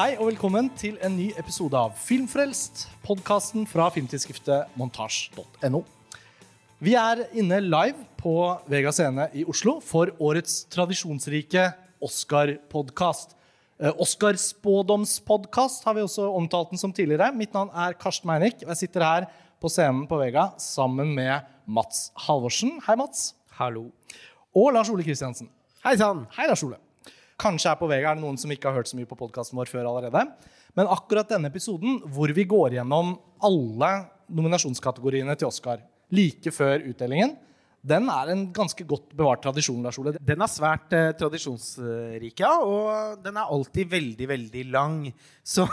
Hei og velkommen til en ny episode av Filmfrelst, podkasten fra filmtidsskriftet montasj.no. Vi er inne live på Vega Scene i Oslo for årets tradisjonsrike Oscar-podkast. Eh, Oscar-spådomspodkast har vi også omtalt den som tidligere. Mitt navn er Karsten Meinick, og jeg sitter her på scenen på Vega sammen med Mats Halvorsen. Hei, Mats. Hallo. Og Lars Ole Kristiansen. Hei sann. Hei, Lars Ole. Kanskje er på Vega er det noen som ikke har hørt så mye på podkasten vår før allerede. Men akkurat denne episoden, hvor vi går gjennom alle nominasjonskategoriene til Oscar like før utdelingen, den er en ganske godt bevart tradisjon. Lars Ole. Den er svært eh, tradisjonsrik, ja. Og den er alltid veldig, veldig lang. Så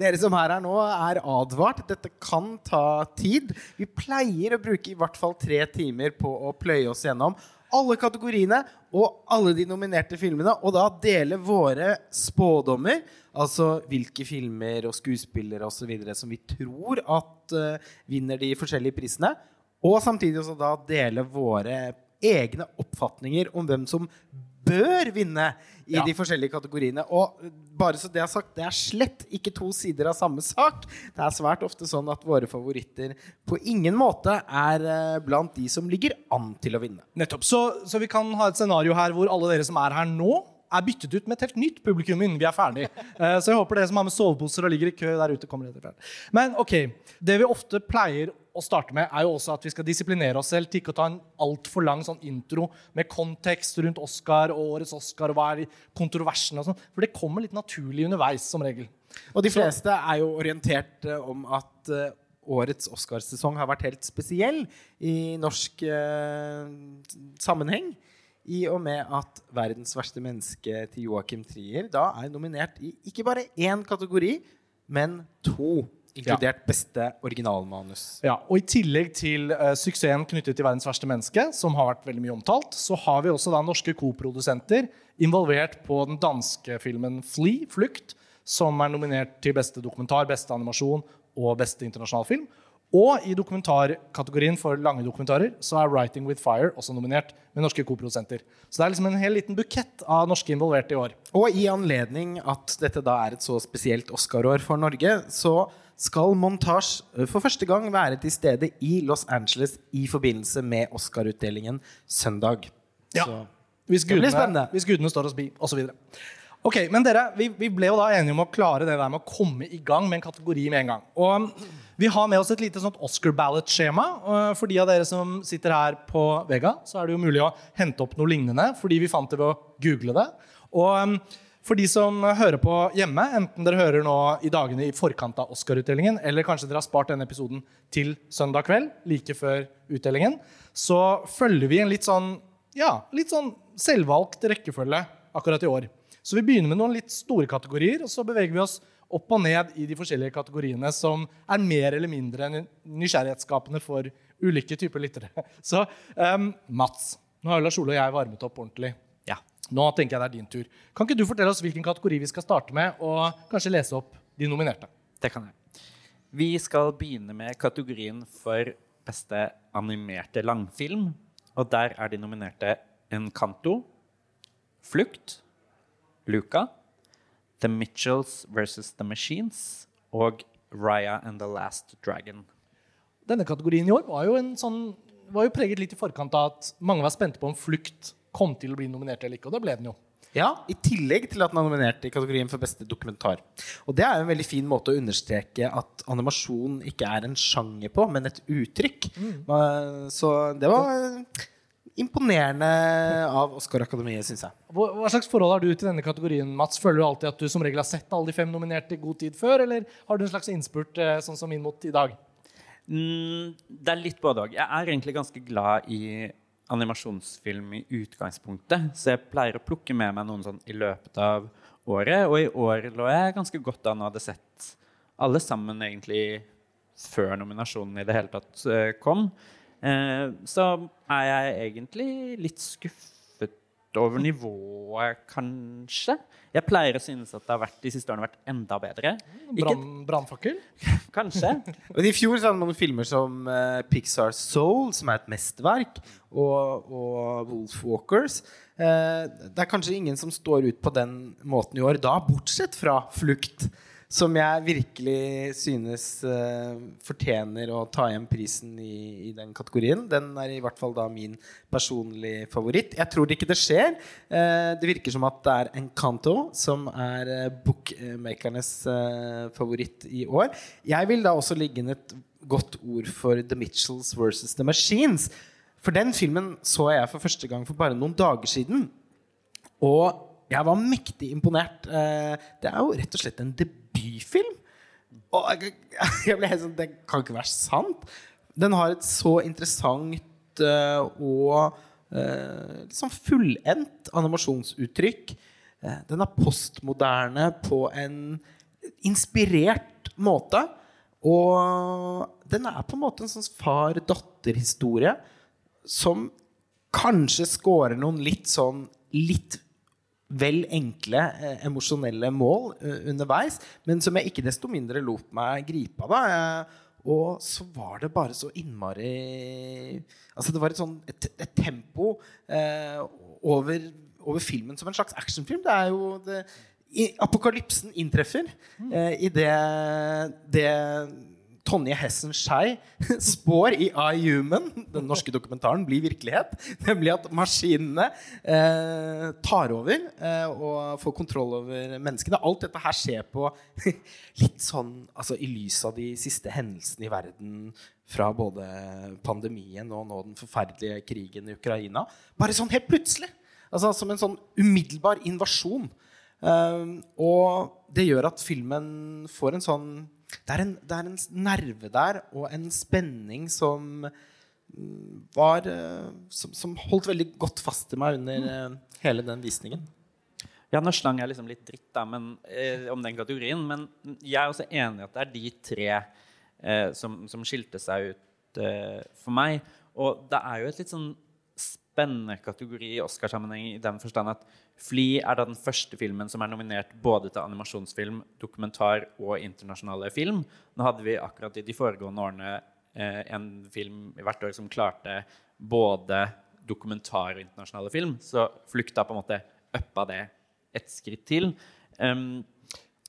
dere som er her nå, er advart. Dette kan ta tid. Vi pleier å bruke i hvert fall tre timer på å pløye oss gjennom alle kategoriene og alle de nominerte filmene, og da dele våre spådommer, altså hvilke filmer og skuespillere osv. som vi tror at uh, vinner de forskjellige prisene, og samtidig også da dele våre egne oppfatninger om hvem som bør vinne i Ja. de forskjellige kategoriene. Og bare så det er sagt, det er slett ikke to sider av samme sak. Det er svært ofte sånn at våre favoritter på ingen måte er eh, blant de som ligger an til å vinne. Nettopp. Så, så vi kan ha et scenario her hvor alle dere som er her nå, er byttet ut med et helt nytt publikum innen vi er ferdig. Eh, Så jeg håper dere som har med soveposer og ligger i kø der ute, kommer etter. Men ok, det vi ofte pleier å starte med, er jo også at vi skal disiplinere oss selv til ikke å ta en altfor lang sånn intro med kontekst rundt Oscar og årets Oscar og hva er kontroversene og sånn. For det kommer litt naturlig underveis, som regel. Og de fleste er jo orientert eh, om at eh, årets Oscarsesong har vært helt spesiell i norsk eh, sammenheng. I og med at 'Verdens verste menneske' til Joachim Trier da er nominert i ikke bare én kategori, men to. Inkludert beste originalmanus. Ja, og I tillegg til uh, suksessen knyttet til 'Verdens verste menneske', som har vært veldig mye omtalt, så har vi også da norske koprodusenter involvert på den danske filmen 'Flee', 'Flukt', som er nominert til beste dokumentar, beste animasjon og beste internasjonal film. Og i dokumentarkategorien for lange dokumentarer så er 'Writing with Fire' også nominert med norske koprodusenter. Så det er liksom en hel liten bukett av norske involverte i år. Og i anledning at dette da er et så spesielt Oscar-år for Norge, så skal Montage eh, for første gang være til stede i Los Angeles i forbindelse med Oscar-utdelingen søndag. Ja. Så Hvis Det blir gudene, spennende. hvis gudene står oss bi, osv. Ok, men dere, vi, vi ble jo da enige om å klare det der med å komme i gang med en kategori med en gang. Og um, vi har med oss et lite sånt Oscar ballot-skjema. For de av dere som sitter her på Vega, så er det jo mulig å hente opp noe lignende, fordi vi fant det ved å google det. Og um, for de som hører på hjemme, enten dere hører nå i dagene i forkant av Oscar-utdelingen, eller kanskje dere har spart denne episoden til søndag kveld, like før utdelingen, så følger vi en litt sånn ja, litt sånn selvvalgt rekkefølge akkurat i år. Så vi begynner med noen litt store kategorier, og så beveger vi oss opp og ned i de forskjellige kategoriene som er mer eller mindre ny- nysgjerrighetsskapende for ulike typer lyttere. Så um, Mats, nå har Lars Ole og jeg varmet opp ordentlig. ja. Nå tenker jeg det er din tur. Kan ikke du fortelle oss hvilken kategori vi skal starte med, og kanskje lese opp de nominerte? Det kan jeg. Vi skal begynne med kategorien for beste animerte langfilm. Og der er de nominerte Encanto, Flukt, Luca, The Mitchells versus The Machines og Raya and the Last Dragon. Denne kategorien i år var jo, en sånn, var jo preget litt i forkant av at mange var spente på om Flukt kom til å bli nominert eller ikke, og det ble den jo. Ja, I tillegg til at den er nominert i kategorien for beste dokumentar. Og Det er jo en veldig fin måte å understreke at animasjon ikke er en sjanger på, men et uttrykk. Mm. Så det var imponerende av Oscar-akademiet, syns jeg. Hva, hva slags forhold har du til denne kategorien, Mats? Føler du alltid at du som regel har sett alle de fem nominerte i god tid før, eller har du en slags innspurt eh, sånn som inn mot i dag? Mm, det er litt både òg. Jeg er egentlig ganske glad i animasjonsfilm i utgangspunktet, så jeg pleier å plukke med meg noen sånn i løpet av året. Og i år lå jeg ganske godt an og hadde sett alle sammen egentlig før nominasjonen i det hele tatt eh, kom. Eh, så er jeg egentlig litt skuffet over nivået, kanskje. Jeg pleier å synes at det har vært, de siste årene vært enda bedre. Brannfakkel? kanskje. Men I fjor så hadde man filmer som uh, Pixar Soul, som er et mesterverk, og, og Wolfwalkers. Uh, det er kanskje ingen som står ut på den måten i år, da bortsett fra Flukt. Som jeg virkelig synes uh, fortjener å ta hjem prisen i, i den kategorien. Den er i hvert fall da min personlige favoritt. Jeg tror ikke det skjer. Uh, det virker som at det er Encanto som er uh, bookmakernes favoritt i år. Jeg vil da også ligge inn et godt ord for The Mitchells versus The Machines. For den filmen så jeg for første gang for bare noen dager siden. Og jeg var mektig imponert. Det er jo rett og slett en debutfilm. Og jeg, jeg ble helt sånn Det kan ikke være sant. Den har et så interessant uh, og eh, liksom fullendt animasjonsuttrykk. Uh, Den er postmoderne på en inspirert måte. Og den er på en måte en sånn far-datter-historie som kanskje scorer noen litt sånn litt vel enkle eh, emosjonelle mål eh, underveis, men som jeg ikke desto mindre lot meg gripe av. da. Eh, og så var det bare så innmari Altså Det var et sånn et, et tempo eh, over, over filmen som en slags actionfilm. Det er jo det, i, Apokalypsen inntreffer eh, i det, det Tonje Hessen Skei spår i I Human, den norske dokumentaren, blir virkelighet. Nemlig at maskinene eh, tar over eh, og får kontroll over menneskene. Alt dette her skjer på litt sånn altså i lys av de siste hendelsene i verden fra både pandemien og nå den forferdelige krigen i Ukraina. Bare sånn helt plutselig. Altså Som en sånn umiddelbar invasjon. Eh, og det gjør at filmen får en sånn det er, en, det er en nerve der og en spenning som mm, var eh, som, som holdt veldig godt fast i meg under eh, hele den visningen. Ja, nå slang jeg liksom litt dritt da, men, eh, om den kategorien, men jeg er også enig i at det er de tre eh, som, som skilte seg ut eh, for meg. Og det er jo et litt sånn spennende kategori i Oscarsammenheng i den forstand at Fly er da den første filmen som er nominert både til animasjonsfilm, dokumentar og internasjonale film. Nå hadde vi akkurat i de foregående årene eh, en film hvert år som klarte både dokumentar og internasjonale film, så Flukt på en måte uppa det et skritt til. Um,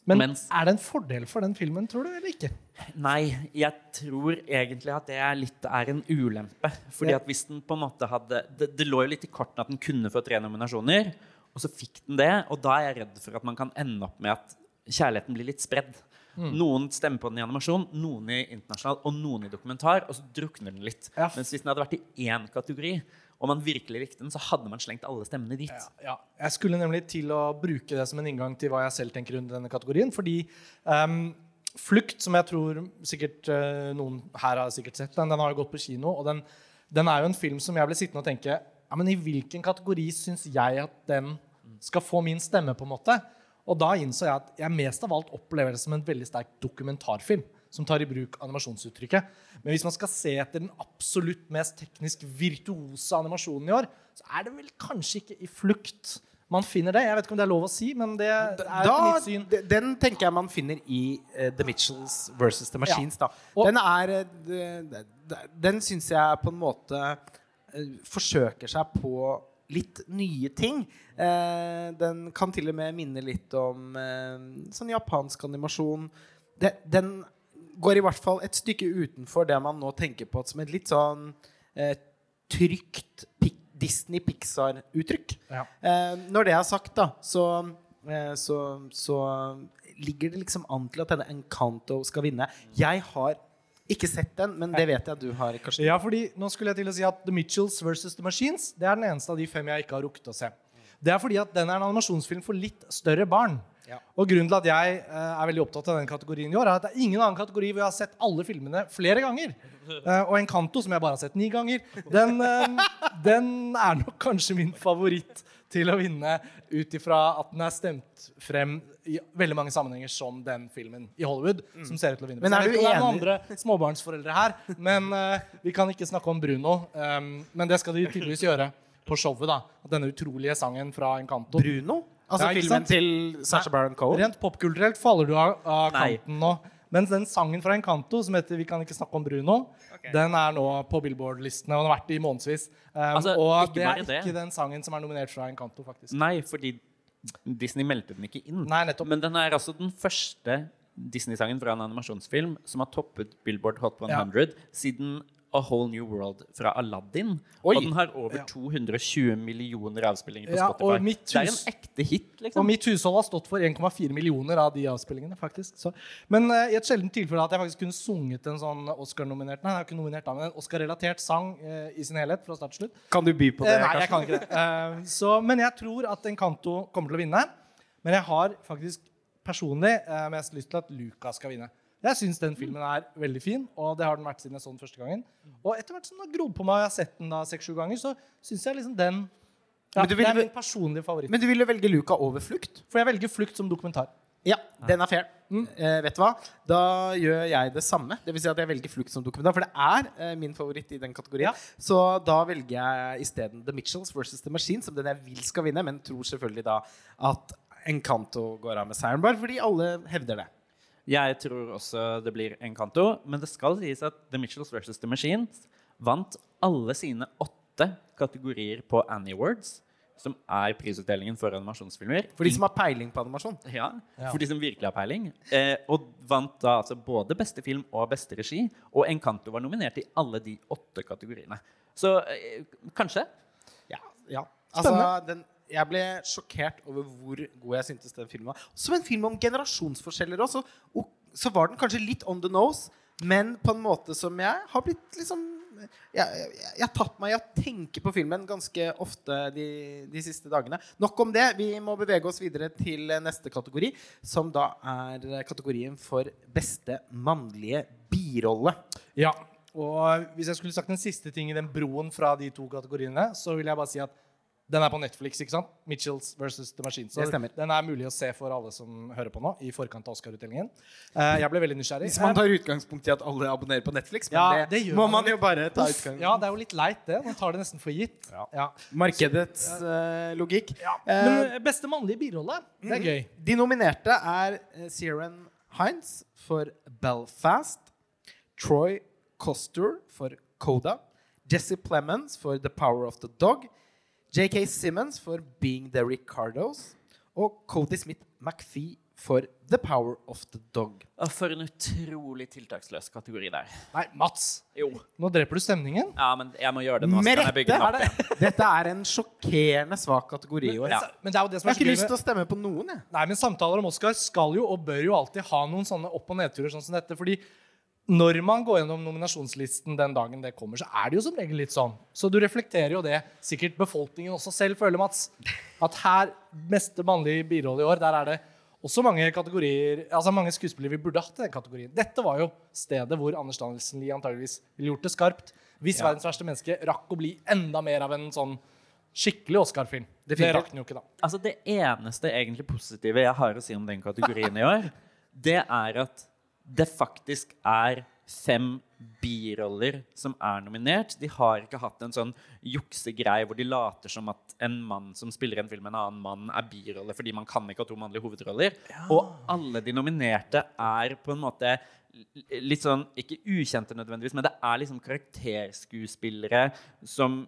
Men Mens- er det en fordel for den filmen, tror du, eller ikke? Nei, jeg tror egentlig at det er litt er en ulempe. Fordi Ja. at hvis den på en måte hadde det, det lå jo litt i kortene at den kunne få tre nominasjoner, og så fikk den det. Og da er jeg redd for at man kan ende opp med at kjærligheten blir litt spredd. Mm. Noen stemmer på den i animasjon, noen i internasjonal og noen i dokumentar. Og så drukner den litt. Ja. Mens hvis den hadde vært i én kategori, og man virkelig likte den, så hadde man slengt alle stemmene dit. Ja, ja. Jeg skulle nemlig til å bruke det som en inngang til hva jeg selv tenker rundt denne kategorien. Fordi Um, Flukt, som jeg tror sikkert uh, noen her har sikkert sett, den, den har jo gått på kino. Og den, den er jo en film som jeg ble sittende og tenke ja, men I hvilken kategori syns jeg at den skal få min stemme? på en måte? Og da innså jeg at jeg mest av alt opplever det som en veldig sterk dokumentarfilm. Som tar i bruk animasjonsuttrykket. Men hvis man skal se etter den absolutt mest teknisk virtuose animasjonen i år, så er det vel kanskje ikke i Flukt man finner det. Jeg vet ikke om det er lov å si, men det er Da, mitt syn. den tenker jeg man finner i uh, The Mitchells versus The Machines. Ja. Den er eh, de- de- Den syns jeg på en måte uh, forsøker seg på litt nye ting. Eh, den kan til og med minne litt om sånn japansk animasjon. Det, den går i hvert fall et stykke utenfor det man nå tenker på som et litt sånn eh, trygt Disney-Pixar-uttrykk. Ja. Eh, når det er sagt, da, så, eh, så, så ligger det liksom an til at denne Encanto skal vinne. Jeg har ikke sett den, men det vet jeg at du har, Karsten. Ja, fordi nå skulle jeg til å si at The Mitchells versus The Machines Det er den eneste av de fem jeg ikke har rukket å se. Det er fordi at den er en animasjonsfilm for litt større barn. Ja. Og grunnen til at jeg uh, er veldig opptatt av den kategorien i år, er at det er ingen annen kategori hvor jeg har sett alle filmene flere ganger. Uh, og Encanto, som jeg bare har sett ni ganger, den, uh, den er nok kanskje min favoritt til å vinne ut ifra at den er stemt frem i veldig mange sammenhenger som den filmen i Hollywood som ser ut til å vinne. Men er du enig? det er noen andre småbarnsforeldre her, men uh, vi kan ikke snakke om Bruno. Um, men det skal de tydeligvis gjøre på showet. da Denne utrolige sangen fra Encanto. Bruno? Altså Ja, filmen til Sacha Baron Cohen? Rent popkulturelt faller du av, av kanten nå. Mens den sangen fra Encanto som heter 'Vi kan ikke snakke om Bruno', den er nå på Billboard-listene og den har vært det i månedsvis. Um, Altså, og det er det. ikke den sangen som er nominert fra Encanto, faktisk. Nei, fordi Disney meldte den ikke inn. Nei, nettopp. Men den er altså den første Disney-sangen fra en animasjonsfilm som har toppet Billboard Hot 100 siden A Whole New World fra Aladdin. Oi. Og den har over Ja. 220 millioner avspillinger på Ja, Spotify. og mitt Det er en ekte hit, Liksom. Og mitt hushold har stått for 1,4 millioner av de avspillingene. faktisk så. Men uh, i et sjeldent tilfelle at jeg faktisk kunne sunget en sånn Oscar-nominert Nei, jeg har ikke nominert da, men en Oscar-relatert sang uh, i sin helhet. fra start til slutt Kan du by på det? Uh, Nei, jeg kan ikke det. Eh, så, men jeg tror at Encanto kommer til å vinne. Men jeg har faktisk personlig eh, mest lyst til at Luca skal vinne. Jeg syns den filmen er veldig fin, og det har den vært siden jeg så den første gangen. Og etter hvert som den har grodd på meg, og jeg har sett den da seks-sju ganger, så syns jeg liksom den ja, du Det vil- er min personlige favoritt. Men du ville velge Luca over Flukt? For jeg velger Flukt som dokumentar. Ja, den er fair. Eh, vet du hva? Da gjør jeg det samme. Det vil si at jeg velger Flukt som dokumentar, for det er eh, min favoritt i den kategorien. Ja. Så da velger jeg isteden The Mitchells versus The Machine, som den jeg vil skal vinne, men tror selvfølgelig da at Encanto går av med seieren, bare fordi alle hevder det. Jeg tror også det blir Encanto, men det skal sies at The Mitchells vs. The Machines vant alle sine åtte kategorier på Annie Awards, som er prisutdelingen for animasjonsfilmer. For de som har peiling på animasjon. Ja, Ja. for de som virkelig har peiling. Eh, og vant da altså både beste film og beste regi. Og Encanto var nominert i alle de åtte kategoriene. Så eh, kanskje. Ja, ja. Altså, den, jeg ble sjokkert over hvor god jeg syntes den filmen var. Som en film om generasjonsforskjeller også. Og så var den kanskje litt on the nose, men på en måte som jeg har blitt liksom jeg har tatt meg i å tenke på filmen ganske ofte de, de siste dagene. Nok om det. Vi må bevege oss videre til neste kategori, som da er kategorien for beste mannlige birolle. Ja, og hvis jeg skulle sagt en siste ting i den broen fra de to kategoriene, så vil jeg bare si at den er på Netflix, ikke sant? Mitchells versus The Machine. Så den er mulig å se for alle som hører på nå, i forkant av Oscar-utdelingen. Uh, jeg ble veldig nysgjerrig. Hvis man tar utgangspunkt i at alle abonnerer på Netflix, men Ja, det, det må man jo bare ta utgangspunkt ja, det er jo litt leit, det. Man tar det nesten for gitt. Ja. Markedets uh, logikk. Ja. Eh, Men eh, beste mannlige birolle, det er gøy. de nominerte er Siren Hines for Belfast, Troy Coster for Coda, Jesse Plemons for The Power of the Dog, JK Simmons for Being the Ricardos og Cody Smith McPhee for The Power of the Dog. Og for en utrolig tiltaksløs kategori der. Nei, Mats, Jo. nå dreper du stemningen. Ja, men jeg må gjøre det nå. Med rette! opp igjen. Dette er en sjokkerende svak kategori i år. Ja. Men det er jo det som Jeg er har ikke lyst til å stemme på noen, jeg. Nei, men samtaler om Oscar skal jo og bør jo alltid ha noen sånne opp- og nedturer sånn som dette. fordi når man går gjennom nominasjonslisten den dagen det kommer, så er det jo som regel litt sånn. Så du reflekterer jo det sikkert befolkningen også selv føler, Mats. At her, meste mannlige birolle i år, der er det også mange kategorier, altså mange skuespillere vi burde hatt i den kategorien. Dette var jo stedet hvor Anders Danielsen Lie antageligvis ville gjort det skarpt. Hvis Ja. 'Verdens verste menneske' rakk å bli enda mer av en sånn skikkelig Oscar-film. Det Definitivt. rakk den jo ikke, da. Altså Det eneste egentlig positive jeg har å si om den kategorien i år, det er at det faktisk er fem biroller som er nominert. De har ikke hatt en sånn juksegreie hvor de later som at en mann som spiller en film med en annen mann, er birolle fordi man kan ikke ha to mannlige hovedroller. Og alle de nominerte er på en måte litt sånn Ikke ukjente nødvendigvis, men det er liksom karakterskuespillere som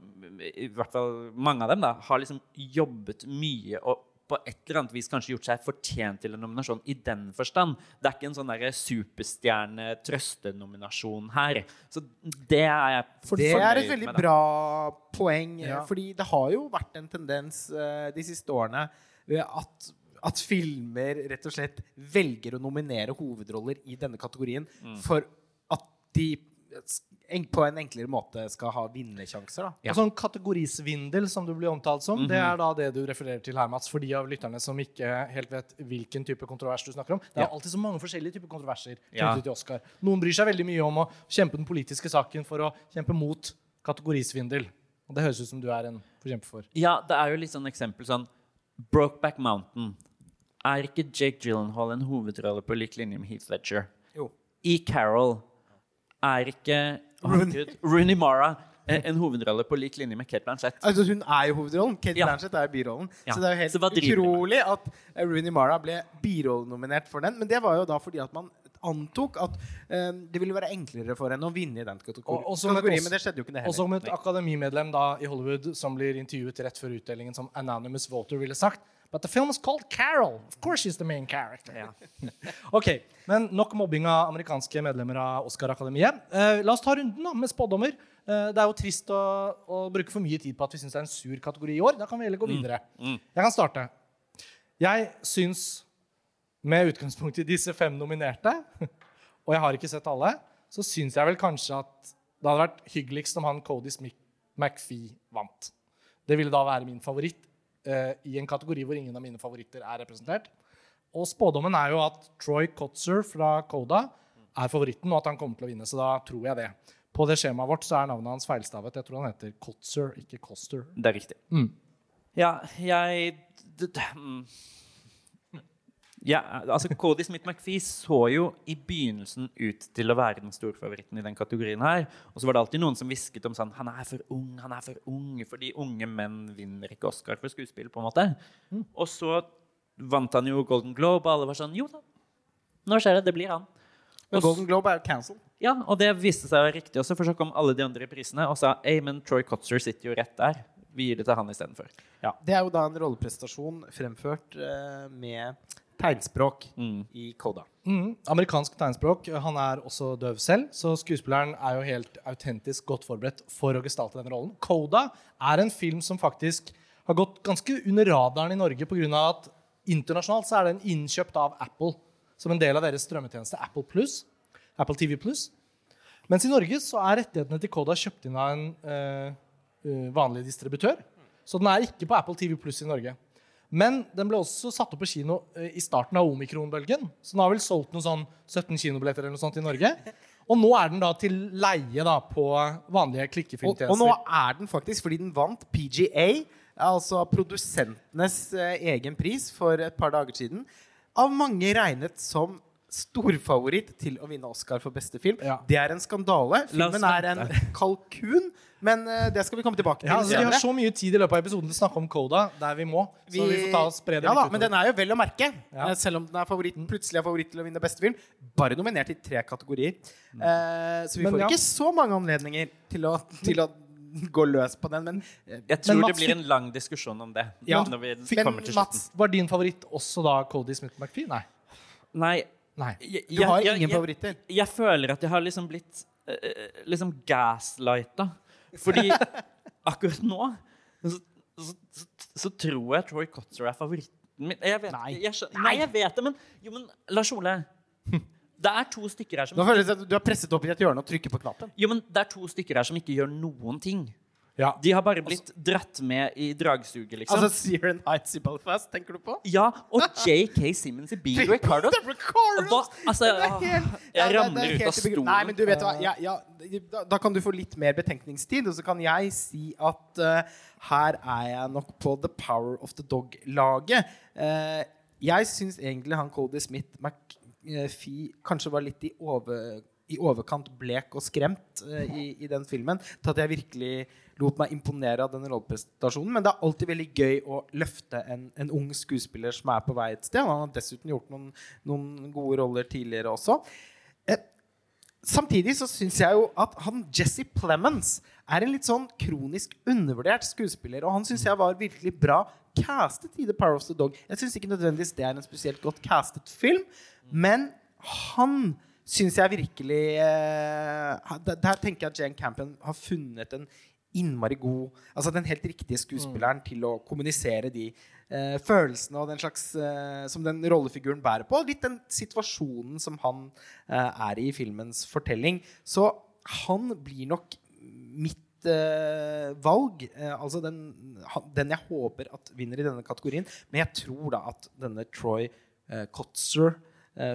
I hvert fall mange av dem da har liksom jobbet mye og på et eller annet vis kanskje gjort seg fortjent til en nominasjon i den forstand. Det er ikke en sånn der superstjerne-trøstenominasjon her. Så det er jeg for, Det er et veldig bra poeng. Ja. Fordi det har jo vært en tendens eh, de siste årene at, at filmer rett og slett velger å nominere hovedroller i denne kategorien Mm. for at de på en enklere måte skal ha vinnersjanser. Da. Ja. Og sånn kategorisvindel, som du blir omtalt som, det er da det du refererer til her, Mats, for de av lytterne som ikke helt vet hvilken type kontrovers du snakker om. Det er Ja. alltid så mange forskjellige typer kontroverser Ja. knyttet til Oscar. Noen bryr seg veldig mye om å kjempe den politiske saken for å kjempe mot kategorisvindel. Og det høres ut som du er en forkjemper for. Ja, det er jo litt sånn eksempel sånn Brokeback Mountain. Er ikke Jake Gyllenhaal en hovedrolle på lik linje med Heath Ledger? Jo. I Carol er ikke Rooney. Rooney Mara eh, en hovedrolle på lik linje med Kate Blanchett. Altså, hun er jo hovedrollen. Kate Ja. Blanchett er birollen. Ja. Så det er jo helt utrolig at eh, Rooney Mara ble birollenominert for den. Men det var jo da fordi at man antok at eh, det ville være enklere for henne å vinne i den kategori Og- kategorien. også- Men det skjedde jo ikke det Og som et akademimedlem da i Hollywood som blir intervjuet rett før utdelingen som anonymous voter ville sagt But the film is called Carol. Of course she's the main character. ok, men Nok mobbing av amerikanske medlemmer av Oscar-akademiet. Eh, la oss ta runden da, med spådommer. Eh, det er jo trist å, å bruke for mye tid på at vi syns det er en sur kategori i år. Da kan vi heller gå videre. Jeg kan starte. Jeg syns, med utgangspunkt i disse fem nominerte, og jeg har ikke sett alle, så syns jeg vel kanskje at det hadde vært hyggeligst om han Cody McPhee vant. Det ville da være min favoritt eh, i en kategori hvor ingen av mine favoritter er representert. Og spådommen er jo at Troy Kotzer fra Coda er favoritten, og at han kommer til å vinne. Så da tror jeg det. På det skjemaet vårt så er navnet hans feilstavet. Jeg tror han heter Kotzer, ikke Koster. Det er riktig. Mm. Ja, jeg mm. Ja, altså Cody Smith-McPhee så jo i begynnelsen ut til å være den store favoritten i den kategorien her. Og så var det alltid noen som hvisket om sånn Han er for ung, han er for ung. Fordi unge menn vinner ikke Oscar for skuespill, på en måte. Og så vant han jo Golden Globe, og alle var sånn Jo da, nå skjer det. Det blir han. Men Golden Globe er cancelled. Ja, og det viste seg å være riktig også, for så kom alle de andre prisene og sa Ei, men Troy Kotzer sitter jo rett der. Vi gir det til han istedenfor. Ja. Det er jo da en rolleprestasjon fremført eh, med tegnspråk Mm. i Coda. Mm, amerikansk tegnspråk. Han er også døv selv, så skuespilleren er jo helt autentisk godt forberedt for å gestalte denne rollen. Coda er en film som faktisk har gått ganske under radaren i Norge pga. at internasjonalt så er den innkjøpt av Apple som en del av deres strømmetjeneste Apple Plus, Apple TV Plus. Mens i Norge så er rettighetene til Coda kjøpt inn av en eh, eh, vanlig distributør. Så den er ikke på Apple TV Plus i Norge. Men den ble også satt opp på kino eh, i starten av omikronbølgen. Så den har vel solgt noen sånn 17 kinobilletter eller noe sånt i Norge. Og nå er den da til leie da på vanlige Og, og nå er den faktisk, fordi den vant PGA, altså produsentenes eh, egen pris for et par dager siden, av mange regnet som storfavoritt til å vinne Oscar for beste film. Ja. Det er en skandale. Filmen er en kalkun, men eh, det skal vi komme tilbake til Ja, altså, vi har så mye tid i løpet av episoden til å snakke om Coda der vi må. Så vi får ta og spre det ja, da, men den er jo vel å merke. Ja. eh, Selv om den er favoritten, plutselig er favoritt til å vinne beste film. Bare nominert i tre kategorier. Eh, så vi Men får ja. ikke så mange anledninger til å, til å gå løs på den. Men, Jeg tror Mats, det blir en lang diskusjon om det. Ja. når vi men til. Mats, Var din favoritt også da Cody Smith-McPhee? Nei. Nei, Nei. jeg, du har jeg- ingen jeg- favoritter. Jeg føler at jeg har liksom blitt eh, eh, liksom gaslighta. Fordi akkurat nå så, så, så, så tror jeg Troy Kotzer er favoritten min. Jeg vet, Nei. Jeg, skjø- nei, jeg vet det, men, jo, men Lars Ole Det er to stykker her som Nå føles det som du har presset opp i et hjørne og trykker på knappen. Jo, men det er to stykker her som ikke gjør noen ting. Ja. De har bare blitt dratt med i dragsuget, liksom. Altså Searen Heights i Belfast, tenker du på? ja, og JK Simmons i Beat Ricardo. Hva? Altså, helt- jeg er- ramler er ut av stolen. Nei, men du vet hva ja, ja, da, da kan du få litt mer betenkningstid, og så kan jeg si at uh, her er jeg nok på The Power of the Dog-laget. Uh, jeg syns egentlig han Cody Smith McPhee kanskje var litt i, over, i overkant blek og skremt uh, i, i den filmen til at jeg virkelig lot meg imponere av denne rolleprestasjonen. Men det er alltid veldig gøy å løfte en, en ung skuespiller som er på vei et sted. Han har dessuten gjort noen, noen gode roller tidligere også. Eh, Samtidig så syns jeg jo at han Jesse Plemons er en litt sånn kronisk undervurdert skuespiller. Og han syns jeg var virkelig bra castet i The Power of the Dog. Jeg syns ikke nødvendigvis det er en spesielt godt castet film, men han syns jeg virkelig eh, der, tenker jeg at Jane Campion har funnet en innmari god Altså den helt riktige skuespilleren til å kommunisere de eh, følelsene og den slags eh, som den rollefiguren bærer på. Litt den situasjonen som han eh, er i i filmens fortelling. Så han blir nok mitt eh, valg. Eh, altså den, den jeg håper at vinner i denne kategorien. Men jeg tror da at denne Troy Kotzer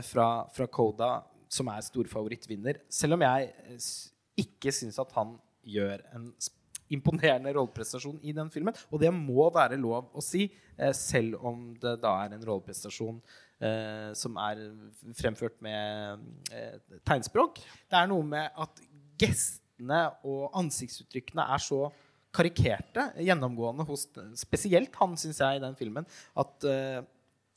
fra, fra Coda, som er storfavoritt, vinner. Selv om jeg eh, ikke syns at han gjør en imponerende rolleprestasjon i den filmen. Og det må være lov å si, eh, selv om det da er en rolleprestasjon eh, som er fremført med eh, tegnspråk. Det er noe med at gestene og ansiktsuttrykkene er så karikerte gjennomgående hos spesielt han, syns jeg, i den filmen, at eh,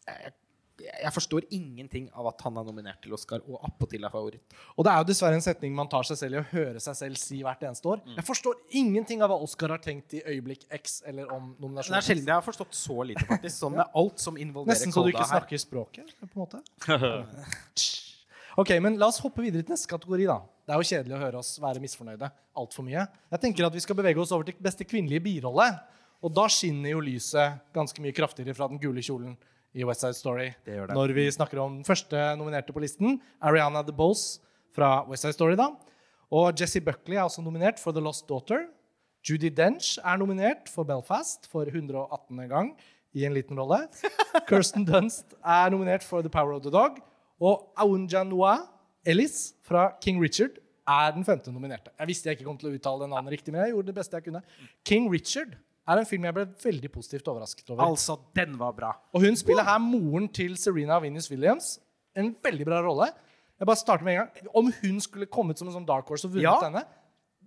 jeg, jeg forstår ingenting av at han er nominert til Oscar, og appåtil er favoritt. Og det er jo dessverre en setning man tar seg selv i å høre seg selv si hvert eneste år. Jeg forstår ingenting av hva Oscar har tenkt i øyeblikk X eller om nominasjonen. det er sjelden jeg har forstått så lite, faktisk. Sånn med alt som involverer Nesten så du ikke ikke her. snakker språket, på en måte. Ok, men La oss hoppe videre til neste kategori. da. Det er jo kjedelig å høre oss være misfornøyde altfor mye. Jeg tenker at Vi skal bevege oss over til beste kvinnelige birolle. Og da skinner jo lyset ganske mye kraftigere fra den gule kjolen i West Side Story. Det gjør det. Når vi snakker om den første nominerte på listen, Ariana DeBose fra West Side Story. da. Og Jesse Buckley er også nominert for The Lost Daughter. Judy Dench er nominert for Belfast for 118. gang i en liten rolle. Kirsten Dunst er nominert for The Power of the Dog. Og Aunjanua Ellis fra King Richard er den femte nominerte. Jeg visste jeg ikke kom til å uttale den navnet riktig, men jeg gjorde det beste jeg kunne. King Richard er en film jeg ble veldig positivt overrasket over. Altså, den var bra. Og hun spiller her moren til Serena Venus Williams. En veldig bra rolle. Jeg bare starter med en gang. Om hun skulle kommet som en sånn dark horse og vunnet Ja. denne,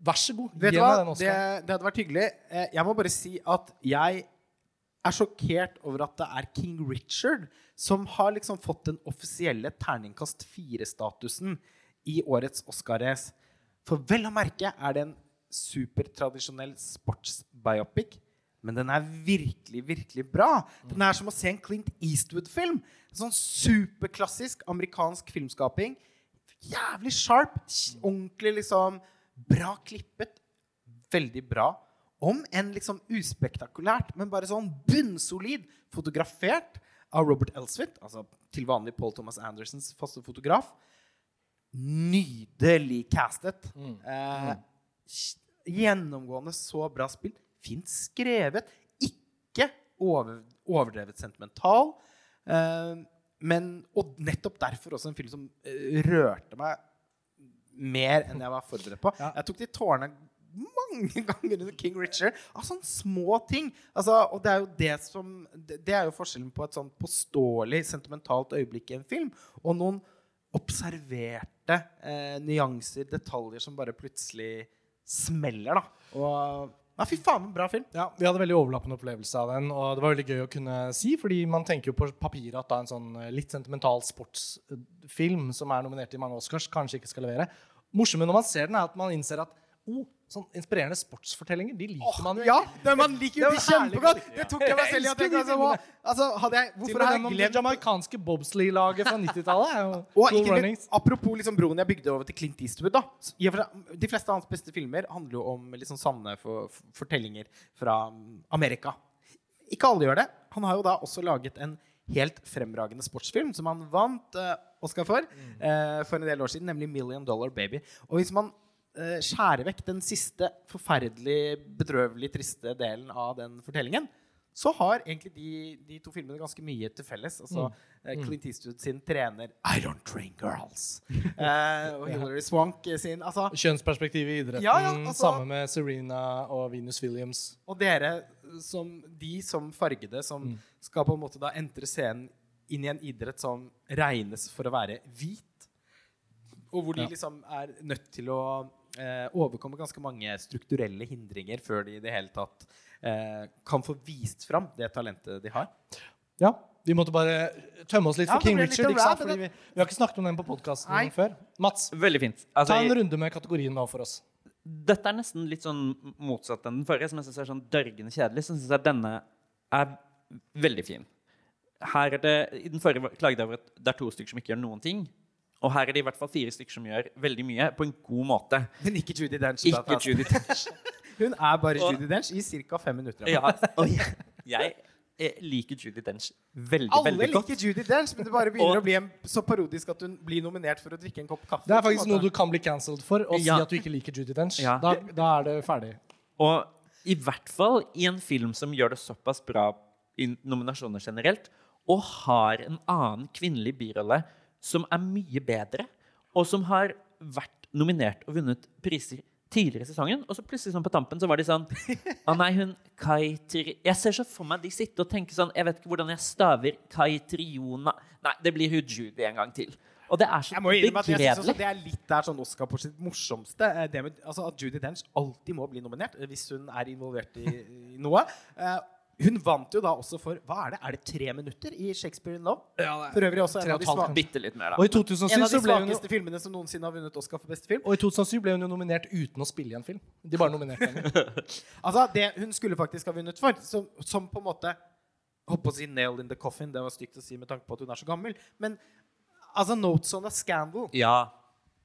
vær så god. Vet Gi meg den også. Det, det hadde vært hyggelig. Eh, Jeg må bare si at jeg er sjokkert over at det er King Richard som har liksom fått den offisielle terningkast fire-statusen i årets Oscar-race. For vel å merke er det en supertradisjonell sportsbiopic. Men den er virkelig, virkelig bra. Den er som å se en Clint Eastwood-film. En sånn superklassisk amerikansk filmskaping. Jævlig sharp. Ordentlig liksom bra klippet. Veldig bra. Om enn liksom uspektakulært, men bare sånn bunnsolid. Fotografert av Robert Elswit, altså til vanlig Paul Thomas Andersens faste fotograf. Nydelig castet. Eh, gjennomgående så bra spill. Fint skrevet. Ikke over, overdrevet sentimental. Eh, men, og nettopp derfor også en film som eh, rørte meg mer enn jeg var forberedt på. Ja. Jeg tok de tårene mange ganger under King Richard av sånne små ting. Altså, og det er jo det som Det, det er jo forskjellen på et sånn påståelig sentimentalt øyeblikk i en film og noen observerte eh, nyanser, detaljer, som bare plutselig smeller, da. Og Nei, fy faen, bra film. Ja, Vi hadde veldig overlappende opplevelse av den, og det var veldig gøy å kunne si, fordi man tenker jo på papiret at da en sånn eh, litt sentimental sportsfilm som er nominert i mange Oscars, kanskje ikke skal levere. Morsomme når man ser den, er at man innser at oh, sånn inspirerende sportsfortellinger de liker man jo. Ja, det, man liker jo de kjempegodt! Det tok jeg meg selv i at jeg altså, altså, hadde jeg, Hvorfor har jeg om det glemt jamaicanske bobsleigh-laget fra 90-tallet er jo Og cool ikke minst, runnings. apropos liksom broen jeg bygde over til Clint Eastwood. da De fleste av hans beste filmer handler jo om sånn sanne for, for, fortellinger fra mm, Amerika. Ikke alle gjør det. Han har jo da også laget en helt fremragende sportsfilm som han vant uh, Oscar for uh, for en del år siden, nemlig 'Million Dollar Baby'. Og hvis man eh, skjærer vekk den siste forferdelig, bedrøvelig triste delen av den fortellingen, så har egentlig de, de to filmene ganske mye til felles. Altså, mm. Clint Eastwood sin trener I don't train girls. eh, og Hilary Swank sin altså, Kjønnsperspektivet i idretten, Ja, ja, altså- samme med Serena og Venus Williams. Og dere som De som fargede, som skal på en måte da entre scenen inn i en idrett som regnes for å være hvit, og hvor de liksom er nødt til å eh, overkomme ganske mange strukturelle hindringer før de i det hele tatt eh, kan få vist fram det talentet de har. Ja, vi måtte bare tømme oss litt for ja, King Richard. ikke sant? Fordi vi, vi har ikke snakket om den på podkasten før. Mats, Veldig fint. ta Altså, en runde med kategorien nå for oss. dette er nesten litt sånn motsatt enn den forrige, som jeg syns er sånn dørgende kjedelig. Så syns jeg denne er veldig fin. Her er det, I den forrige klaget jeg over at det er to stykker som ikke gjør noen ting. Og her er det i hvert fall fire stykker som gjør veldig mye på en god måte. Men ikke Judy Dench. Ikke Judy Dench. Hun er bare Og- Judy Dench i ca. fem minutter. Ja, og jeg, jeg liker Judy Dench veldig, Alle veldig godt. liker Judy Dench, men det bare begynner Og- å bli en, så parodisk at hun blir nominert for å drikke en kopp kaffe. Det er faktisk noe du kan bli cancelled for, å si at du ikke liker Judy Dench. Ja. Da, da er det ferdig. Og i hvert fall i en film som gjør det såpass bra i nominasjoner generelt, og har en annen kvinnelig birolle som er mye bedre, og som har vært nominert og vunnet priser tidligere i sesongen. Og så plutselig sånn på tampen så var de sånn Å nei, hun Kaitri... Jeg ser så for meg de sitte og tenke sånn Jeg vet ikke hvordan jeg staver Kaitriona Nei, det blir hun Judy en gang til. Og det er så Jeg må innrømme at jeg synes begredelig. det er litt der sånn Oscar på sitt morsomste. eh, Det med, altså At Judy Dench alltid må bli nominert eh, hvis hun er involvert i, i noe. Hun vant jo da også for Hva er det? Er det tre minutter i Shakespeare in Love? For øvrig også en av mer, Og i da. 2007 en av de svakeste filmene som noensinne har vunnet Oscar for beste film. og i 2007 ble hun jo nominert uten å spille i en film. De bare nominerte henne. Altså Det hun skulle faktisk ha vunnet for, som, som på en måte Holdt på å si 'nailed in the coffin'. Det var stygt å si med tanke på at hun er så gammel. Men altså 'Notes on a Scandal' Ja.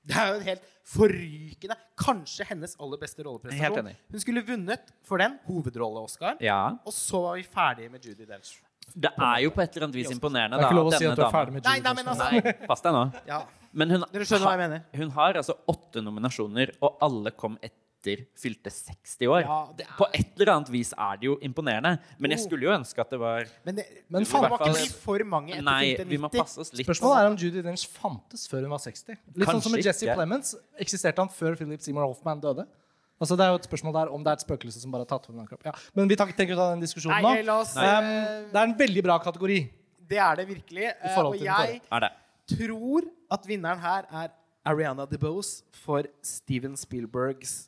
Det er jo en helt forrykende Kanskje hennes aller beste rolleprestasjon. Hun skulle vunnet for den, hovedrolle-Oscar. ja. Og så var vi ferdige med Judy Dench. Det er jo på et eller annet vis imponerende, Det er ikke lov å si at du er ferdig med Nei, Judy nei, men altså Nei, pass deg nå. ja. Men hun, Dere skjønner hva jeg mener. hun har altså åtte nominasjoner, og alle kom etter fylte 60 år. Ja, det er- På et eller annet vis er det jo imponerende. Men jeg skulle jo ønske at det var Men det, Men faen, det var ikke fall- bli for mange etter Nei, fylte vi må passe oss litt. Spørsmålet er om Judy Dench fantes før hun var 60. Litt sånn som med Jesse ikke. Plemons. Eksisterte han før Philip Seymour Hoffman døde? Altså Det er jo et spørsmål der om det er et spøkelse som bare har tatt over en kropp. Ja. Men vi tar- tenker å ta den diskusjonen Nei, nå. oss Um, det er en veldig bra kategori. Det er det virkelig. eh, Og til jeg Er det? tror at vinneren her er Ariana DeBose for Steven Spielbergs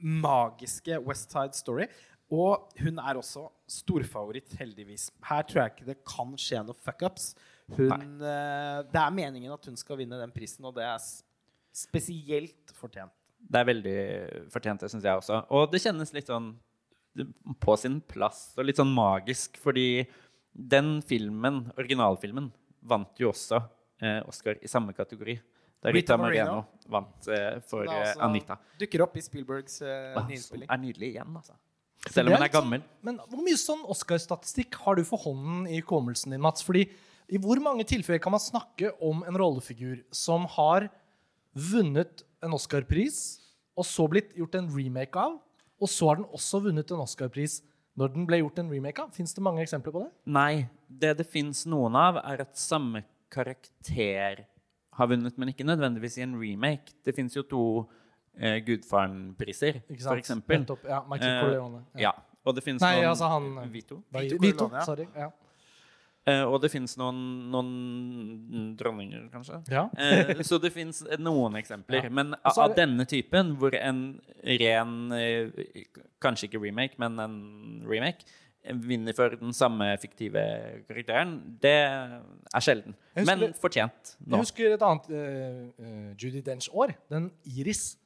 magiske West Side Story. Og hun er også storfavoritt, heldigvis. Her tror jeg ikke det kan skje noe fuckups. Hun, eh, det er meningen at hun skal vinne den prisen, og det er spesielt fortjent. Det er veldig fortjent, det syns jeg også. Og det kjennes litt sånn på sin plass og litt sånn magisk, fordi den filmen, originalfilmen, vant jo også eh, Oscar i samme kategori. Rita Rita Moreno vant uh, for eh, altså- Anita. Dukker opp i Spielbergs uh, Som nyinnspilling. er nydelig igjen, altså. Selv om hun er gammel. sånn- gammel. Men hvor mye sånn Oscar-statistikk har du for hånden i hukommelsen din, Mats? Fordi i hvor mange tilfeller kan man snakke om en rollefigur som har vunnet en Oscar-pris, og så blitt gjort en remake av, og så har den også vunnet en Oscar-pris når den ble gjort en remake av? Fins det mange eksempler på det? Nei. Det det fins noen av, er at samme karakter har vunnet, men ikke nødvendigvis i en remake. Det fins jo to eh, Gudfaren-priser, for eksempel. Nettopp, ja, Michael Eh, Corleone. Ja. Og det fins Nei, noen altså han Vito. Vito, Vito Corleone, ja. sorry. Ja. Eh, og det fins noen, noen dronninger, kanskje. Ja. Eh, så det fins noen eksempler. Ja. Men av, av denne typen, hvor en ren eh, Kanskje ikke remake, men en remake eh, vinner for den samme fiktive karakteren, det er sjelden. Husker Men fortjent nå. Jeg husker et annet uh, uh, Judy Dench-år. Den Iris.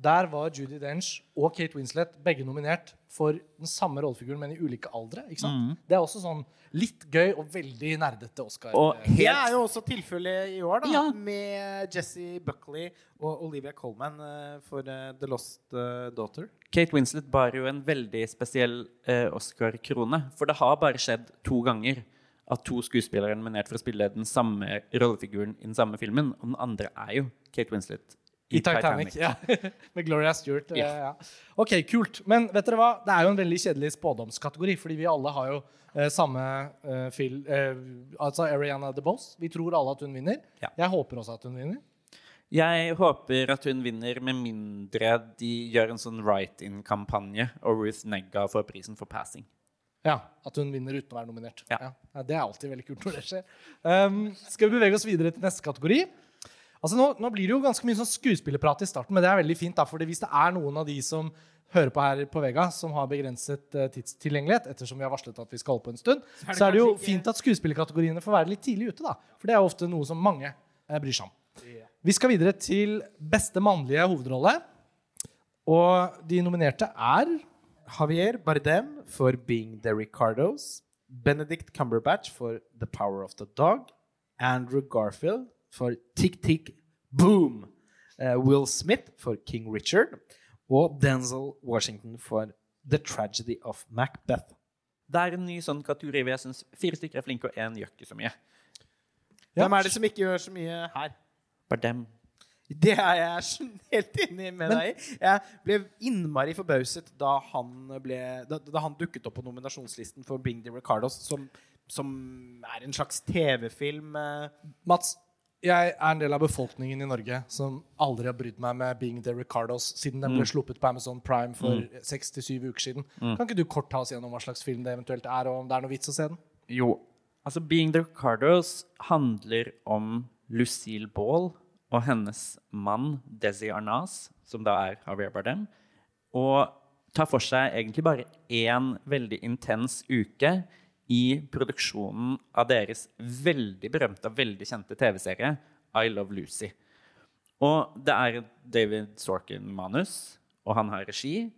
Der var Judy Dench og Kate Winslet begge nominert for den samme rollefiguren, men i ulike aldre. ikke sant? Det er også sånn litt gøy og veldig nerdete Oscar. Og helt... Det er jo også tilfellet i år, da, Ja. med Jesse Buckley og Olivia Colman eh, for eh, The Lost eh, Daughter. Kate Winslet bar jo en veldig spesiell eh, Oscar-krone. For det har bare skjedd to ganger at to skuespillere er nominert for å spille den samme rollefiguren i den samme filmen. Og den andre er jo Kate Winslet I Titanic. Ja. Med Gloria Stewart. Ja. eh, Ja. Ok, kult. Men vet dere hva? det er jo en veldig kjedelig spådomskategori, fordi vi alle har jo eh, samme eh, fil... Eh, altså Ariana DeBose. Vi tror alle at hun vinner. Ja. Jeg håper også at hun vinner. Jeg håper at hun vinner, med mindre de gjør en sånn write-in-kampanje, og Ruth Negga får prisen for passing. Ja, At hun vinner uten å være nominert. Ja. Ja, det er alltid veldig kult når det skjer. Um, skal vi bevege oss videre til neste kategori? Altså nå, nå blir det jo ganske mye sånn skuespillerprat i starten, men det er veldig fint. da, fordi Hvis det er noen av de som hører på her på Vega, som har begrenset uh, tidstilgjengelighet, ettersom vi har varslet at vi skal holde på en stund, så er det, det jo ikke- fint at skuespillerkategoriene får være litt tidlig ute. da, For det er jo ofte noe som mange uh, bryr seg om. Vi skal videre til beste mannlige hovedrolle. Og de nominerte er Javier Bardem for Being the Ricardos. Benedict Cumberbatch for The Power of the Dog. Andrew Garfield for Tick Tick Boom. Eh, Will Smith for King Richard. Og Denzel Washington for The Tragedy of Macbeth. Det er en ny sånn kategori hvor jeg syns fire stykker er flinke, og én gjør ikke så mye. Ja. Hvem er det som ikke gjør så mye her? Bare dem. Det er jeg skjøn- helt enig med deg i. Jeg ble innmari forbauset da han, ble, da, da han dukket opp på nominasjonslisten for Bring the Ricardos, som, som er en slags TV-film. eh. Mats, jeg er en del av befolkningen i Norge som aldri har brydd meg med Being the Ricardos siden den ble sluppet på Amazon Prime for seks til syv uker siden. Kan ikke du kort ta oss gjennom hva slags film det eventuelt er, og om det er noe vits å se den? Jo. Altså, Being the Ricardos handler om Lucille Ball og hennes mann Desi Arnaz, som da er Javier Bardem, og tar for seg egentlig bare én veldig intens uke i produksjonen av deres veldig berømte og veldig kjente TV-serie I Love Lucy. Og det er David Sorkin-manus, og han har regi.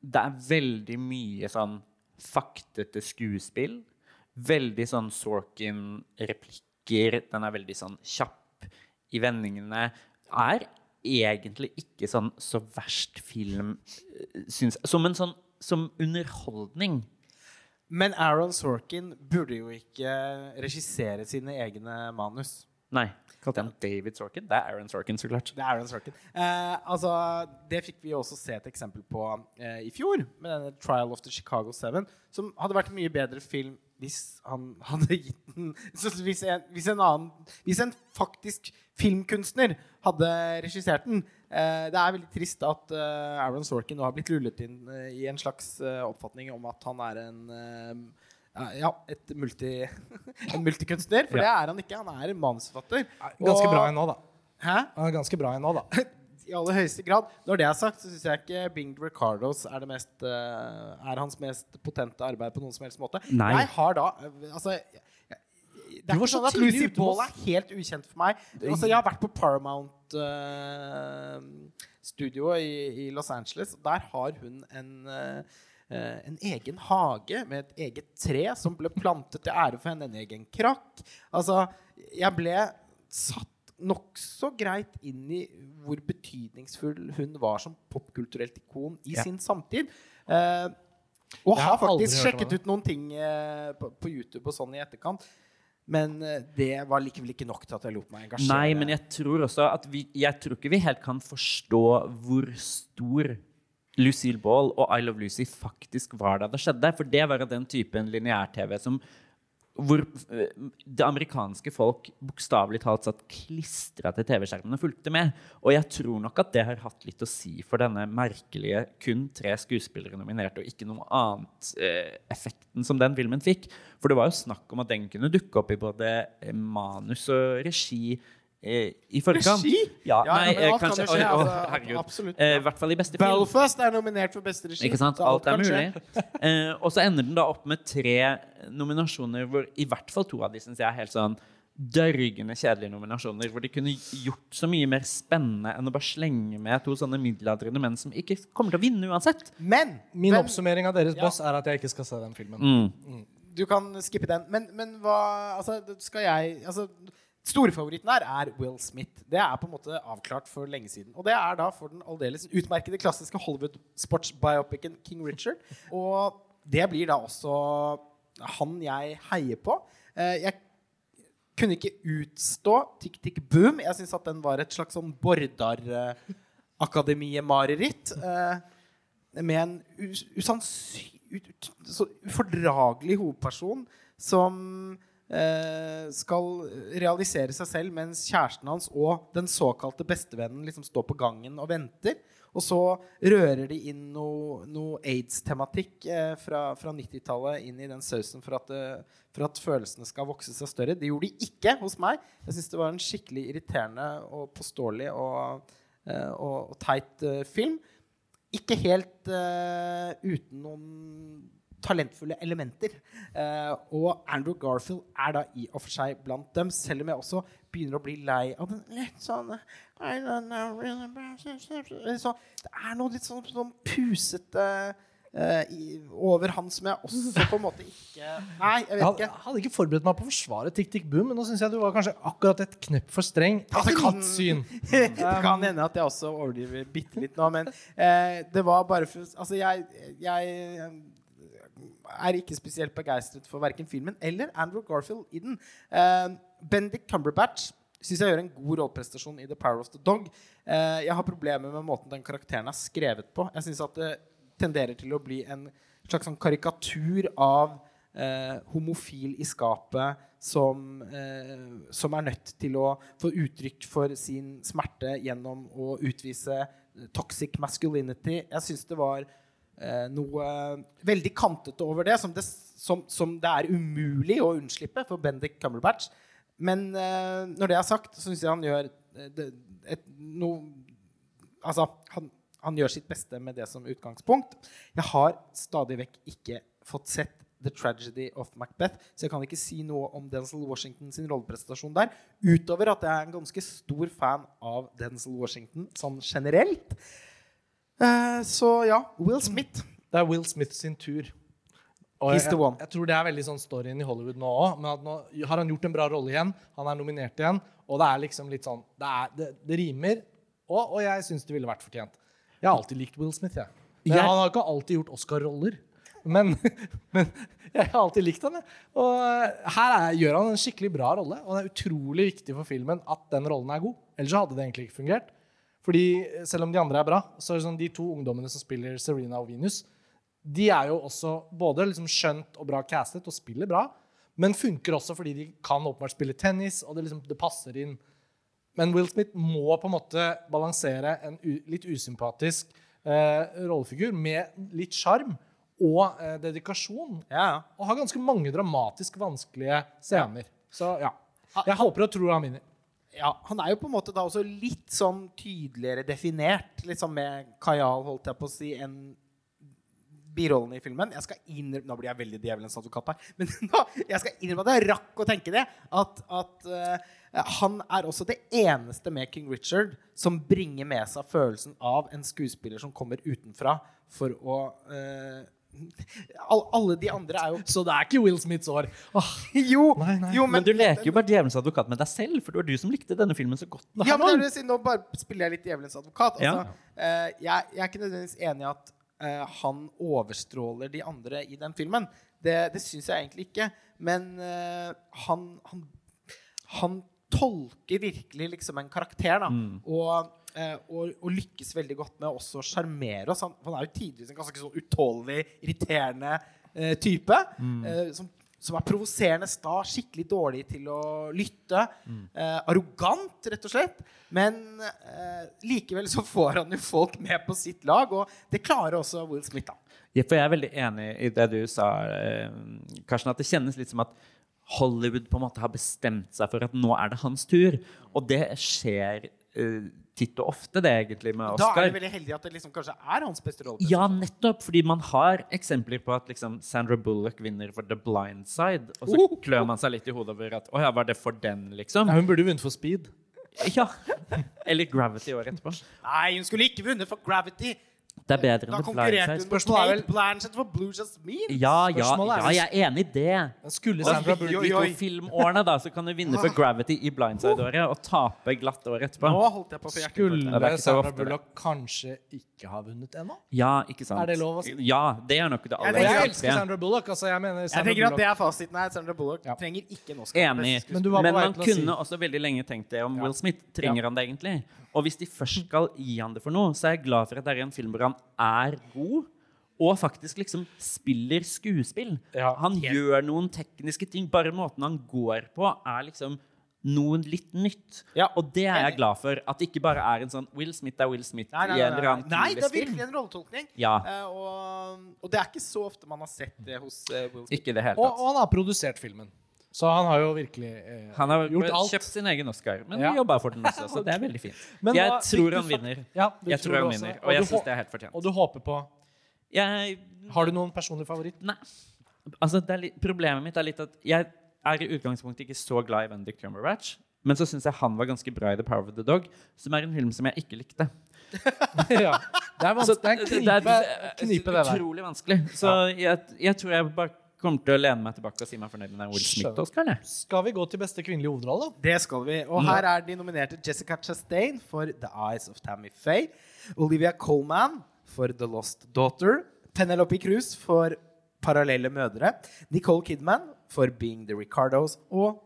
Det er veldig mye sånn faktete skuespill. Veldig sånn Sorkin-replikker. Den er veldig sånn kjapp i vendingene. Er egentlig ikke sånn så verst film, syns jeg. Som en sånn som underholdning. Men Aaron Sorkin burde jo ikke regissere sine egne manus. Nei. Kalte han David Sorkin? Det er Aaron Sorkin, så klart. Det er Aaron Sorkin. Eh, altså, det fikk vi også se et eksempel på eh, i fjor, med denne Trial of the Chicago Seven, som hadde vært en mye bedre film hvis han hadde gitt den så hvis, en, hvis, en annen, hvis en faktisk filmkunstner hadde regissert den. Eh, det er veldig trist at eh, Aaron Sorkin nå har blitt lullet inn eh, i en slags oppfatning om at han er en ja, et multi, en multikunstner. For Ja. det er han ikke. Han er en manusforfatter. Ganske Og- bra ennå, da. Hæ? Han er ganske bra ennå, da. I aller høyeste grad. Når det er sagt, så syns jeg ikke Bing Ricardos er, det mest, er hans mest potente arbeid på noen som helst måte. Nei. Jeg har da Altså Det Du er ikke sånn at Lucy Ball er helt ukjent for meg. Altså, jeg har vært på Paramount eh, Studio i, i Los Angeles. Der har hun en uh, en egen hage med et eget tre som ble plantet til ære for henne. En egen krakk. Altså, jeg ble satt nokså greit inn i hvor betydningsfull hun var som popkulturelt ikon i Ja. sin samtid. Eh, og Jeg har har faktisk sjekket ut noen ting eh, på, på YouTube og sånn i etterkant. Men eh, det var likevel ikke nok til at jeg lot meg engasjere. Nei, men jeg tror også at vi Jeg tror ikke vi helt kan forstå hvor stor Lucille Ball og I Love Lucy faktisk var da det skjedde. For det var den typen lineær-TV som hvor eh, det amerikanske folk bokstavelig talt satt klistra til TV-skjermen og fulgte med. Og jeg tror nok at det har hatt litt å si for denne merkelige kun tre skuespillere nominerte, og ikke noe annet eh, effekten som den filmen fikk. For det var jo snakk om at den kunne dukke opp i både eh, manus og regi i forkant. Regi? Ja, Ja, nei, men eh, alt kan kanskje jo skje, Oi, å, altså, herregud. absolutt. Eh, I hvert fall i beste film. Belfast er nominert for beste regi. Ikke sant? Alt, Alt er mulig. Eh, og så ender den da opp med tre nominasjoner hvor i hvert fall to av de syns jeg er helt sånn dørgende kjedelige nominasjoner. Hvor de kunne gjort så mye mer spennende enn å bare slenge med to sånne middelaldrende menn som ikke kommer til å vinne uansett. Men Min men, oppsummering av deres Ja. boss er at jeg ikke skal se den filmen. Mm. Du kan skippe den. Men, men hva Altså, skal jeg altså, Storefavoritten her er Will Smith. Det er på en måte avklart for lenge siden. Og det er da for den aldeles utmerkede klassiske Hollywood-sportsbiopicen King Richard. Og det blir da også han jeg heier på. Eh, Jeg kunne ikke utstå Tick Tick Boom. Jeg syns at den var et slags sånn Bordar-akademie-mareritt. eh, Med en usannsynlig, ufordragelig hovedperson som skal realisere seg selv mens kjæresten hans og den såkalte bestevennen liksom står på gangen og venter. Og så rører de inn noe, noe aids-tematikk eh, fra, fra 90-tallet inn i den sausen for at, eh, for at følelsene skal vokse seg større. Det gjorde de ikke hos meg. Jeg syns det var en skikkelig irriterende og påståelig og, eh, og, og teit eh, film. Ikke helt eh, uten noen talentfulle elementer. Eh, og Andrew Garfield er da i og for seg blant dem, selv om jeg også begynner å bli lei av den litt sånn så, Det er noe litt sånn, sånn pusete eh, i, over han som jeg også på en måte ikke Nei, jeg vet ikke. jeg hadde ikke forberedt meg på å forsvare Tikk Tikk Boom, men nå syns jeg du var kanskje akkurat et knepp for streng. Etter kan- syn. det kan hende at jeg også overdriver bitte litt nå, men eh, det var bare for Altså, jeg, jeg er ikke spesielt begeistret for verken filmen eller Andrew Garfield i den. Uh, Bendik Cumberbatch syns jeg gjør en god rolleprestasjon i The Power of the Dog. Uh, jeg har problemer med måten den karakteren er skrevet på. Jeg syns at det tenderer til å bli en slags sånn karikatur av eh, homofil i skapet som, eh, som er nødt til å få uttrykk for sin smerte gjennom å utvise eh, toxic masculinity. Jeg syns det var eh, noe veldig kantete over det som, det, som, som det er umulig å unnslippe for Bendik Cumberbatch. men eh, når det er sagt, så syns jeg han gjør eh, det, et, no, Altså, han, han gjør sitt beste med det som utgangspunkt. Jeg har stadig vekk ikke fått sett The Tragedy of Macbeth, så jeg kan ikke si noe om Denzil Washington sin rolleprestasjon der, utover at jeg er en ganske stor fan av Denzil Washington sånn generelt. Eh, så ja, Will Smith. Det er Will Smith sin tur. Og jeg, jeg tror det er veldig sånn storyen i Hollywood nå òg. Men at nå har han gjort en bra rolle igjen. Han er nominert igjen. Og det er liksom litt sånn Det, er, det, det rimer. Og, og jeg syns det ville vært fortjent. Jeg har alltid likt Will Smith. Jeg. Men Jeg- Han har ikke alltid gjort Oscar-roller. Men, men jeg har alltid likt han. jeg. Og eh, her er, gjør han en skikkelig bra rolle. Og det er utrolig viktig for filmen at den rollen er god. Ellers hadde det egentlig ikke fungert. Fordi eh, selv om de andre er bra, så er det sånn de to ungdommene som spiller Serena og Venus, de er jo også både liksom skjønt og bra castet og spiller bra, men funker også fordi de kan åpenbart spille tennis, og det, liksom, det passer inn. Men Will Smith må på en måte balansere en litt usympatisk eh, rollefigur med litt sjarm og eh, dedikasjon. Ja, Og har ganske mange dramatisk vanskelige scener. Så ja. Jeg håper og tror han vinner. Ja, han er jo på en måte da også litt sånn tydeligere definert, liksom med Kajal, holdt jeg på å si, enn birollen i filmen. Jeg skal innrømme, Nå blir jeg veldig djevelens advokat her. Men nå, jeg skal innrømme at jeg rakk å tenke det. At, at uh, han er også det eneste med King Richard som bringer med seg følelsen av en skuespiller som kommer utenfra for å eh, all, Alle de andre er jo Så det er ikke Will Smiths år. Oh. Jo, Nei, nei. jo Men du leker jo bare djevelens advokat med deg selv, for det var du som likte denne filmen så godt. Ja, men det Nå bare spiller jeg litt djevelens advokat. Ja. Altså, eh, jeg, jeg er ikke nødvendigvis enig i at uh, han overstråler de andre i den filmen. Det, det syns jeg egentlig ikke. Men uh, han, han, han tolker virkelig liksom en karakter, da. Og, eh, og, og lykkes veldig godt med å også sjarmere oss. Han, han er jo tidvis en ganske sånn utålelig, irriterende eh, type. eh, som som er provoserende sta, skikkelig dårlig til å lytte. Eh, arrogant, rett og slett. Men eh, likevel så får han jo folk med på sitt lag, og det klarer også Will Smith. da. Ja, for jeg er veldig enig i det du sa, eh, Karsten, at det kjennes litt som at Hollywood på en måte har bestemt seg for at nå er det hans tur. Og det skjer eh, titt og ofte, det egentlig, med Oscar. Da er det veldig heldig at det liksom kanskje er hans beste rolle. Ja, nettopp. Fordi man har eksempler på at liksom Sandra Bullock vinner for The Blind Side. Og så klør man seg litt i hodet over at Å ja, var det for den, liksom? Ja, hun burde vunnet for speed. Ja. Eller Gravity året etterpå. Nei, hun skulle ikke vunnet for Gravity! Det er bedre enn The Blind konkurrerte Side. hun med Spørsmålet er vel- Kate Blanchett for Blue Jasmine. Ja, ja, ja, jeg er enig i det. Men skulle Sandra Bullock de filmårene da, så kan du vinne for Gravity i Blindside-året og tape glatt året etterpå. Nå holdt jeg på for Skulle ikke Sandra. Bullock kanskje ikke ha vunnet ennå? Ja, ikke sant? Er det lov å si? Ja, det er nok det aller jeg elsker. Sandra Bullock. Altså, jeg mener Jeg tenker at det er fasiten her. Sandra Bullock Ja. trenger ikke en Oscar. Enig. Men Men man kunne også veldig lenge tenkt det om Will Smith. Trenger han det egentlig? Og hvis de først skal gi han det for noe, så er jeg glad for at det er en film hvor han er god. Og faktisk liksom spiller skuespill. Ja, han gjør noen tekniske ting. Bare måten han går på, er liksom noe litt nytt. Ja. Og det er jeg glad for. At det ikke bare er en sånn Will Smith er Will Smith Nei, nei, i en eller annen nei, det er virkelig en rolletolkning. Ja. Uh, og, og det er ikke så ofte man har sett det hos uh, Will Smith. Ikke det helt, Og, og han har produsert filmen. Så han har jo virkelig eh, Han har gjort alt. kjøpt sin egen Oscar, men Ja. jobba for den også, så det er veldig fint. Men jeg hva- tror han vinner. Ja, Jeg tror han også. vinner, Og og jeg syns det er helt fortjent. Og du håper på Jeg Har du noen personlig favoritt? Nei. Altså, det litt, problemet mitt er litt at jeg er i utgangspunktet ikke så glad i Benedict Cumberbatch. Men så syns jeg han var ganske bra i The Power of the Dog, som er en film som jeg ikke likte. ja. Det er, vanskelig. det er en knipe, det knipe, det der. utrolig vanskelig. Så jeg, jeg tror jeg bare kommer til å lene meg tilbake og si meg fornøyd med den Will Smith-Oscaren. Skal vi gå til beste kvinnelige hovedrolle? Det skal vi. Og her er de nominerte Jessica Chastain for The Eyes of Tammy Faye. Olivia Colman for The Lost Daughter. Penelope Cruz for Parallelle mødre. Nicole Kidman for Being the Ricardos. Og,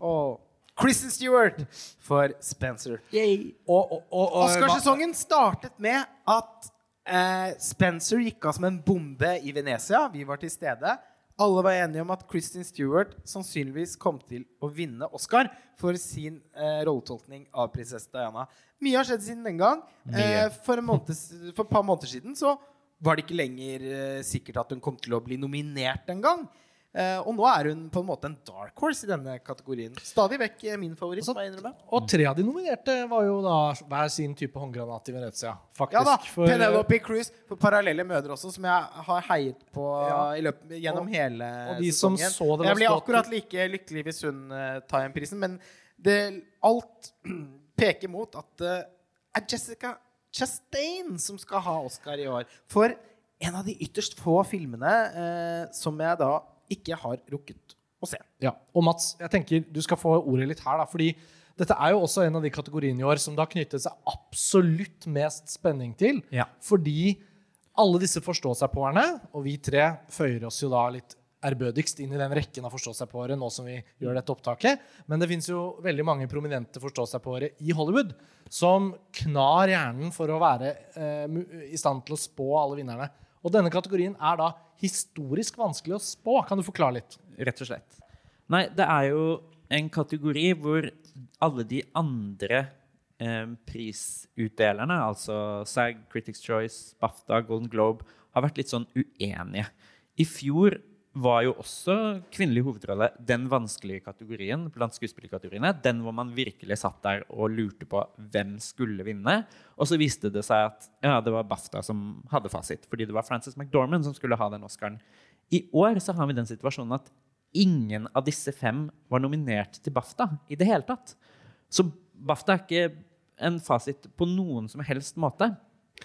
og Kristen Stewart for Spencer. Og, og, og, og, Oscarsesongen startet med at eh, Spencer gikk av som en bombe i Venezia. Vi var til stede. Alle var enige om at Kristin Stewart sannsynligvis kom til å vinne Oscar for sin eh, rolletolkning av prinsesse Diana. Mye har skjedd siden den gang. Eh, for, for et par måneder siden så var det ikke lenger eh, sikkert at hun kom til å bli nominert en gang. Eh, og nå er hun på en måte en dark horse i denne kategorien. Stadig vekk eh, min favoritt. Altså, må jeg. Og tre av de nominerte var jo da hver sin type håndgranat i Venezia. Faktisk. Ja da, For- Penelope Cruz for parallelle mødre også, som jeg har heiet på Ja. i løpet, gjennom Og- hele og de som sesongen. så det jeg blir akkurat like lykkelig hvis hun uh, tar igjen prisen, men det, alt peker mot at det er Jessica Chastain som skal ha Oscar i år. For en av de ytterst få filmene som jeg da ikke har rukket å se. Ja, og Mats, jeg tenker du skal få ordet litt her, da, fordi dette er jo også en av de kategoriene i år som det har knyttet seg absolutt mest spenning til. Ja. Fordi alle disse forstå-seg-på-erne, og vi tre føyer oss jo da litt ærbødigst inn i den rekken av forstå-seg-på-ere nå som vi gjør dette opptaket. Men det fins jo veldig mange prominente forstå-seg-på-ere i Hollywood som knar hjernen for å være eh, i stand til å spå alle vinnerne. Og denne kategorien er da historisk vanskelig å spå. Kan du forklare litt? Rett og slett. Nei, det er jo en kategori hvor alle de andre eh, prisutdelerne, altså SAG, Critics Choice, BAFTA, Golden Globe, har vært litt sånn uenige. I fjor var jo også kvinnelig hovedrolle den vanskelige kategorien blant skuespillerkategoriene. Den hvor man virkelig satt der og lurte på hvem skulle vinne. Og så viste det seg at ja, det var BAFTA som hadde fasit, fordi det var Frances McDormand som skulle ha den Oscaren. I år så har vi den situasjonen at ingen av disse fem var nominert til BAFTA i det hele tatt. Så BAFTA er ikke en fasit på noen som helst måte.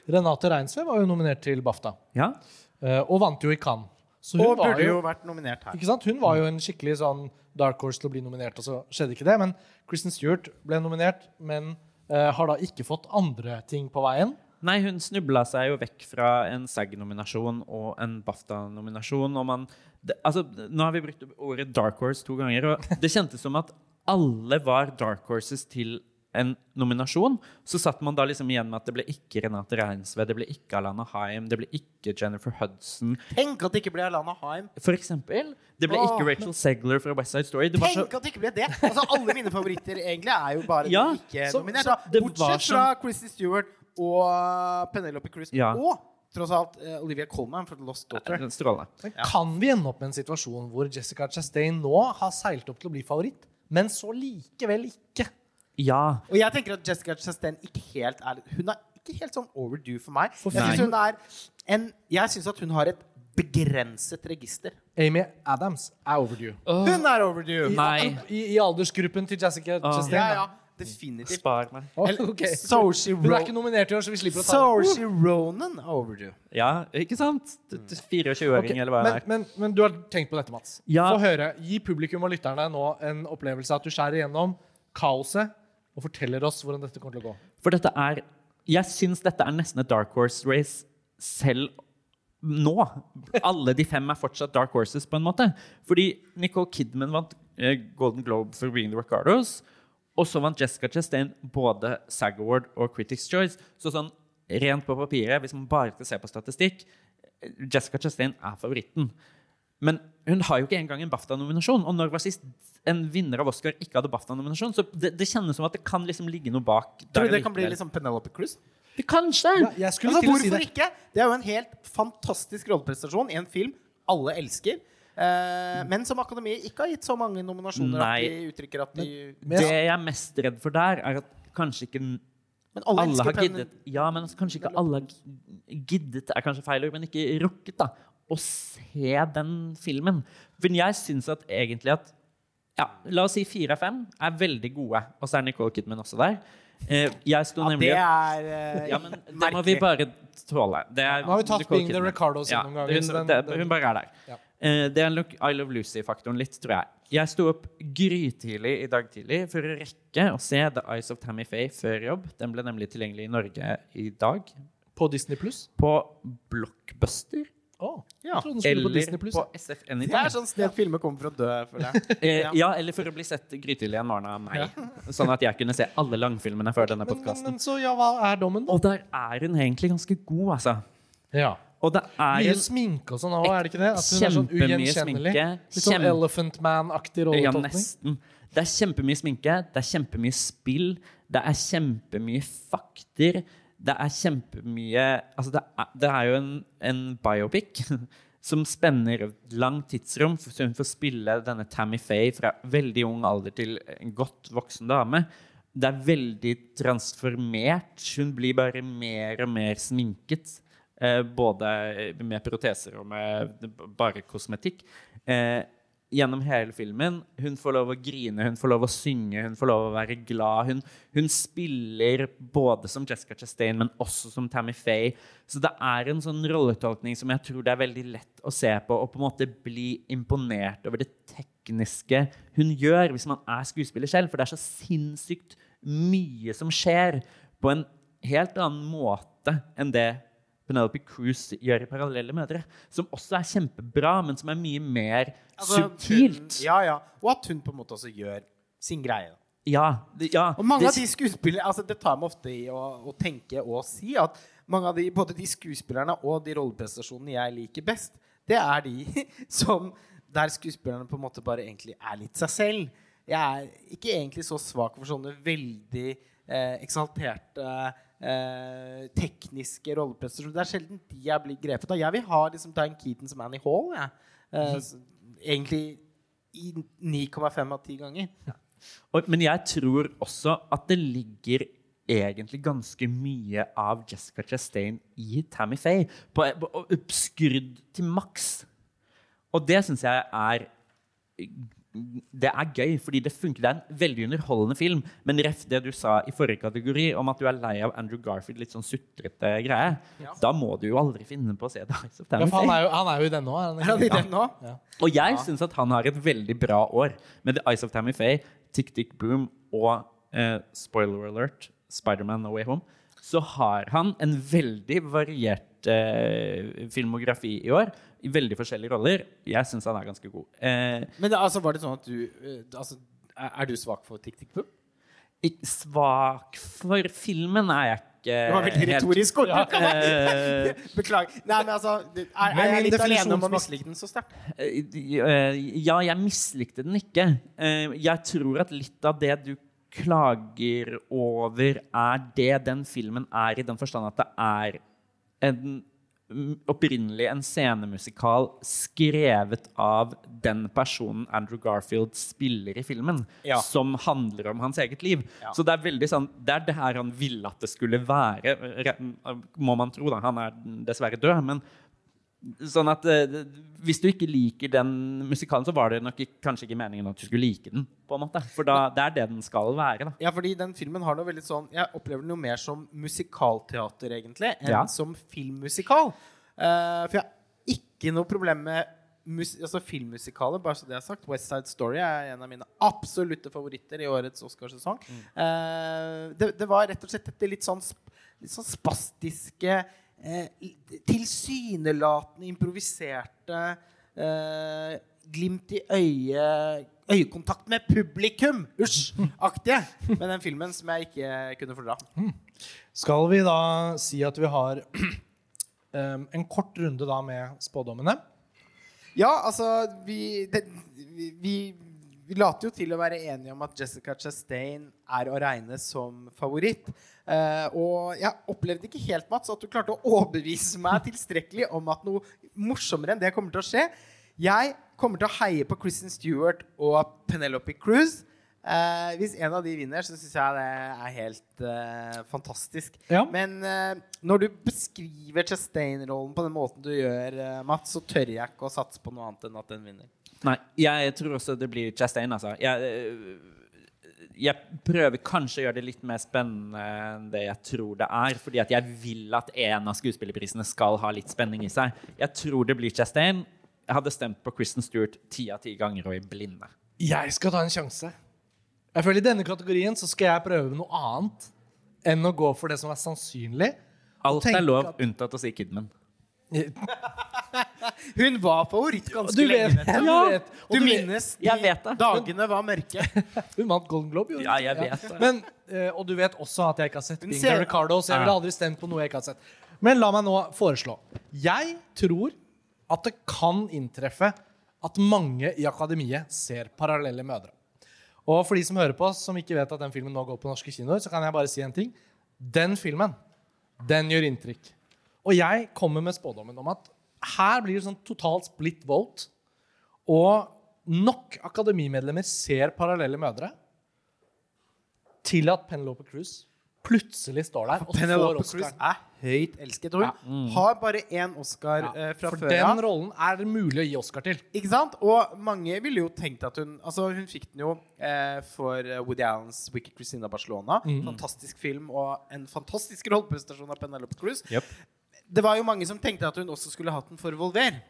Renate Reinsve var jo nominert til BAFTA, Ja, eh, og vant jo i Cannes. Så hun Og var burde jo, jo vært nominert her. ikke sant? Hun var jo en skikkelig sånn dark horse til å bli nominert, og så skjedde ikke det. Men Kristen Stewart ble nominert, men uh, har da ikke fått andre ting på veien. Nei, hun snubla seg jo vekk fra en SAG-nominasjon og en BAFTA-nominasjon. og man, det, altså, Nå har vi brukt ordet dark horse to ganger, og det kjentes som at alle var dark horses til en nominasjon. Så satt man da liksom igjen med at det ble ikke Renate Reinsve, det ble ikke Alana Haim, det ble ikke Jennifer Hudson. Tenk at det ikke ble Alana Haim. For eksempel. Det ble Åh, ikke Rachel Segler fra West Side Story. Det var så, Tenk at det ikke ble det! Altså, alle mine favoritter egentlig er jo bare Ja, ikke så- nominert. så da. det var Bortsett som- fra Chrissy Stewart og uh, Penelope Cruz. Ja. Og tross alt uh, Olivia Colman for Lost Daughter. strålende. Men Kan vi ende opp med en situasjon hvor Jessica Chastain nå har seilt opp til å bli favoritt, men så likevel ikke? Ja. Og jeg tenker at Jessica Chastain ikke helt er Hun er ikke helt sånn overdue for meg. For jeg syns hun er en Jeg syns at hun har et begrenset register. Amy Adams er overdue. Hun er overdue! Nei. I, I aldersgruppen til Jessica Chastain. Ja, ja. Definitivt. Spar meg. Oh, okay. so Hun er ikke nominert i år, så vi slipper å ta Saoirse Ronan er overdue. Ja, ikke sant? Det- det- 24-åring, okay. eller hva det men, er. men, men du har tenkt på dette, Mats. Ja. Få høre. Gi publikum og lytterne nå en opplevelse av at du skjærer igjennom kaoset og forteller oss hvordan dette kommer til å gå. For dette er Jeg syns dette er nesten et dark horse race selv nå. Alle de fem er fortsatt dark horses, på en måte. Fordi Nicole Kidman vant eh, Golden Globe for Being the Ricardos. Og så vant Jessica Chastain både SAG Award og Critics' Choice. Så sånn rent på papiret, hvis man bare skal se på statistikk, Jessica Chastain er favoritten. Men hun har jo ikke engang en BAFTA-nominasjon. Og når var sist en vinner av Oscar ikke hadde BAFTA-nominasjon? Så det, det kjennes som at det kan liksom ligge noe bak. der Tror du det kan bli liksom Penelope Cruz? Det Kanskje! Ja, jeg skulle Altså, til å hvorfor si det. ikke? Det er jo en helt fantastisk rolleprestasjon i en film alle elsker. Eh, men som Akademiet ikke har gitt så mange nominasjoner Nei. at de uttrykker at de Men- Det jeg er mest redd for der, er at kanskje ikke Men alle, alle har giddet Ja, men altså, kanskje ikke alle har gi- giddet, er kanskje feil ord, men ikke rukket da, å se den filmen. For jeg syns at egentlig at ja, La oss si fire av fem er veldig gode, og så er Nicole Kidman også der. Eh, jeg sto Ja, nemlig det er uh, ja, men det må vi bare tåle. Det er Nå har vi tatt Nicole Being the. Ricardos ja, noen ganger. Hun, det, hun bare er der. Ja. Eh, det er look, I Love Lucy-faktoren litt, tror jeg. Jeg sto opp grytidlig i dag tidlig for å rekke å se The Eyes of Tammy Faye før jobb. Den ble nemlig tilgjengelig i Norge i dag. På Disney Pluss? På Blockbuster. Oh, Ja. skulle på Eller på SF Det er sånn sted filmer kommer for å dø, føler jeg. Eh, ja, eller for å bli sett grytidlig en morgen av meg. Sånn at jeg kunne se alle langfilmene før denne Men, men, podkasten. men så, ja, hva er dommen, da? Og der er hun egentlig ganske god, altså. Ja. Og det er Mye en sminke og sånn òg, er det ikke det? At hun er sånn ugjenkjennelig. Litt sånn Kjempe- Elephant Man-aktig Ja, nesten. Det er kjempemye sminke, det er kjempemye spill, det er kjempemye fakter. Det er kjempemye Altså, det er, det er jo en, en biopic. som spenner langt tidsrom. Så hun får spille denne Tammy Faye fra veldig ung alder til en godt voksen dame. Det er veldig transformert. Hun blir bare mer og mer sminket. Eh, både med proteser og med bare kosmetikk. Eh, gjennom hele filmen. Hun får lov å grine, hun får lov å synge, hun får lov å være glad. Hun, hun spiller både som Jessica Chastain, men også som Tammy Faye. Så det er en sånn rolletolkning som jeg tror det er veldig lett å se på og på en måte bli imponert over det tekniske hun gjør, hvis man er skuespiller selv. For det er så sinnssykt mye som skjer på en helt annen måte enn det Penelope Cruz gjør i 'Parallelle mødre', som også er kjempebra, men som er mye mer Altså, subtilt. Hun, ja, ja. Og at hun på en måte også gjør sin greie. Ja, det, ja, Og mange det- av de skuespillerne altså Det tar meg ofte i å, å tenke og si at mange av de, både de skuespillerne og de rolleprestasjonene jeg liker best, det er de som der skuespillerne på en måte bare egentlig er litt seg selv. Jeg er ikke egentlig så svak for sånne veldig eh, eksalterte eh, tekniske rolleprestasjoner. Det er sjelden de jeg blir grepet av. Jeg vil ha liksom Diane Keaton som Annie Hall. Ja. Eh, så, egentlig i 9,5 av 10 ganger. Og, men jeg tror også at det ligger egentlig ganske mye av Jessica Chastain i Tammy Faye. På, på, skrudd til maks. Og det syns jeg er det er gøy, fordi det funker. Det er en veldig underholdende film. Men ref det du sa i forrige kategori om at du er lei av Andrew Garfield, litt sånn sutrete greie, Ja. da må du jo aldri finne på å se Eyes of Ja, Tammy han, er han er jo i den nå. er han Er i den nå? Ja. Og jeg Ja. syns at han har et veldig bra år med The Eyes of Tammy Faye, Tick Tick Boom og eh, spoiler alert, Spiderman No Way Home. Så har han en veldig variert eh, filmografi i år, i veldig forskjellige roller. Jeg syns han er ganske god. Eh, Men det, altså, var det sånn at du eh, altså, er, er du svak for Tick Tick Boom? svak for filmen er jeg ikke Det var veldig helt- retorisk Ja, Eh, Beklager. Nei, men altså, det- er, Men er jeg litt alene om å mislike den så sterkt? Eh, Ja, jeg mislikte den ikke. Eh, Jeg tror at litt av det du klager over, er det den filmen er, i den forstand at det er en, opprinnelig en scenemusikal skrevet av den personen Andrew Garfield spiller i filmen, Ja. som handler om hans eget liv. Ja. Så det er veldig sånn, det er det her han ville at det skulle være, må man tro. da. Han er dessverre død. men Sånn at eh, Hvis du ikke liker den musikalen, så var det nok ikke, kanskje ikke meningen at du skulle like den. på en måte. For da, det er det den skal være. da. Ja, fordi den filmen har noe veldig sånn Jeg opplever den jo mer som musikalteater, egentlig, enn Ja. som filmmusikal. Eh, for jeg har ikke noe problem med mus altså filmmusikaler, bare så det er sagt. West Side Story er en av mine absolutte favoritter i årets Oscarsesong. Eh, det, det var rett og slett dette litt sånn, sp- litt sånn spastiske eh, Tilsynelatende improviserte eh, glimt i øyet Øyekontakt med publikum! Usj! Aktige. Med den filmen som jeg ikke kunne fordra. Skal vi da si at vi har um, en kort runde da med spådommene? Ja, altså Vi, det, vi, vi, later jo til å være enige om at Jessica Chastain er å regne som favoritt. Uh, og jeg opplevde ikke helt, Mats, at du klarte å overbevise meg tilstrekkelig om at noe morsommere enn det kommer til å skje. Jeg kommer til å heie på Kristen Stewart og Penelope Cruz. Uh, hvis en av de vinner, så syns jeg det er helt uh, fantastisk. Ja. Men når du beskriver Chastain-rollen på den måten du gjør, Mats, så tør jeg ikke å satse på noe annet enn at den vinner. Nei, jeg tror også det blir Chastain, altså. Jeg, øh, jeg prøver kanskje å gjøre det litt mer spennende enn det jeg tror det er. Fordi at jeg vil at en av skuespillerprisene skal ha litt spenning i seg. Jeg tror det blir Chastain. Jeg hadde stemt på Kristen Stewart ti av ti ganger og i blinde. Jeg skal ta en sjanse. Jeg føler I denne kategorien så skal jeg prøve noe annet enn å gå for det som er sannsynlig. Alt er lov, at- unntatt å si Kidman. Hun var favoritt ganske Du vet, lenge. du. du vet. Du du minnes det. dagene var mørke. hun vant Golden Globe, jo. Ja, jeg vet ja. Men, eh, og du vet også at jeg ikke har sett Bing ser- Ricardo, så jeg ville aldri stemt på noe jeg ikke har sett. Men la meg nå foreslå. Jeg tror at det kan inntreffe at mange i akademiet ser parallelle mødre. Og for de som hører på oss, som ikke vet at den filmen nå går på norske kinoer, så kan jeg bare si en ting. Den filmen, den gjør inntrykk. Og jeg kommer med spådommen om at her blir det sånn totalt split vote. Og nok akademimedlemmer ser parallelle mødre til at Penelope Cruz plutselig står der og får Penelope Cruz Oscar. er høyt elsket. Hun har bare én Oscar eh, fra For før den rollen er det mulig å gi Oscar til. Ikke sant? Og mange ville jo tenkt at hun Altså, hun fikk den jo eh, for eh, Woody Allens 'Wicked Christina Barcelona'. Fantastisk film og en fantastisk rolleprestasjon av Penelope Cruz. Yep. Det var jo mange som tenkte at hun også skulle hatt den for Volver.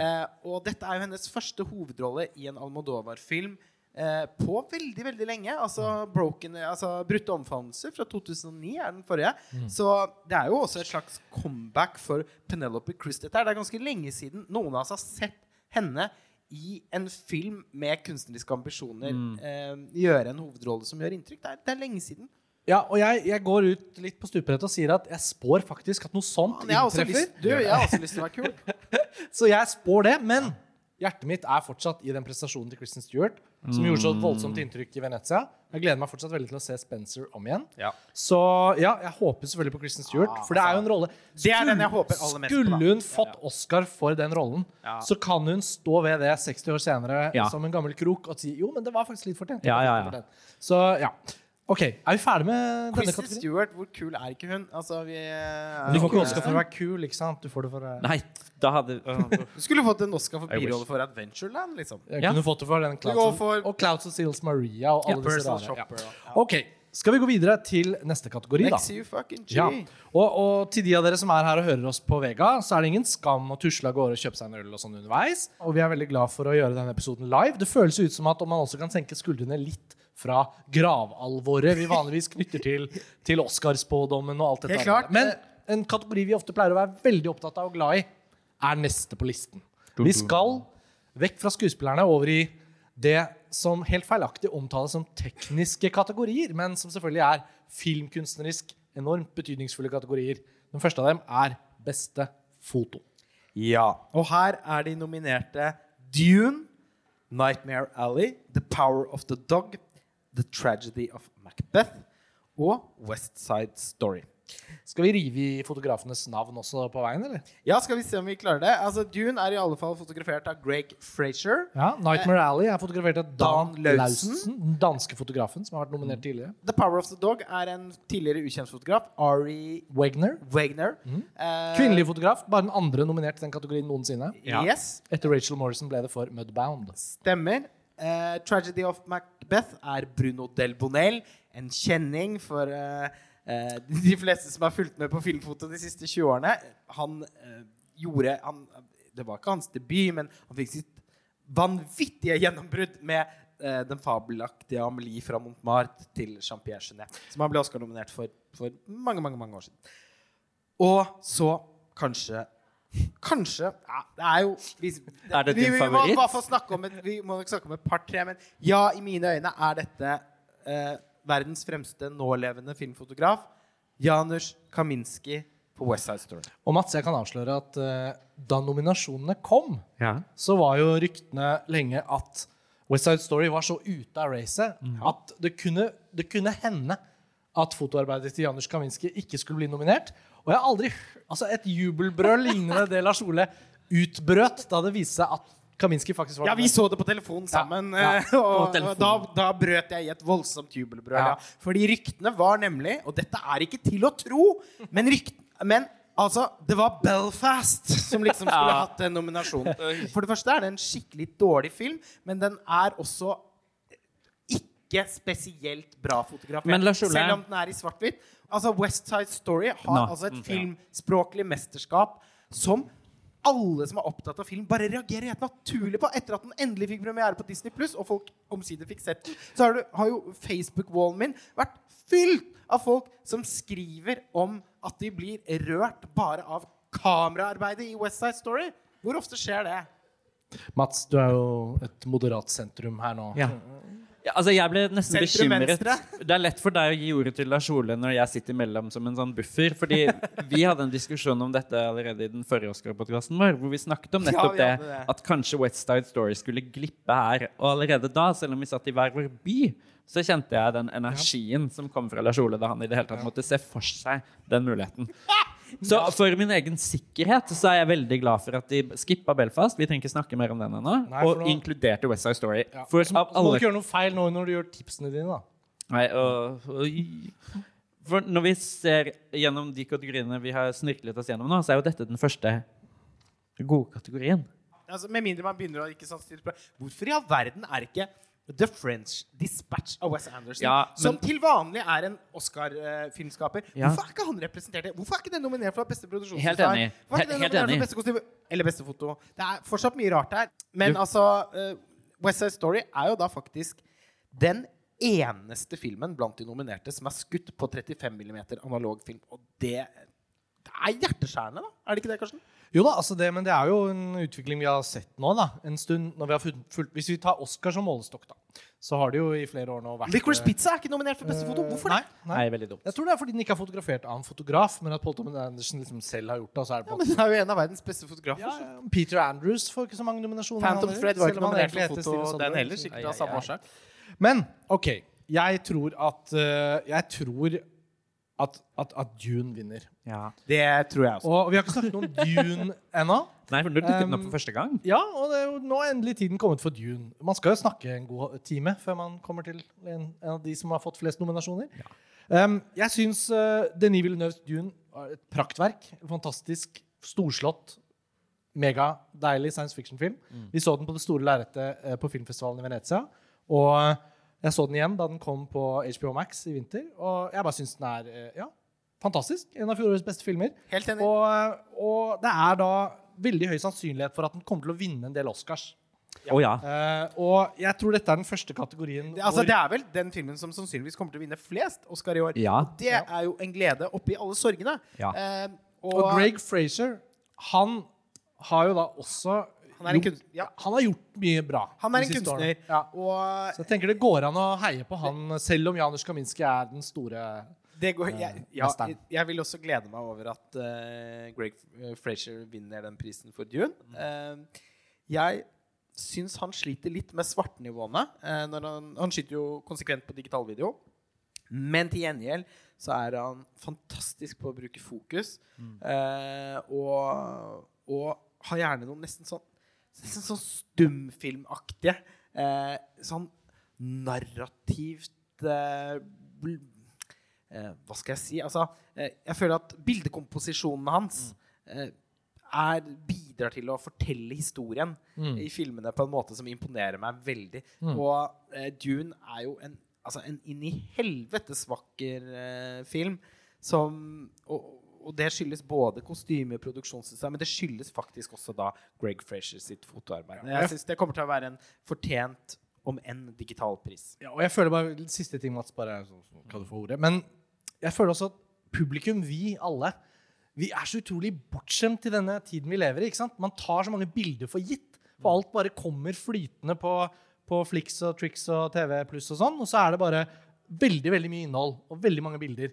Eh, og dette er jo hennes første hovedrolle i en Almodovar-film eh, på veldig, veldig lenge. Altså, broken, altså Brutte omfavnelser fra 2009 er den forrige. Så det er jo også et slags comeback for Penelope Cruz. Dette er, det er ganske lenge siden noen av oss har sett henne i en film med kunstneriske ambisjoner eh, gjøre en hovedrolle som gjør inntrykk. Det er, det er lenge siden. Ja, og jeg, jeg går ut litt på stupebrettet og sier at jeg spår faktisk at noe sånt inntreffer. lyst, du, jeg har også lyst til å være kul. Så jeg spår det, men hjertet mitt er fortsatt i den prestasjonen til Kristen Stewart, som gjorde så voldsomt inntrykk i Venezia. Jeg gleder meg fortsatt veldig til å se Spencer om igjen. Ja. Så ja, jeg håper selvfølgelig på Kristen Stewart, for det er jo en rolle Det er den jeg håper aller mest på. Skulle hun fått Oscar for den rollen, Ja. så kan hun stå ved det 60 år senere Ja. som en gammel krok og si jo, men det var faktisk litt fortjent. Ja, ja, ja. Så ja. OK, er vi ferdig med denne Kristen kategorien? Stewart, hvor kul er ikke hun? Altså, vi er Du får ikke Oscar for å være kul, ikke sant? Du får det for uh, Nei, da hadde Du skulle fått en Oscar for birolle for Adventureland, liksom. Jeg Ja. kunne fått det for den Clouds, for- og Clouds of Seals Maria og alle disse rare. Ja. Ja. OK, skal vi gå videre til neste kategori, da? Next you fucking G. Ja. Og, og til de av dere som er her og hører oss på Vega, så er det ingen skam å tusle av gårde og kjøpe seg en øl og sånn underveis. Og vi er veldig glad for å gjøre denne episoden live. Det føles ut som at om man også kan senke skuldrene litt fra gravalvoret vi vanligvis knytter til, til Oscarspådommen og alt dette. Men en kategori vi ofte pleier å være veldig opptatt av og glad i, er neste på listen. Vi skal vekk fra skuespillerne over i det som helt feilaktig omtales som tekniske kategorier, men som selvfølgelig er filmkunstnerisk enormt betydningsfulle kategorier. Den første av dem er beste foto. Ja. Og her er de nominerte Dune, Nightmare Alley, The Power of the Dog, The Tragedy of Macbeth og West Side Story. Skal vi rive i fotografenes navn også på veien, eller? Ja, skal vi se om vi klarer det. Altså, Dune er i alle fall fotografert av Greg Frazier. Ja, Nightmare Alley er fotografert av Dan, Dan Lausen, den danske fotografen som har vært nominert tidligere. The Power of the Dog er en tidligere ukjent fotograf, Ari Wegner, Wagner. Eh, kvinnelig fotograf, bare den andre nominert i den kategorien noensinne. Ja. Yes, Etter Rachel Morrison ble det for Mudbound. stemmer. Eh, Tragedy of Macbeth er Bruno Del Bonel, en kjenning for uh, uh, de fleste som har fulgt med på filmfoto de siste 20 årene. Han uh, gjorde han, Det var ikke hans debut, men han fikk sitt vanvittige gjennombrudd med den fabelaktige Amelie fra Montmartre til Jean-Pierre Genet, som han ble Oscar-nominert for for mange, mange, mange år siden. Og så kanskje Kanskje ja, Det er jo vi, Er det din vi, vi må favoritt? bare få snakke om et, Vi må nok snakke om et par-tre, men ja, i mine øyne er dette eh, verdens fremste nålevende filmfotograf. Janusz Kaminski på West Side Story. Og Mats, jeg kan avsløre at eh, da nominasjonene kom, Ja. så var jo ryktene lenge at West Side Story var så ute av racet at det kunne, det kunne hende at fotoarbeidet til Janusz Kaminski ikke skulle bli nominert. Og jeg har aldri Altså, et jubelbrøl lignende det Lars Ole utbrøt da det viste seg at Kaminski faktisk var Ja, vi så det på telefon sammen, Ja, ja, på og, da, da brøt jeg i et voldsomt jubelbrøl. Ja. Ja. Fordi ryktene var nemlig Og dette er ikke til å tro, men rykt, Men altså, det var Belfast som liksom skulle Ja. hatt den nominasjonen. For det første er det en skikkelig dårlig film, men den er også ikke spesielt bra fotografert. Selv om den er i svart-hvitt. Altså, West Side Story har Nå. altså et filmspråklig mesterskap som alle som er opptatt av film, bare reagerer helt naturlig på. Etter at den endelig fikk premiere på Disney Pluss, og folk omsider fikk sett den, så har, du, har jo Facebook-wallen min vært fylt av folk som skriver om at de blir rørt bare av kameraarbeidet i West Side Story. Hvor ofte skjer det? Mats, du er jo et moderat sentrum her nå. Ja. Ja, altså jeg ble nesten bekymret. Det er lett for deg å gi ordet til Lars Ole når jeg sitter imellom som en sånn buffer. Fordi vi hadde en diskusjon om dette allerede i den forrige Oscar-podkasten vår, hvor vi snakket om nettopp ja, det, det. at kanskje West Side Story skulle glippe her. Og allerede da, selv om vi satt i hver vår by, så kjente jeg den energien som kom fra Lars Ole da han i det hele tatt måtte se for seg den muligheten. Så for min egen sikkerhet så er jeg veldig glad for at de skippa Belfast. Vi trenger ikke snakke mer om den ennå. Og nå- inkluderte West Side Story. Ja. For Så, så må du ikke gjøre noe feil nå når du gjør tipsene dine. da. Nei, og, og, For når vi ser gjennom de kategoriene vi har snirklet oss gjennom nå, så er jo dette den første gode kategorien. Altså, med mindre man begynner å ikke sant, stille Hvorfor i all verden er ikke The French Dispatch av Wes Anderson, Ja, men- som til vanlig er en Oscar-filmskaper Ja. Hvorfor er ikke han representert? Hvorfor er ikke den nominert for beste produksjonsdesign? Helt enig. Hvorfor er ikke den Helt nominert enig. for beste kostyme? Eller beste foto? Det er fortsatt mye rart her. Men Du- altså uh, West Side Story er jo da faktisk den eneste filmen blant de nominerte som er skutt på 35 mm analog film. Og det, det er hjerteskjærende, da? Er det ikke det, Karsten? Jo da, altså det, men det er jo en utvikling vi har sett nå. da, en stund, når vi har fulgt, fulgt, Hvis vi tar Oscar som målestokk, da, så har det jo i flere år nå vært Licorice eh, Pizza er ikke nominert for beste foto. Hvorfor nei, det? nei. Nei, veldig dumt. Jeg tror det er fordi den ikke har fotografert av en fotograf, men at Paul Thomas Anderson liksom selv har gjort det. så er det på Ja, men. Den er jo en av verdens beste fotografer. Ja, ja, Peter Andrews får ikke så mange nominasjoner. Phantom Thread var ikke nominert for foto, den heller. Sikkert av samme årsak. Men OK. Jeg tror at eh, Jeg tror at, at, at Dune vinner. Ja. Det tror jeg også. Og vi har ikke snakket om Dune ennå. Nei, for du dukket den Um, opp for første gang. Ja, og det er jo nå er endelig tiden kommet for Dune. Man skal jo snakke en god time før man kommer til en, en av de som har fått flest nominasjoner. Um, jeg syns uh, Denis Villeneuves Dune er et praktverk. Fantastisk, storslått, megadeilig science fiction-film. Vi så den på det store lerretet uh, på filmfestivalen i Venezia. Og jeg så den igjen da den kom på HBO Max i vinter. Og jeg bare syns den er uh, ja, fantastisk. En av fjorårets beste filmer. Helt enig. Og, eh, og det er da veldig høy sannsynlighet for at den kommer til å vinne en del Oscars. Å ja. Uh, og jeg tror dette er den første kategorien Det, altså, hvor det er vel den filmen som sannsynligvis kommer til å vinne flest Oscar i år. Ja. Og det er jo en glede oppi alle sorgene. Ja. Eh, Og Greg Frazier, han har jo da også Han er en gjort- kunst- ja. han har gjort mye bra. Han er en kunstner. Ja. Og Så jeg tenker det går an å heie på han, selv om Janusz Kaminski er den store går, jeg, ja, jeg, vil også glede meg over at uh, Greg uh, Frazier vinner den prisen for Dune. Uh, jeg syns han sliter litt med svartnivåene. Uh, han, han skyter jo konsekvent på digitalvideo. Men til gjengjeld så er han fantastisk på å bruke fokus. Uh, og, og har gjerne noen nesten sånn Nesten sånn stumfilmaktige. eh, sånn narrativt eh, eh, Hva skal jeg si? Altså, eh, jeg føler at bildekomposisjonen hans eh, er, bidrar til å fortelle historien i filmene på en måte som imponerer meg veldig. Og eh, Dune er jo en, altså en inn i helvetes vakker eh, film som og, og det skyldes både kostyme og produksjonsdesign, men det skyldes faktisk også da Greg Frazier sitt fotoarbeid. Jeg synes det kommer til å være en fortjent, om enn digital pris. Ja, og jeg føler bare Siste ting, Mats, bare så, så kan du få ordet. Men jeg føler også at publikum, vi alle, vi er så utrolig bortskjemt i denne tiden vi lever i. ikke sant? Man tar så mange bilder for gitt. For alt bare kommer flytende på, på Flix og Trix og TV pluss og sånn. Og så er det bare veldig veldig mye innhold og veldig mange bilder.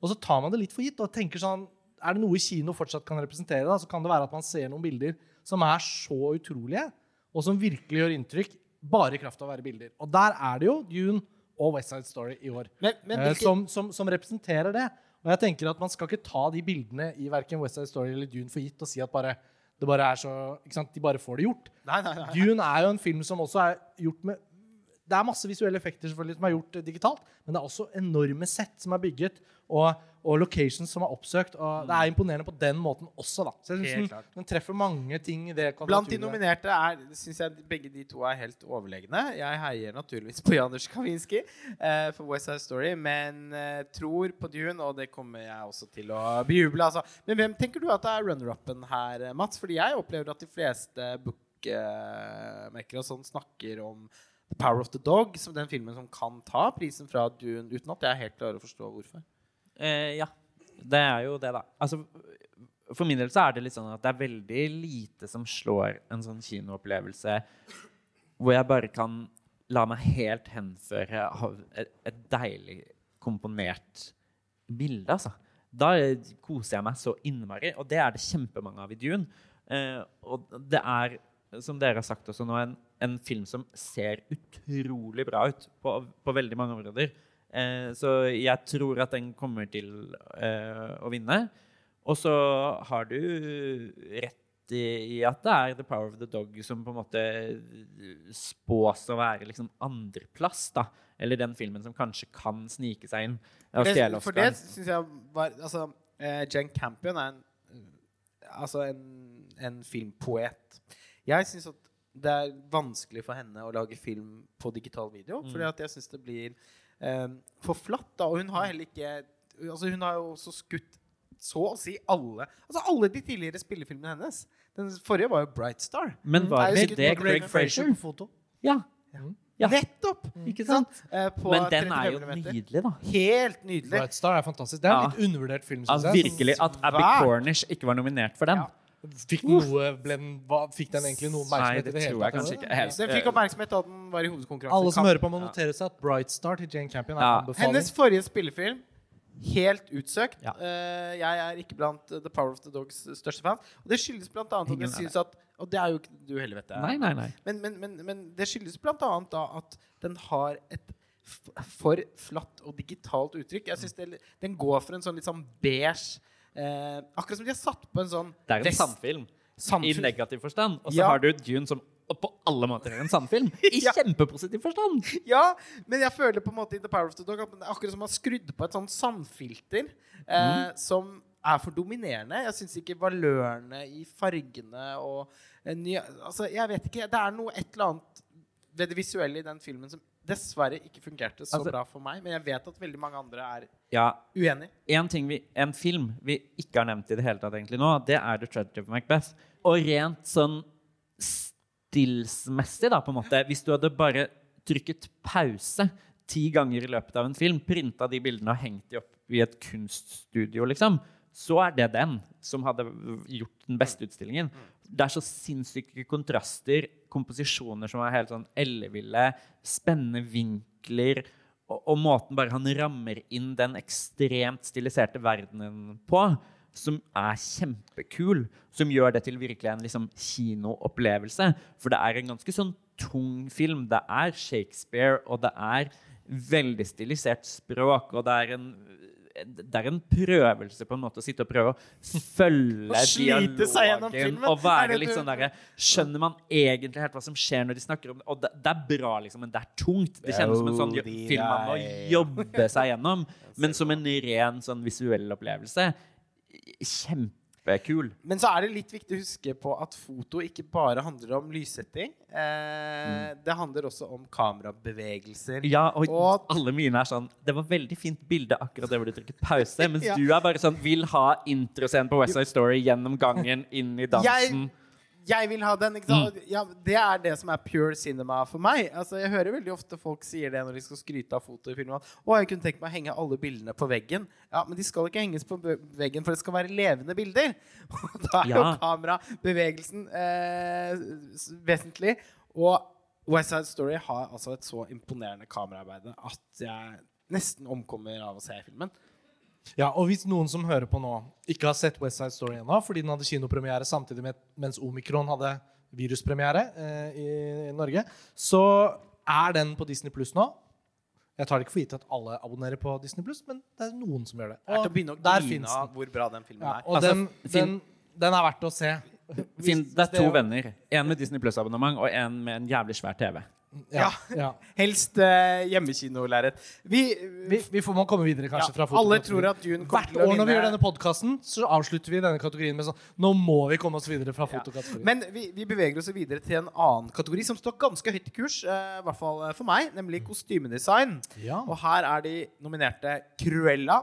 Og så tar man det litt for gitt og tenker sånn Er det noe kino fortsatt kan representere, da, så kan det være at man ser noen bilder som er så utrolige, og som virkelig gjør inntrykk, bare i kraft av å være bilder. Og der er det jo Dune og West Side Story i år. Men, men eh, hvilke- som, som, som representerer det. Og jeg tenker at Man skal ikke ta de bildene i verken West Side Story eller Dune for gitt og si at bare, det bare er så, ikke sant? de bare får det gjort. Nei, nei, nei. Dune er jo en film som også er gjort med Det er masse visuelle effekter selvfølgelig som er gjort digitalt, men det er også enorme sett som er bygget, og, og locations som er oppsøkt. og Det er imponerende på den måten også. da. Så jeg synes den, den treffer mange ting i det Blant de nominerte er, synes jeg begge de to er helt overlegne. Jeg heier naturligvis på Janusz Kaminski eh, for West Side Story, men eh, tror på Dune, og det kommer jeg også til å bejuble. Altså. Men hvem tenker du at er runner-upen her, Mats? Fordi jeg opplever at de fleste bookmakere sånn snakker om The Power of the Dog som den filmen som kan ta prisen fra Dune, uten at jeg helt klarer å forstå hvorfor. Eh, ja. Det er jo det, da. Altså, for min del så er det litt sånn at det er veldig lite som slår en sånn kinoopplevelse hvor jeg bare kan la meg helt henføre av et, et deilig komponert bilde, altså. Da koser jeg meg så innmari, og det er det kjempemange av i Dune. Eh, og det er, som dere har sagt også nå, en, en film som ser utrolig bra ut på, på veldig mange områder. Eh, så jeg tror at den kommer til eh, å vinne. Og så har du rett i, at det er The Power of the Dog som på en måte spås å være liksom andreplass, da. Eller den filmen som kanskje kan snike seg inn og Det, Oscar for det syns jeg var Altså, eh, Jane Campion er en Altså en, en filmpoet. Jeg syns at det er vanskelig for henne å lage film på digital video. Mm. Fordi at jeg syns det blir eh, for flatt. da Og hun har heller ikke Altså Hun har jo også skutt så å si alle Altså alle de tidligere spillefilmene hennes. Den forrige var jo Bright Star. Men var det det Greg Frazier? Ja. Ja. Ja. Nettopp! Ikke sant? Eh, på Men den er jo nydelig, da. Helt nydelig. Bright Star er fantastisk. Det er en Ja. litt undervurdert film. synes Altså, virkelig At Abby Cornish ikke var nominert for den. Ja. Fikk, noe, ble den, fikk den egentlig noe Nei, oppmerksomhet det det tror jeg kanskje ikke. Helt, Den fikk oppmerksomhet da den var i hovedkonkurransen. Alle som hører på, må notere seg at Bright Star til Jane Campion er Ja. en anbefaling. Hennes forrige spillefilm, helt utsøkt. Ja. Uh, jeg er ikke blant eh, The Power of the Dogs største fan. Og det skyldes blant annet at jeg synes at Og det er jo ikke du heller, vet jeg. Nei, nei, nei. Men, men, men, men det skyldes blant annet da at den har et f- for flatt og digitalt uttrykk. Jeg synes det, Den går for en sånn litt sånn beige eh, Akkurat som de har satt på en sånn Det er en vest- sandfilm, i negativ forstand. Og så Ja. har du Dune som på alle måter er en sandfilm. i Ja. kjempepositiv forstand. Ja, men jeg føler på en måte i The Power of the Dog at det er akkurat som man har skrudd på et sånn sandfilter eh, som er for dominerende. Jeg syns ikke valørene i fargene og eh, ny, Altså, jeg vet ikke. Det er noe et eller annet ved det visuelle i den filmen som dessverre ikke fungerte så Altså- bra for meg. Men jeg vet at veldig mange andre er Ja, uenig. en, vi, en film vi ikke har nevnt i det hele tatt egentlig nå, det er The Tragedy of Macbeth. Og rent sånn stillsmessig, da, på en måte Hvis du hadde bare trykket pause ti ganger i løpet av en film, printa de bildene og hengt de opp i et kunststudio, liksom, så er det den som hadde gjort den beste utstillingen. Det er så sinnssyke kontraster, komposisjoner som er helt sånn elleville, spennende vinkler, og, og måten bare han rammer inn den ekstremt stiliserte verdenen på, som er kjempekul, som gjør det til virkelig en liksom, kinoopplevelse. For det er en ganske sånn tung film. Det er Shakespeare, og det er veldig stilisert språk, og det er en det er en prøvelse på en måte å sitte og prøve å følge dialogen og være litt sånn derre Skjønner man egentlig helt hva som skjer når de snakker om det? Og det, det er bra, liksom, men det er tungt. Det kjennes som en sånn film man må jobbe seg gjennom. Men som en ren sånn visuell opplevelse. Kjempekul. Men så er det litt viktig å huske på at foto ikke bare handler om lyssetting. Eh, Det handler også om kamerabevegelser. Ja, og, Og- alle mine er sånn Det var veldig fint bilde akkurat der hvor du trykket pause, mens Ja. du er bare sånn vil ha introscenen på West Side Story gjennom gangen inn i dansen. Jeg vil ha den. Ikke sant? Ja, det er det som er pure cinema for meg. Altså, jeg hører veldig ofte folk sier det når de skal skryte av foto i filmen. Å, jeg kunne tenkt meg å henge alle bildene på veggen. Ja, Men de skal ikke henges på veggen, for det skal være levende bilder. Og da er jo kamerabevegelsen eh, vesentlig. Og West Side Story har altså et så imponerende kameraarbeid at jeg nesten omkommer av å se filmen. Ja, og Hvis noen som hører på nå, ikke har sett West Side Story ennå, fordi den hadde kinopremiere samtidig med, mens omikron hadde viruspremiere eh, i, i Norge, så er den på Disney Pluss nå. Jeg tar det ikke for gitt at alle abonnerer på Disney Pluss, men det er noen som gjør det. Det er å å der fins den. hvor bra den filmen Ja, er. og Altså, den, den, den er verdt å se. Finn, det er to venner. En med Disney Pluss-abonnement og en med en jævlig svær TV. Ja, ja. Helst uh, hjemmekinolerret. Vi, Vi, vi får må komme videre, kanskje. ja, alle tror at Dune Hvert år når vi gjør denne podkasten, så avslutter vi denne kategorien med sånn Nå må vi komme oss videre fra fotokategorien. Men vi, vi beveger oss videre til en annen kategori som står ganske høyt i kurs, uh, i hvert fall eh, for meg, nemlig kostymedesign. Ja. Og her er de nominerte Cruella,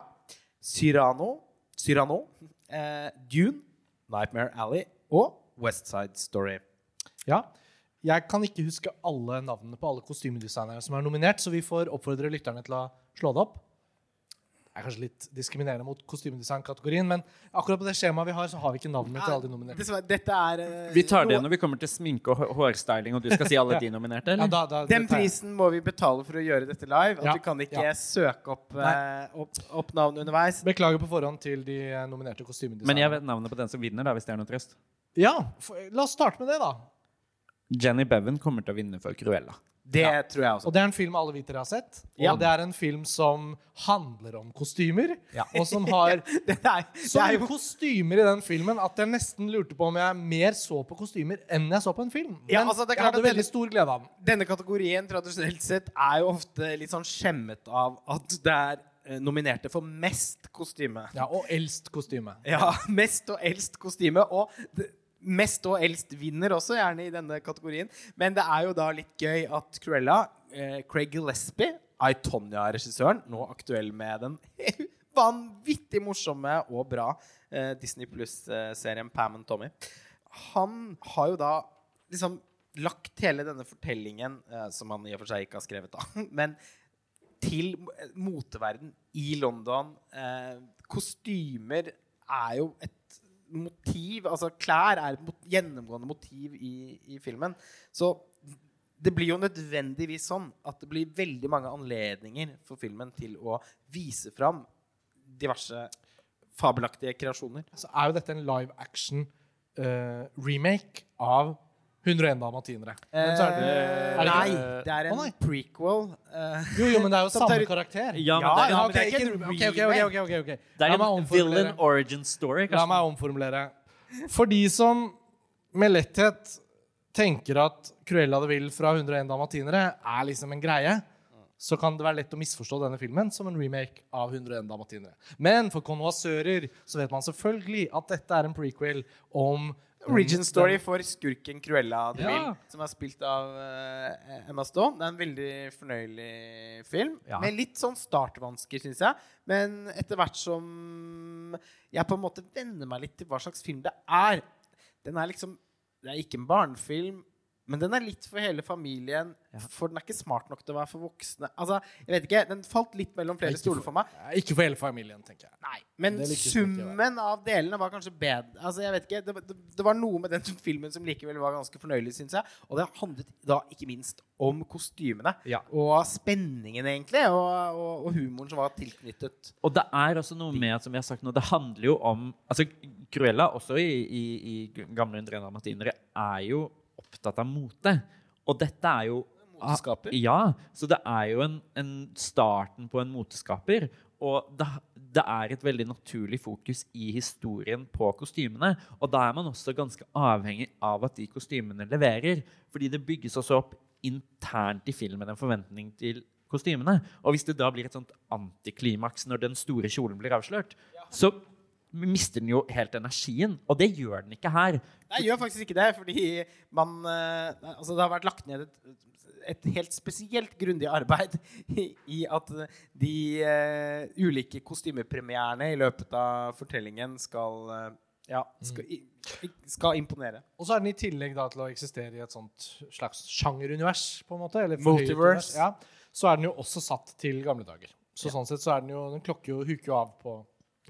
Cyrano, Cyrano uh, Dune, Nightmare Alley og West Side Story. Ja. Jeg kan ikke huske alle navnene på alle kostymedesignere som er nominert, så vi får oppfordre lytterne til å slå det opp. Det er kanskje litt diskriminerende mot kostymedesign-kategorien, men akkurat på det skjemaet vi har, så har vi ikke navnene til alle de nominerte. Dette er eh, Vi tar det når vi kommer til sminke og hårstyling, og du skal si alle de nominerte? Ja, eller? da, da, Den prisen må vi betale for å gjøre dette live. At Ja, vi kan ikke ja. søke opp, eh, opp, opp navn underveis. Beklager på forhånd til de eh, nominerte kostymedesignerne. Men jeg vet navnet på den som vinner, da, hvis det er noe trøst. Ja, for, la oss starte med det, da. Jenny Bevan kommer til å vinne for Cruella. Det tror jeg også. Og det er en film alle vitere har sett. Og Ja. det er en film som handler om kostymer. Ja. Og som har det er, så mye jo kostymer i den filmen at jeg nesten lurte på om jeg mer så på kostymer enn jeg så på en film. Men Ja, altså, det er jeg klart hadde at veldig stor glede av den. Denne kategorien tradisjonelt sett er jo ofte litt sånn skjemmet av at det er eh, nominerte for mest kostyme. Ja, Og eldst kostyme. Ja, mest og eldst kostyme. Og mest og eldst vinner også gjerne i denne kategorien. Men det er jo da litt gøy at Cruella, eh, Craig Gillespie, Itonia-regissøren, nå aktuell med den vanvittig morsomme og bra eh, Disney Pluss-serien Pam and Tommy, han har jo da liksom lagt hele denne fortellingen, eh, som han i og for seg ikke har skrevet, da, men til moteverden i London. Eh, kostymer er jo et motiv Altså klær er et gjennomgående motiv i, i filmen. Så det blir jo nødvendigvis sånn at det blir veldig mange anledninger for filmen til å vise fram diverse fabelaktige kreasjoner. Så er jo dette en live action eh, remake av 101 dalmatinere. Eh, er det, er det nei, det er en oh, prequel. Uh, Jo, jo, men det er jo samme karakter. Ja, men det, ja, men det er ikke en okay, okay, okay, okay, ok, ok. det er en villain origin story. La meg omformulere. For de som med letthet tenker at Cruella de Vil fra 101 dalmatinere er liksom en greie, så kan det være lett å misforstå denne filmen som en remake av 101 dalmatinere. Men for konnoissører så vet man selvfølgelig at dette er en prequel om Origin story for skurken Cruella de Ja. Vil, som er spilt av eh, Emma Stone. Det er en veldig fornøyelig film. Ja. Med litt sånn startvansker, syns jeg. Men etter hvert som jeg på en måte venner meg litt til hva slags film det er Den er liksom Det er ikke en barnefilm, men den er litt for hele familien. For den er ikke smart nok til å være for voksne. Altså, jeg vet ikke, Den falt litt mellom flere stoler for- for meg. Ja, Ikke for hele familien, tenker jeg. Nei, men summen av delene var kanskje bedre. Altså, jeg vet ikke, det, det, det var noe med den filmen som likevel var ganske fornøyelig, syns jeg. Og det handlet da ikke minst om kostymene. Ja. Og spenningen, egentlig. Og, og, og humoren som var tilknyttet. Og det er også noe med, som jeg har sagt nå, det handler jo om altså Cruella, også i, i, i gamle Undrena Martinere, er jo opptatt av mote. Og dette er jo Moteskaper. Ja. Så det er jo en, en starten på en moteskaper. Og det, det er et veldig naturlig fokus i historien på kostymene. Og da er man også ganske avhengig av at de kostymene leverer. Fordi det bygges også opp internt i filmen en forventning til kostymene. Og hvis det da blir et sånt antiklimaks når den store kjolen blir avslørt, så mister den jo helt energien. Og det gjør den ikke her. Nei, gjør faktisk ikke det, fordi man eh, Altså, det har vært lagt ned et, et helt spesielt grundig arbeid i, i at de uh, ulike kostymepremierene i løpet av fortellingen skal uh, ja, skal, i, i- skal imponere. Og så er den i tillegg da til å eksistere i et sånt slags sjangerunivers, på en måte. Eller Multiverse. Ja, så er den jo også satt til gamle dager. Så sånn sett så er den jo Den klokker jo huker jo av på.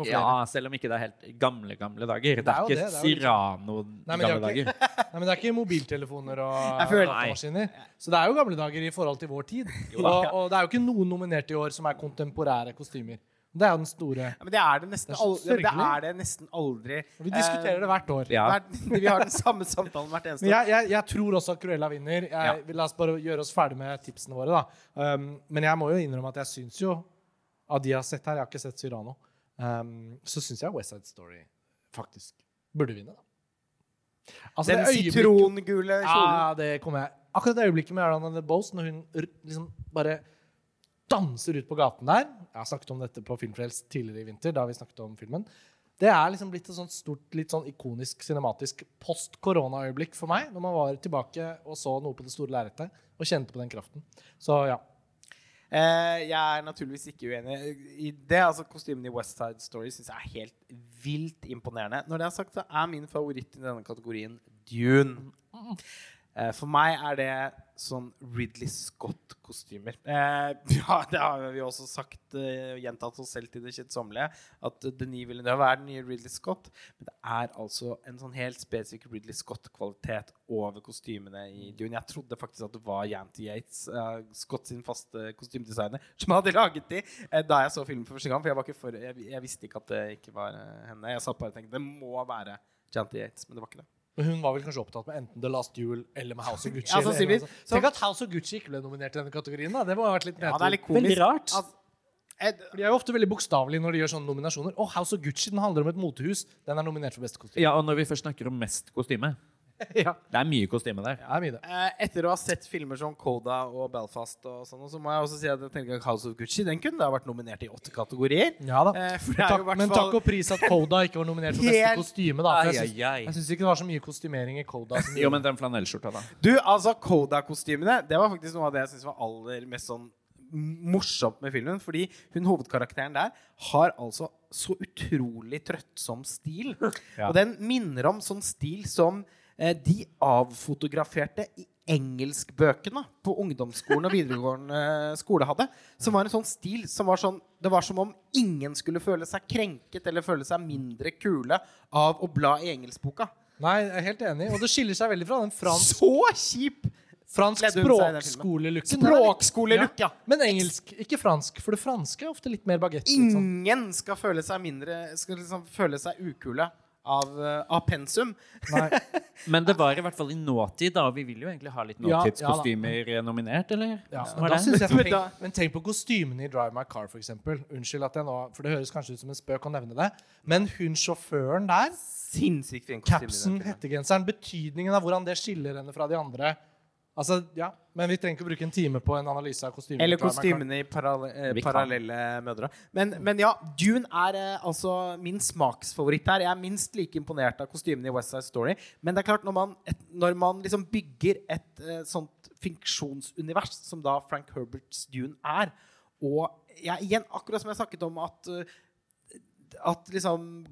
Ja, selv om ikke det er helt gamle, gamle dager. Det Det er er, ikke det, det er Cyrano Nei, gamle dager. Nei, men det er ikke mobiltelefoner og datamaskiner. Så det er jo gamle dager i forhold til vår tid. Og, og det er jo ikke noen nominert i år som er kontemporære kostymer. Det er jo den store Ja, men det er det nesten, Det er aldri, det er det nesten aldri. Vi diskuterer det hvert år. Ja. Hver, vi har den samme samtalen hvert eneste år. jeg, jeg, jeg tror også at Cruella vinner. Jeg, Ja. La oss bare gjøre oss ferdig med tipsene våre. da. Um, men jeg må jo innrømme at jeg syns jo Av de jeg har sett her, jeg har ikke sett Cyrano, um, så syns jeg West Side Story faktisk burde vinne. Altså, Den sitrongule kjolen. Ja, det kommer jeg. Akkurat det øyeblikket med the Boast, når hun liksom bare danser ut på gaten der Jeg har snakket om dette på Filmfrelst tidligere i vinter. da vi snakket om filmen. Det er liksom blitt et sånt stort, litt sånn ikonisk cinematisk post-korona-øyeblikk for meg, når man var tilbake og så noe på det store lerretet og kjente på den kraften. Så ja. Eh, jeg er naturligvis ikke uenig i det. altså Kostymene i West Side Story syns jeg er helt vilt imponerende. Når det er sagt, så er min favoritt i denne kategorien Dune. Eh, for meg er det sånn Ridley Scott-kostymer. Eh, ja, det har vi også sagt eh, og gjentatt oss selv til det kjedsommelige. At Denis Villeneuve er den nye Ridley Scott. Men det er altså en sånn helt spesifikk Ridley Scott-kvalitet over kostymene i Dune. Jeg trodde faktisk at det var Janty Yates, eh, Scott sin faste kostymedesigner, som hadde laget de eh, da jeg så filmen for første gang. For jeg, for, jeg, jeg visste ikke at det ikke var eh, henne. Jeg satt bare og tenkte det må være Janty Yates, men det var ikke det. Men hun var vel kanskje opptatt med enten The Last Duel eller med House of Gucci. Ja, eller sånn. Tenk at House of Gucci ikke ble nominert i denne kategorien. da Det må ha vært litt Ja, det er litt komisk. Veldig rart. Altså, De er jo ofte veldig bokstavelige når de gjør sånne nominasjoner. Og House of Gucci den handler om et motehus. Den er nominert for beste kostyme. Ja, og når vi først snakker om mest kostyme ja. Det er mye kostyme der. Ja, mye det. eh, etter å ha sett filmer som Coda og Belfast, og sånn, så må jeg også si at jeg tenker at House of Gucci den kunne da vært nominert i åtte kategorier. Ja da. Eh, Takk, men takk og pris at Coda ikke var nominert for beste kostyme. da for Jeg syns, ikke det var så mye kostymering i Coda. Som Jo, men den flanellskjorta, da. Du, altså Coda-kostymene Det var faktisk noe av det jeg syns var aller mest sånn morsomt med filmen. Fordi hun hovedkarakteren der har altså så utrolig trøttsom stil. Ja. Og den minner om sånn stil som de avfotograferte i engelskbøkene på ungdomsskolen og videregående skole hadde. Som var en sånn stil som var sånn Det var som om ingen skulle føle seg krenket eller føle seg mindre kule av å bla i engelskboka. Nei, jeg er helt enig. Og det skiller seg veldig fra den fransk, Så kjip! fransk språkskolelooken. Språkskolelook, ja. Men engelsk, ikke fransk. For det franske er ofte litt mer bagett. Liksom. Ingen skal føle seg mindre Skal liksom føle seg ukule av, eh, av pensum. Nei. Men det var i hvert fall i nåtid, da. Og vi vil jo egentlig ha litt Ja, ja nåtidskostymer nominert, eller? Ja, men, da synes jeg, Men tenk, men tenk på kostymene i Drive My Car, for eksempel. Unnskyld at jeg nå For det høres kanskje ut som en spøk å nevne det. Men hun sjåføren der, Sinnssykt fin kostyme. capsen, hettegenseren, betydningen av hvordan det skiller henne fra de andre Altså, ja, Men vi trenger ikke å bruke en time på en analyse av kostymene. Eller kostymene i parallel, eh, parallelle mødre. Men, men ja, Dune er eh, altså min smaksfavoritt her. Jeg er minst like imponert av kostymene i West Side Story. Men det er klart, når man, et, når man liksom bygger et eh, sånt funksjonsunivers som da Frank Herberts Dune er Og ja, igjen, akkurat som jeg snakket om at eh, at liksom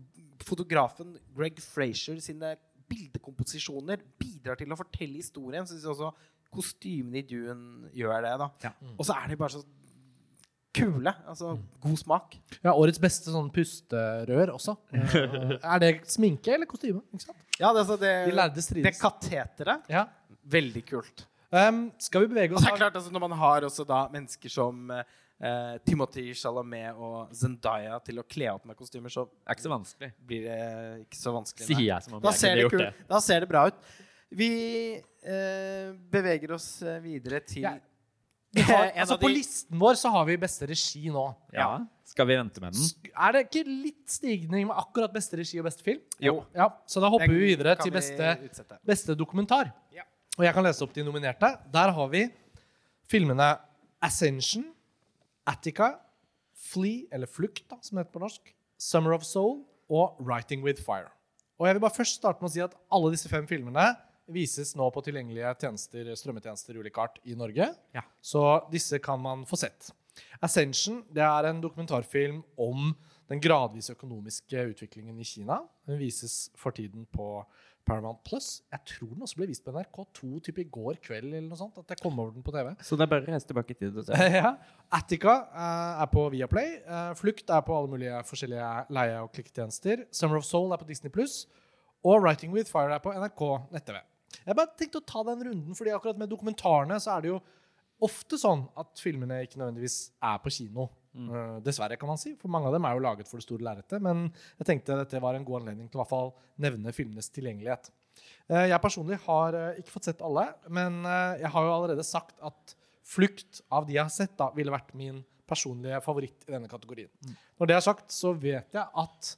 fotografen Greg Frazier sine bildekomposisjoner bidrar til å fortelle historien, så syns jeg også kostymene i Dune gjør det. da Ja. Og så er de bare så kule. Altså god smak. Ja, Årets beste sånn pusterør også. Eh, er det sminke eller kostyme? Ikke sant? Ja, det, altså det, De lærde det kateteret. Ja. Veldig kult. Um, skal vi bevege Og oss det er klart altså, Når man har også da mennesker som eh, Timothy Chalamet og Zendaya til å kle opp med kostymer, så Det er ikke så vanskelig. blir det ikke så vanskelig. Sier jeg som om Da jeg ser, kunne det gjort det. da ser det bra ut. Vi eh, beveger oss eh, videre til Ja. Vi har, En altså, av på de- listen vår så har vi beste regi nå. Ja. Skal vi vente med den? Er det ikke litt stigning med akkurat beste regi og beste film? Jo. Ja, Så da hopper Den vi videre kan til vi beste, utsette. beste dokumentar. Ja. Og jeg kan lese opp de nominerte. Der har vi filmene Ascension, Attica, Flee, eller Flukt, da, som det heter på norsk, Summer of Soul og Writing with Fire. Og jeg vil bare først starte med å si at alle disse fem filmene vises nå på tilgjengelige tjenester, strømmetjenester ulike art i Norge. Ja. Så disse kan man få sett. Ascension det er en dokumentarfilm om den gradvise økonomiske utviklingen i Kina. Den vises for tiden på Paramount Plus. Jeg tror den også ble vist på NRK2 typ i går kveld. eller noe sånt, at jeg kom over den på TV. Så det er bare å reise tilbake i tid og se. ja. Attica uh, er på Viaplay. Uh, Flukt er på alle mulige forskjellige leie- og klikketjenester. Summer of Soul er på Disney Pluss. Og Writing with Fire er på NRK nett-TV. Jeg bare tenkte å ta den runden, fordi akkurat med dokumentarene så er det jo ofte sånn at filmene ikke nødvendigvis er på kino. Eh, dessverre, kan man si. For mange av dem er jo laget for det store lerretet. Men jeg tenkte dette var en god anledning til å i hvert fall nevne filmenes tilgjengelighet. Eh, jeg personlig har eh, ikke fått sett alle, men jeg har jo allerede sagt at Flukt av de jeg har sett, da, ville vært min personlige favoritt i denne kategorien. Når det er sagt, så vet jeg at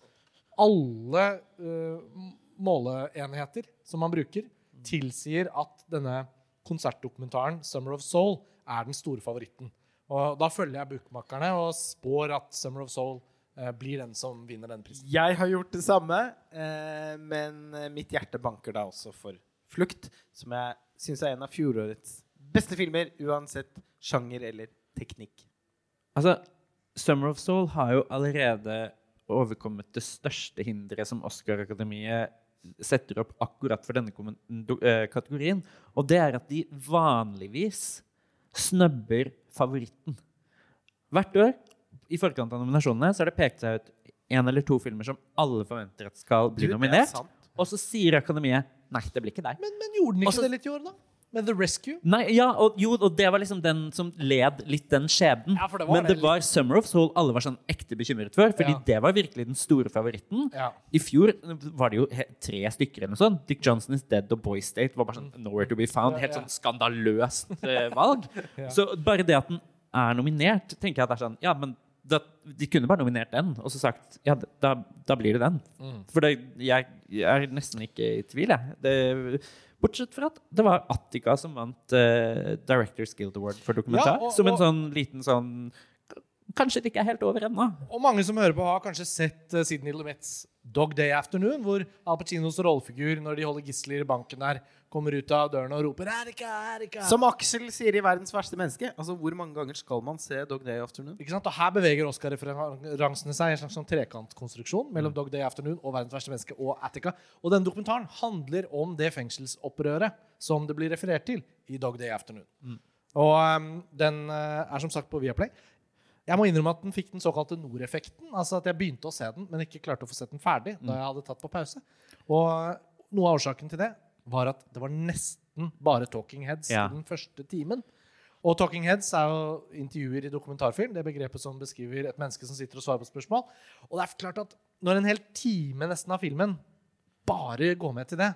alle uh, måleenheter som man bruker, tilsier at denne konsertdokumentaren 'Summer of Soul' er den store favoritten. Og da følger jeg bookmakerne og spår at 'Summer of Soul' eh, blir den som vinner den prisen. Jeg har gjort det samme, eh, men eh, mitt hjerte banker da også for Flukt, som jeg syns er en av fjorårets beste filmer, uansett sjanger eller teknikk. Altså, Summer of Soul har jo allerede overkommet det største hinderet som Oscar-akademiet setter opp akkurat for denne kategorien. Og det er at de vanligvis snubber favoritten. Hvert år i forkant av nominasjonene så er det pekt seg ut en eller to filmer som alle forventer at skal bli Du, er nominert. Og så sier akademiet nei, det blir ikke deg. Men, men gjorde den ikke Også- det litt i år, da? Med The Rescue. Nei, ja, og, jo, og det var liksom den som led litt den skjebnen. Ja, det Men det det var Summer of Soul alle var sånn ekte bekymret for. Fordi Ja. det var virkelig den store favoritten. Ja. I fjor var det jo tre stykker eller noe sånt. Dick Johnson is Dead og Boy State var bare sånn Nowhere to be found. Helt sånn skandaløst eh, valg. Så bare det at den er nominert, tenker jeg at det er sånn Ja, men da, de kunne bare nominert den, og så sagt ja, da, da blir det den. Mm. For det, jeg, jeg er nesten ikke i tvil, jeg. Det, bortsett fra at det var Attica som vant uh, Directors Guild Award for dokumentar. Ja, og- som en sånn liten sånn Kanskje det ikke er helt over ennå. Og mange som hører på, har kanskje sett uh, Sidney Lumets Dog Day Afternoon, hvor Al Pacinos rollefigur, når de holder gisler i banken der, kommer ut av døren og roper 'Erika, Erika'. Som Aksel sier i 'Verdens verste menneske'. Altså, Hvor mange ganger skal man se Dog Day Afternoon? Ikke sant? Og Her beveger Oscar-referansene seg i en slags sånn trekantkonstruksjon mellom Dog Day Afternoon og Verdens verste menneske og Attica. Og denne dokumentaren handler om det fengselsopprøret som det blir referert til i Dog Day Afternoon. Og um, den uh, er som sagt på Viaplay. Jeg må innrømme at den fikk den såkalte Nord-effekten. Altså at jeg begynte å se den, men ikke klarte å få sett den ferdig da jeg hadde tatt på pause. Og noe av årsaken til det var at det var nesten bare talking heads Ja. den første timen. Og talking heads er jo intervjuer i dokumentarfilm. Det begrepet som beskriver et menneske som sitter og svarer på spørsmål. Og det er klart at når en hel time nesten av filmen bare går med til det,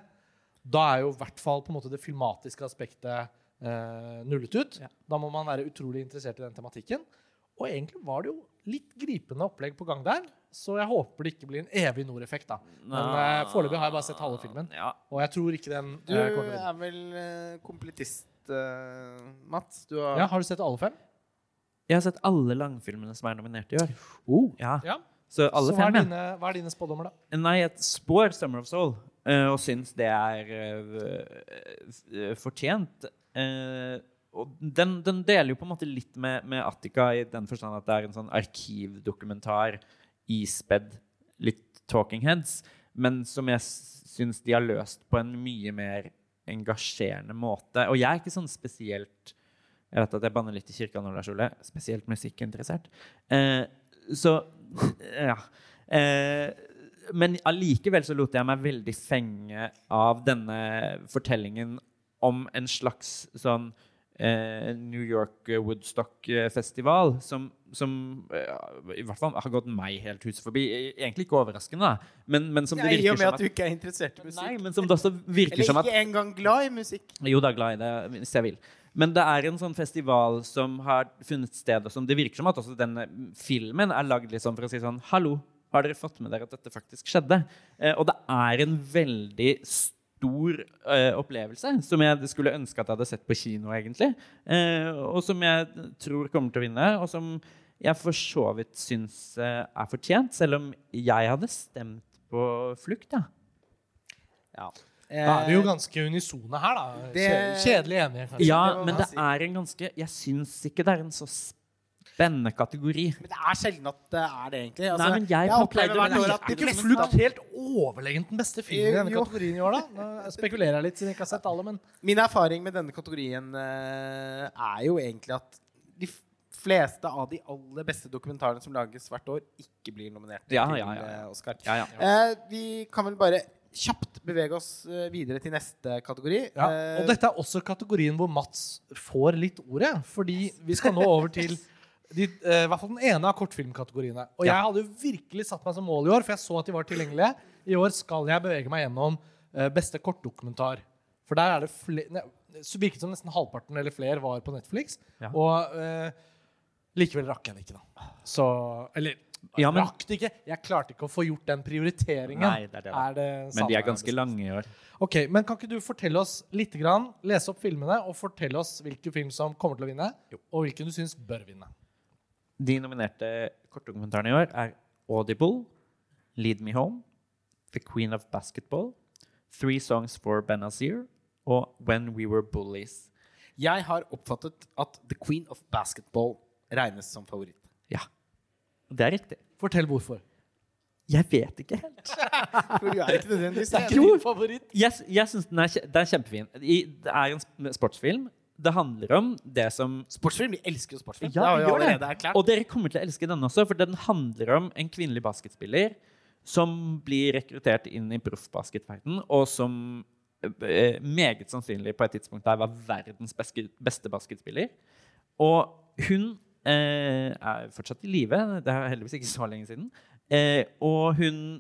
da er jo i hvert fall på en måte det filmatiske aspektet eh, nullet ut. Da må man være utrolig interessert i den tematikken. Og egentlig var det jo litt gripende opplegg på gang der. Så jeg håper det ikke blir en evig Nord-effekt. da. Men uh, foreløpig har jeg bare sett halve filmen. Ja. Og jeg tror ikke den Du eh, er vel uh, komplettist, eh, Mats? Du har Ja, har du sett alle fem? Jeg har sett alle langfilmene som er nominert i år. Ja. Ja. Så alle Så hva er, dine, hva er dine spådommer, da? Nei, jeg spår Summer of Soul, uh, og syns det er uh, fortjent. Uh, og den, den deler jo på en måte litt med, med Attica i den forstand at det er en sånn arkivdokumentar ispedd litt talking heads, men som jeg syns de har løst på en mye mer engasjerende måte. Og jeg er ikke sånn spesielt Jeg vet at jeg banner litt i kirka nå, Lars Ole. Spesielt musikkinteressert. Eh, så ja. Eh, men allikevel så lot jeg meg veldig fenge av denne fortellingen om en slags sånn New York Woodstock-festival som, som eh, i hvert fall har gått meg helt huset forbi. Egentlig ikke overraskende. Men, men som det Nei, I og med at du ikke er interessert i musikk. Nei, men som det også virker Eller som at ikke engang glad i musikk. jo, da glad i det hvis jeg vil. Men det er en sånn festival som har funnet sted, og som det virker som at også denne filmen er lagd litt sånn for å si sånn Hallo, har dere fått med dere at dette faktisk skjedde? Eh, og det er en veldig stor eh, opplevelse som jeg skulle ønske at jeg hadde sett på kino, egentlig. Eh, og som jeg tror kommer til å vinne, og som jeg for så vidt syns eh, er fortjent, selv om jeg hadde stemt på Flukt, ja. Ja. Da er vi jo ganske unisone her, da. det- Kjedelig enige, kanskje. Ja, men det er en ganske Jeg syns ikke det er en så spennende kategori. Men det er sjelden at det er det, egentlig. Altså, Nei, men jeg opplever opplevde hvert det år at ikke Flukt helt overlegent den beste filmen i denne kategorien i år, da? Nå spekulerer jeg litt, siden jeg ikke har sett alle, men Min erfaring med denne kategorien eh, er jo egentlig at de fleste av de aller beste dokumentarene som lages hvert år, ikke blir nominert Ja, til ja, ja, ja. eh, Oscar. Ja, ja. Eh, vi kan vel bare kjapt bevege oss eh, videre til neste kategori. ja. Og dette er også kategorien hvor Mats får litt ordet. Fordi vi skal nå over til de, eh, hvert fall den ene av kortfilmkategoriene. Og jeg hadde jo virkelig satt meg som mål i år, for jeg så at de var tilgjengelige. I år skal jeg bevege meg gjennom eh, beste kortdokumentar. For der er det flere Så virket det som nesten halvparten eller flere var på Netflix. Ja. Og eh, likevel rakk jeg det ikke, da. Så Eller Ja, men- rakk det ikke. Jeg klarte ikke å få gjort den prioriteringen. Nei, det er det. Er det Men de er ganske lange i år. Ok, men Kan ikke du fortelle oss litt, grann, lese opp filmene og fortelle oss hvilken film som kommer til å vinne, og hvilken du syns bør vinne? De nominerte kortdokumentarene i år er Audible, Lead Me Home, The Queen of Basketball, Three Songs for Benazir og When We Were Bullies. Jeg har oppfattet at The Queen of Basketball regnes som favoritt. Ja. Det er riktig. Fortell hvorfor. Jeg vet ikke helt. For du er ikke nødvendigvis. Din favoritt? Jeg, jeg synes den er, den er kjempefin. I, det er en sportsfilm. Det handler om det som Sportsfilm. Vi elsker jo sportsfilm. Ja, vi gjør det. Og dere kommer til å elske denne også, for den handler om en kvinnelig basketspiller som blir rekruttert inn i proffbasketverdenen, og som eh, meget sannsynlig på et tidspunkt der var verdens beste basketspiller. Og hun eh, er fortsatt i live. Det er heldigvis ikke så lenge siden. Eh, og hun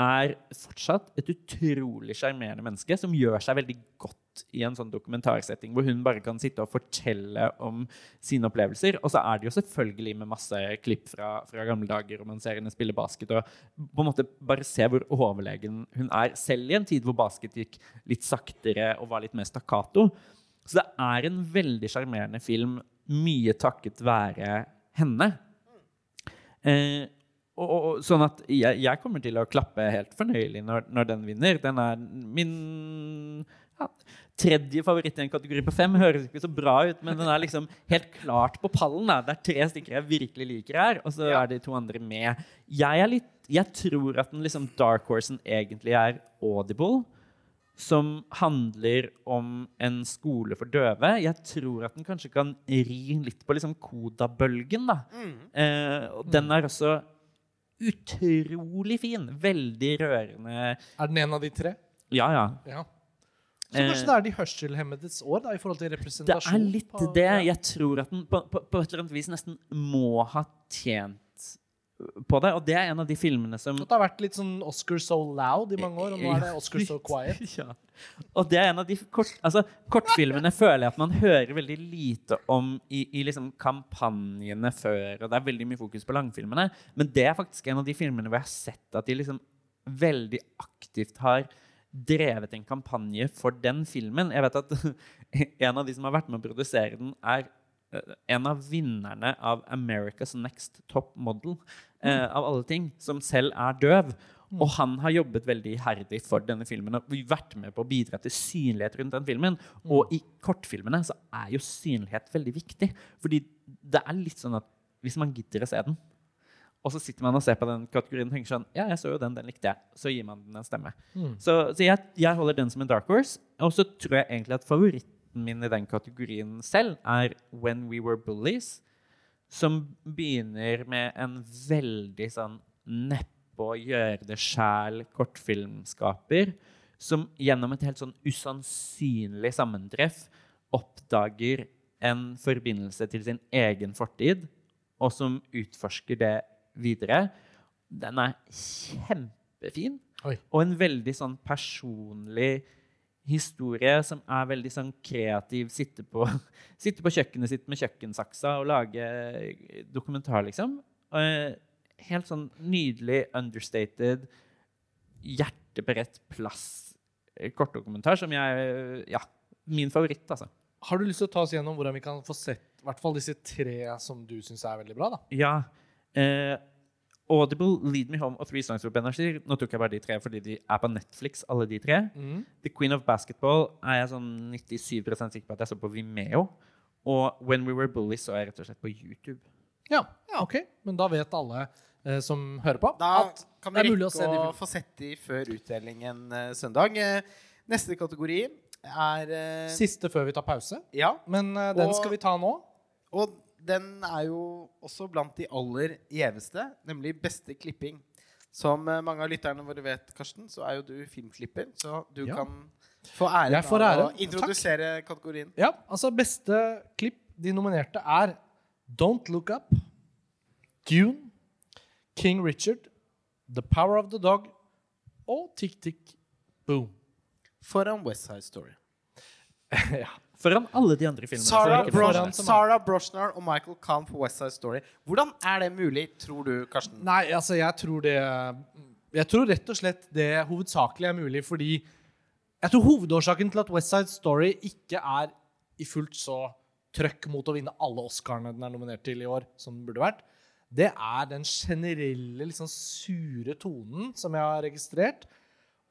er fortsatt et utrolig sjarmerende menneske som gjør seg veldig godt i en sånn dokumentarsetting hvor hun bare kan sitte og fortelle om sine opplevelser. Og så er det jo selvfølgelig med masse klipp fra, fra gamle dager og man ser henne spille basket og på en måte bare se hvor overlegen hun er, selv i en tid hvor basket gikk litt saktere og var litt mer stakkato. Så det er en veldig sjarmerende film, mye takket være henne. Eh, og, og, sånn at jeg, jeg, kommer til å klappe helt fornøyelig når, når den vinner. Den er min ja, tredje favoritt i en kategori på fem. Høres ikke så bra ut, men den er liksom helt klart på pallen. Da. Det er tre stykker jeg virkelig liker her, og så ja. er de to andre med. Jeg, litt, jeg tror at den liksom dark horsen egentlig er audible som handler om en skole for døve. Jeg tror at den kanskje kan ri litt på liksom kodabølgen. da. Mm. Eh, og den er også utrolig fin. Veldig rørende. Er den en av de tre? Ja, ja. ja. Så kanskje det er de hørselhemmedes år da, i forhold til representasjon? Det er litt på, det. Jeg tror at den på, på, på, et eller annet vis nesten må ha tjent på det. Og det er en av de filmene som Det har vært litt sånn Oscar so loud i mange år, og nå er det Oscar so quiet. ja. Og det er en av de kort, altså, kortfilmene føler jeg at man hører veldig lite om i, i liksom kampanjene før. Og det er veldig mye fokus på langfilmene. Men det er faktisk en av de filmene hvor jeg har sett at de liksom veldig aktivt har drevet en kampanje for den filmen. Jeg vet at en av de som har vært med å produsere den, er Eh, en av vinnerne av America's Next Top Model, eh, mm. av alle ting, som selv er døv. Mm. Og han har jobbet veldig iherdig for denne filmen og vært med på å bidra til synlighet rundt den filmen. Mm. Og i kortfilmene så er jo synlighet veldig viktig. Fordi det er litt sånn at hvis man gidder å se den, og så sitter man og ser på den kategorien og tenker sånn Ja, jeg så jo den, den likte jeg. Så gir man den en stemme. Mm. Så, så jeg, jeg, holder den som en dark horse. Og så tror jeg egentlig at favoritten min i den kategorien selv er When We Were Bullies, som begynner med en veldig sånn neppe å gjøre det sjæl kortfilmskaper, som gjennom et helt sånn usannsynlig sammentreff oppdager en forbindelse til sin egen fortid, og som utforsker det videre. Den er kjempefin, Oi. og en veldig sånn personlig historie som er veldig sånn kreativ. Sitte på, sitte på kjøkkenet sitt med kjøkkensaksa og lage dokumentar, liksom. Og helt sånn nydelig, understated, hjerteberedt plass eh, kortdokumentar som jeg Ja, min favoritt, altså. Har du lyst til å ta oss gjennom hvordan vi kan få sett hvert disse tre som du syns er veldig bra? da? Ja. Eh, Audible, Lead Me Home og Three Songs for Energy. Nå tok jeg bare de tre fordi de er på Netflix, alle de tre. Mm. The Queen of Basketball er jeg sånn 97 sikker på at jeg så på Vimeo. Og When We Were Bullies så jeg rett og slett på YouTube. Ja, ja ok. Men da vet alle eh, som hører på, da at kan vi det er mulig å få sett de før utdelingen eh, søndag. Eh, neste kategori er eh, Siste før vi tar pause. Ja. Men eh, den og, skal vi ta nå. Og den er jo også blant de aller gjeveste, nemlig beste klipping. Som eh, mange av lytterne våre vet, Karsten, så er jo du filmklipper. Så du ja. kan få æren av å introdusere Takk. kategorien. Ja, altså beste klipp de nominerte er Don't Look Up, Dune, King Richard, The Power of the Dog og Tick Tick Boom. Foran West Side Story. ja. Foran alle de andre filmene. Sarah, Brosh Sarah Broshnar og Michael Kahn på West Side Story. Hvordan er det mulig, tror du, Karsten? Nei, altså, jeg tror det Jeg tror rett og slett det hovedsakelig er mulig fordi Jeg tror hovedårsaken til at West Side Story ikke er i fullt så trøkk mot å vinne alle Oscarene den er nominert til i år, som den burde vært, det er den generelle, liksom sure tonen som jeg har registrert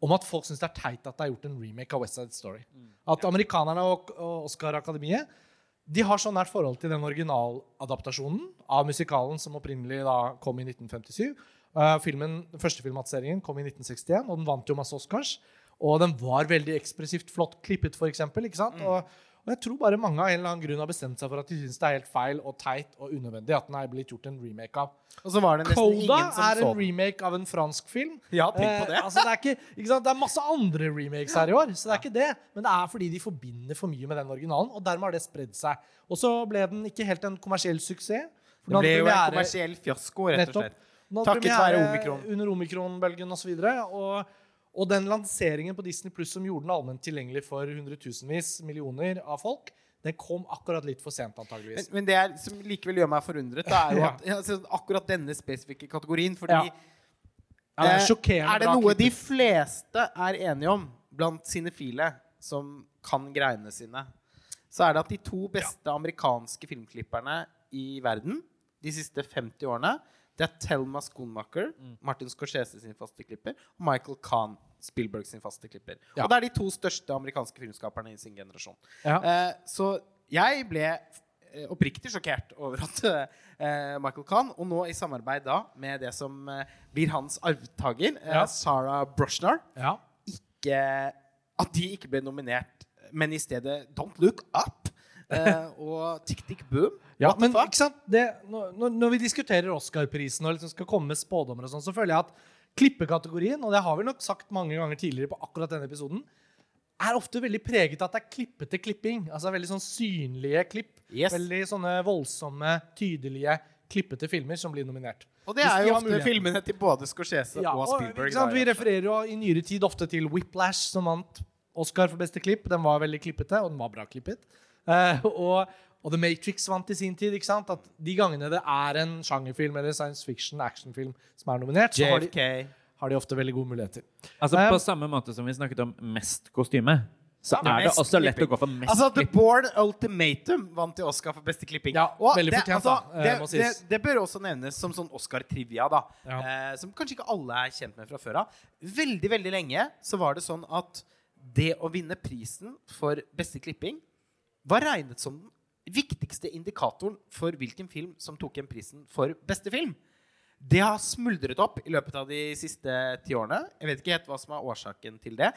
om at folk syns det er teit at det er gjort en remake av West Side Story. Mm. At amerikanerne og, og Oscar-akademiet de har så nært forhold til den originaladaptasjonen av musikalen som opprinnelig da kom i 1957. Uh, filmen, den første filmatiseringen kom i 1961, og den vant jo masse Oscars. Og den var veldig ekspressivt flott klippet, for eksempel, ikke sant? Mm. Og, Og jeg tror bare mange av en eller annen grunn har bestemt seg for at de syns det er helt feil og teit og unødvendig at den er blitt gjort en remake av. Og så var det nesten Coda ingen som er en den. remake av en fransk film. Ja, tenk på det. Eh, altså, det, er ikke, ikke det er masse andre remakes her i år, så det er ikke det. Men det er fordi de forbinder for mye med den originalen, og dermed har det spredd seg. Og så ble den ikke helt en kommersiell suksess. Det ble jo en kommersiell fiasko, rett og slett. Den Takket være omikron. Under omikronbølgen osv. Og, og den lanseringen på Disney Pluss som gjorde den allment tilgjengelig for hundretusenvis millioner av folk, den kom akkurat litt for sent, antageligvis. men det er, som likevel gjør meg forundret, er jo at ja, altså, akkurat denne spesifikke kategorien Fordi Ja. Ja, det er eh, er det noe de fleste er enige om blant cinefile som kan greiene sine, så er det at de to beste amerikanske filmklipperne i verden de siste 50 årene, det er Thelma Schoonmaker, Mm. Martin Scorsese sin faste klipper, og Michael Kahn, Spielberg sin faste klipper. Ja. Og det er de to største amerikanske filmskaperne i sin generasjon. Ja. Eh, så jeg ble eh, oppriktig sjokkert over at eh, Michael Kahn, og nå i samarbeid da med det som eh, blir hans arvtaker, eh, Ja. Sarah Brushnar, Ja. ikke, at de ikke ble nominert, men i stedet Don't Look Up og Tick Tick Boom. Ja, men ikke sant? Det, når, når- vi diskuterer Oscar-prisen og liksom skal komme med spådommer, og sånn, så føler jeg at klippekategorien, og det har vi nok sagt mange ganger tidligere på akkurat denne episoden, er ofte veldig preget av at det er klippete klipping. Altså veldig sånn synlige klipp. Yes. Veldig sånne voldsomme, tydelige, klippete filmer som blir nominert. Og det er jo ofte filmene til både Scorsese Ja, og og, Spielberg. sant? da, Vi refererer jo i nyere tid ofte til Whiplash, som vant Oscar for beste klipp. Den var veldig klippete, og den var bra klippet. Eh, og, og The Matrix vant i sin tid. ikke sant? At De gangene det er en sjangerfilm eller science fiction actionfilm som er nominert, så har de, har de ofte veldig gode muligheter. Altså Eh, På samme måte som vi snakket om mest kostyme, så Ja, er det også lett klipping. å gå for mest Altså, The klipp. Born Ultimatum vant til Oscar for beste klipping. Ja, Og veldig det, fortjent, altså, da, eh, det, må det, sies. det bør også nevnes som sånn Oscar-trivia, da. Ja. Eh, som kanskje ikke alle er kjent med fra før av. Veldig, veldig lenge så var det sånn at det å vinne prisen for beste klipping var regnet som den viktigste indikatoren for hvilken film som tok igjen prisen for beste film. Det har smuldret opp i løpet av de siste ti årene. Jeg vet ikke helt hva som er årsaken til det.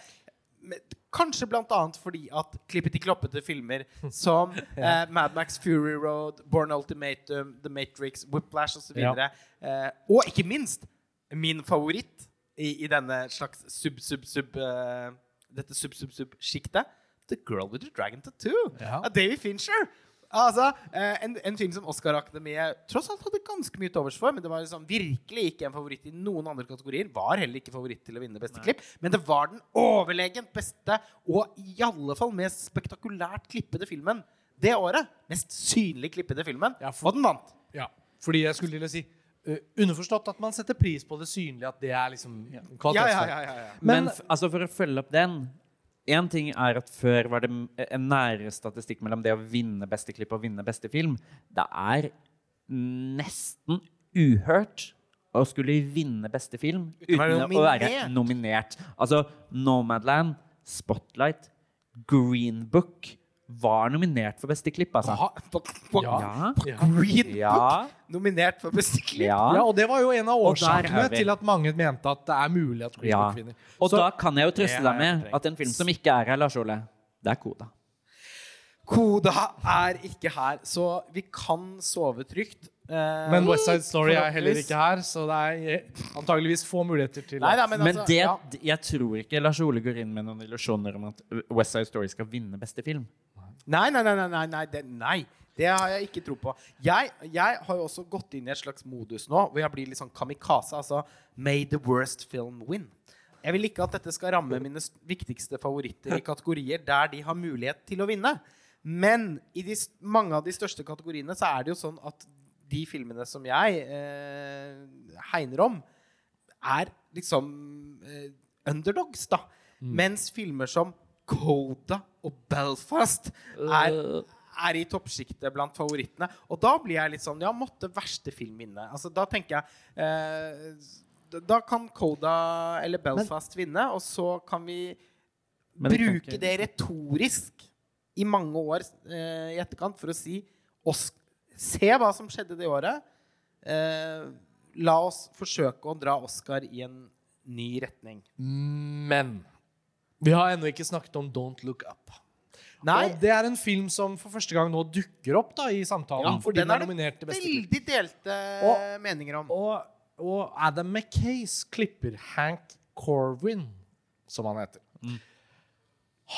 Men kanskje blant annet fordi at klippeti-kloppete filmer som eh, Mad Max Fury Road, Born Ultimatum, The Matrix, Whiplash osv. Ja. Eh, og ikke minst min favoritt i, i denne slags sub-sub-sub eh, Dette sub-sub-sub-sjiktet. The Girl with the Dragon Tattoo Ja. av David Fincher. Altså, eh, en, en film som Oscar-akademiet tross alt hadde ganske mye til overs for, men det var liksom virkelig ikke en favoritt i noen andre kategorier. Var heller ikke favoritt til å vinne beste klipp, men det var den overlegent beste og i alle fall mest spektakulært klippede filmen det året. Mest synlig klippede filmen. Ja, for- Og den vant. Ja, fordi jeg skulle til å si uh, Underforstått at man setter pris på det synlige, at det er liksom Ja, ja, ja, ja, ja. Men, Men- f- altså for å følge opp den Én ting er at før var det en nærere statistikk mellom det å vinne beste klipp og vinne beste film. Det er nesten uhørt å skulle vinne beste film Uten å være nominert. Altså Nomadland, Spotlight, Green Book var nominert for beste klipp, altså. Aha, på, på, Ja. på Green Book Ja. nominert for beste klipp. Ja. Ja, og det var jo en av årsakene til at mange mente at det er mulig at Green ja. Book vinner. Og Så- da kan jeg jo trøste deg med at en film som ikke er her, Lars Ole, det er Koda. Koda er ikke her, så vi kan sove trygt. Eh, Men West Side Story er heller ikke her, så det er antageligvis få muligheter til Nei, nei, men, Men altså, det, ja. jeg tror ikke Lars Ole går inn med noen illusjoner om at West Side Story skal vinne beste film. Nei, nei, nei, nei, nei, nei, det, nei. Det har jeg ikke tro på. Jeg, jeg har jo også gått inn i et slags modus nå hvor jeg blir litt sånn kamikaze. Altså May the worst film win. Jeg vil ikke at dette skal ramme mine viktigste favoritter i kategorier der de har mulighet til å vinne. Men i de, mange av de største kategoriene så er det jo sånn at de filmene som jeg eh, hegner om, er liksom eh, underdogs, da. Mens filmer som Coda og Belfast er, er i toppsjiktet blant favorittene. Og da blir jeg litt sånn Ja, måtte verste film vinne? Altså, da tenker jeg eh, da- kan Coda eller Belfast vinne, og så kan vi Men bruke det retorisk i mange år eh, i etterkant for å si Se hva som skjedde det året. Eh, la oss forsøke å dra Oscar i en ny retning. Men vi har ennå ikke snakket om Don't Look Up. Nei. Og det er en film som for første gang nå dukker opp da i samtalen. fordi den den er det nominert til beste. Veldig delte Og- meninger om. Og, og Adam McKays klipper Hank Corwin, som han heter,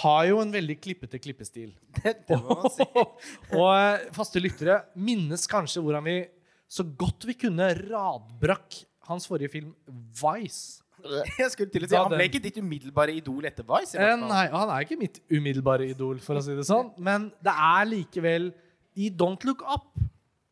har jo en veldig klippete klippestil. Det, det må man si. og eh, faste lyttere minnes kanskje hvordan vi så godt vi kunne radbrakk hans forrige film Vice. Jeg skulle til å si, Han ble ikke ditt umiddelbare idol etter Vice. i Eh, nei, han er ikke mitt umiddelbare idol, for å si det sånn. Men det er likevel i Don't Look Up,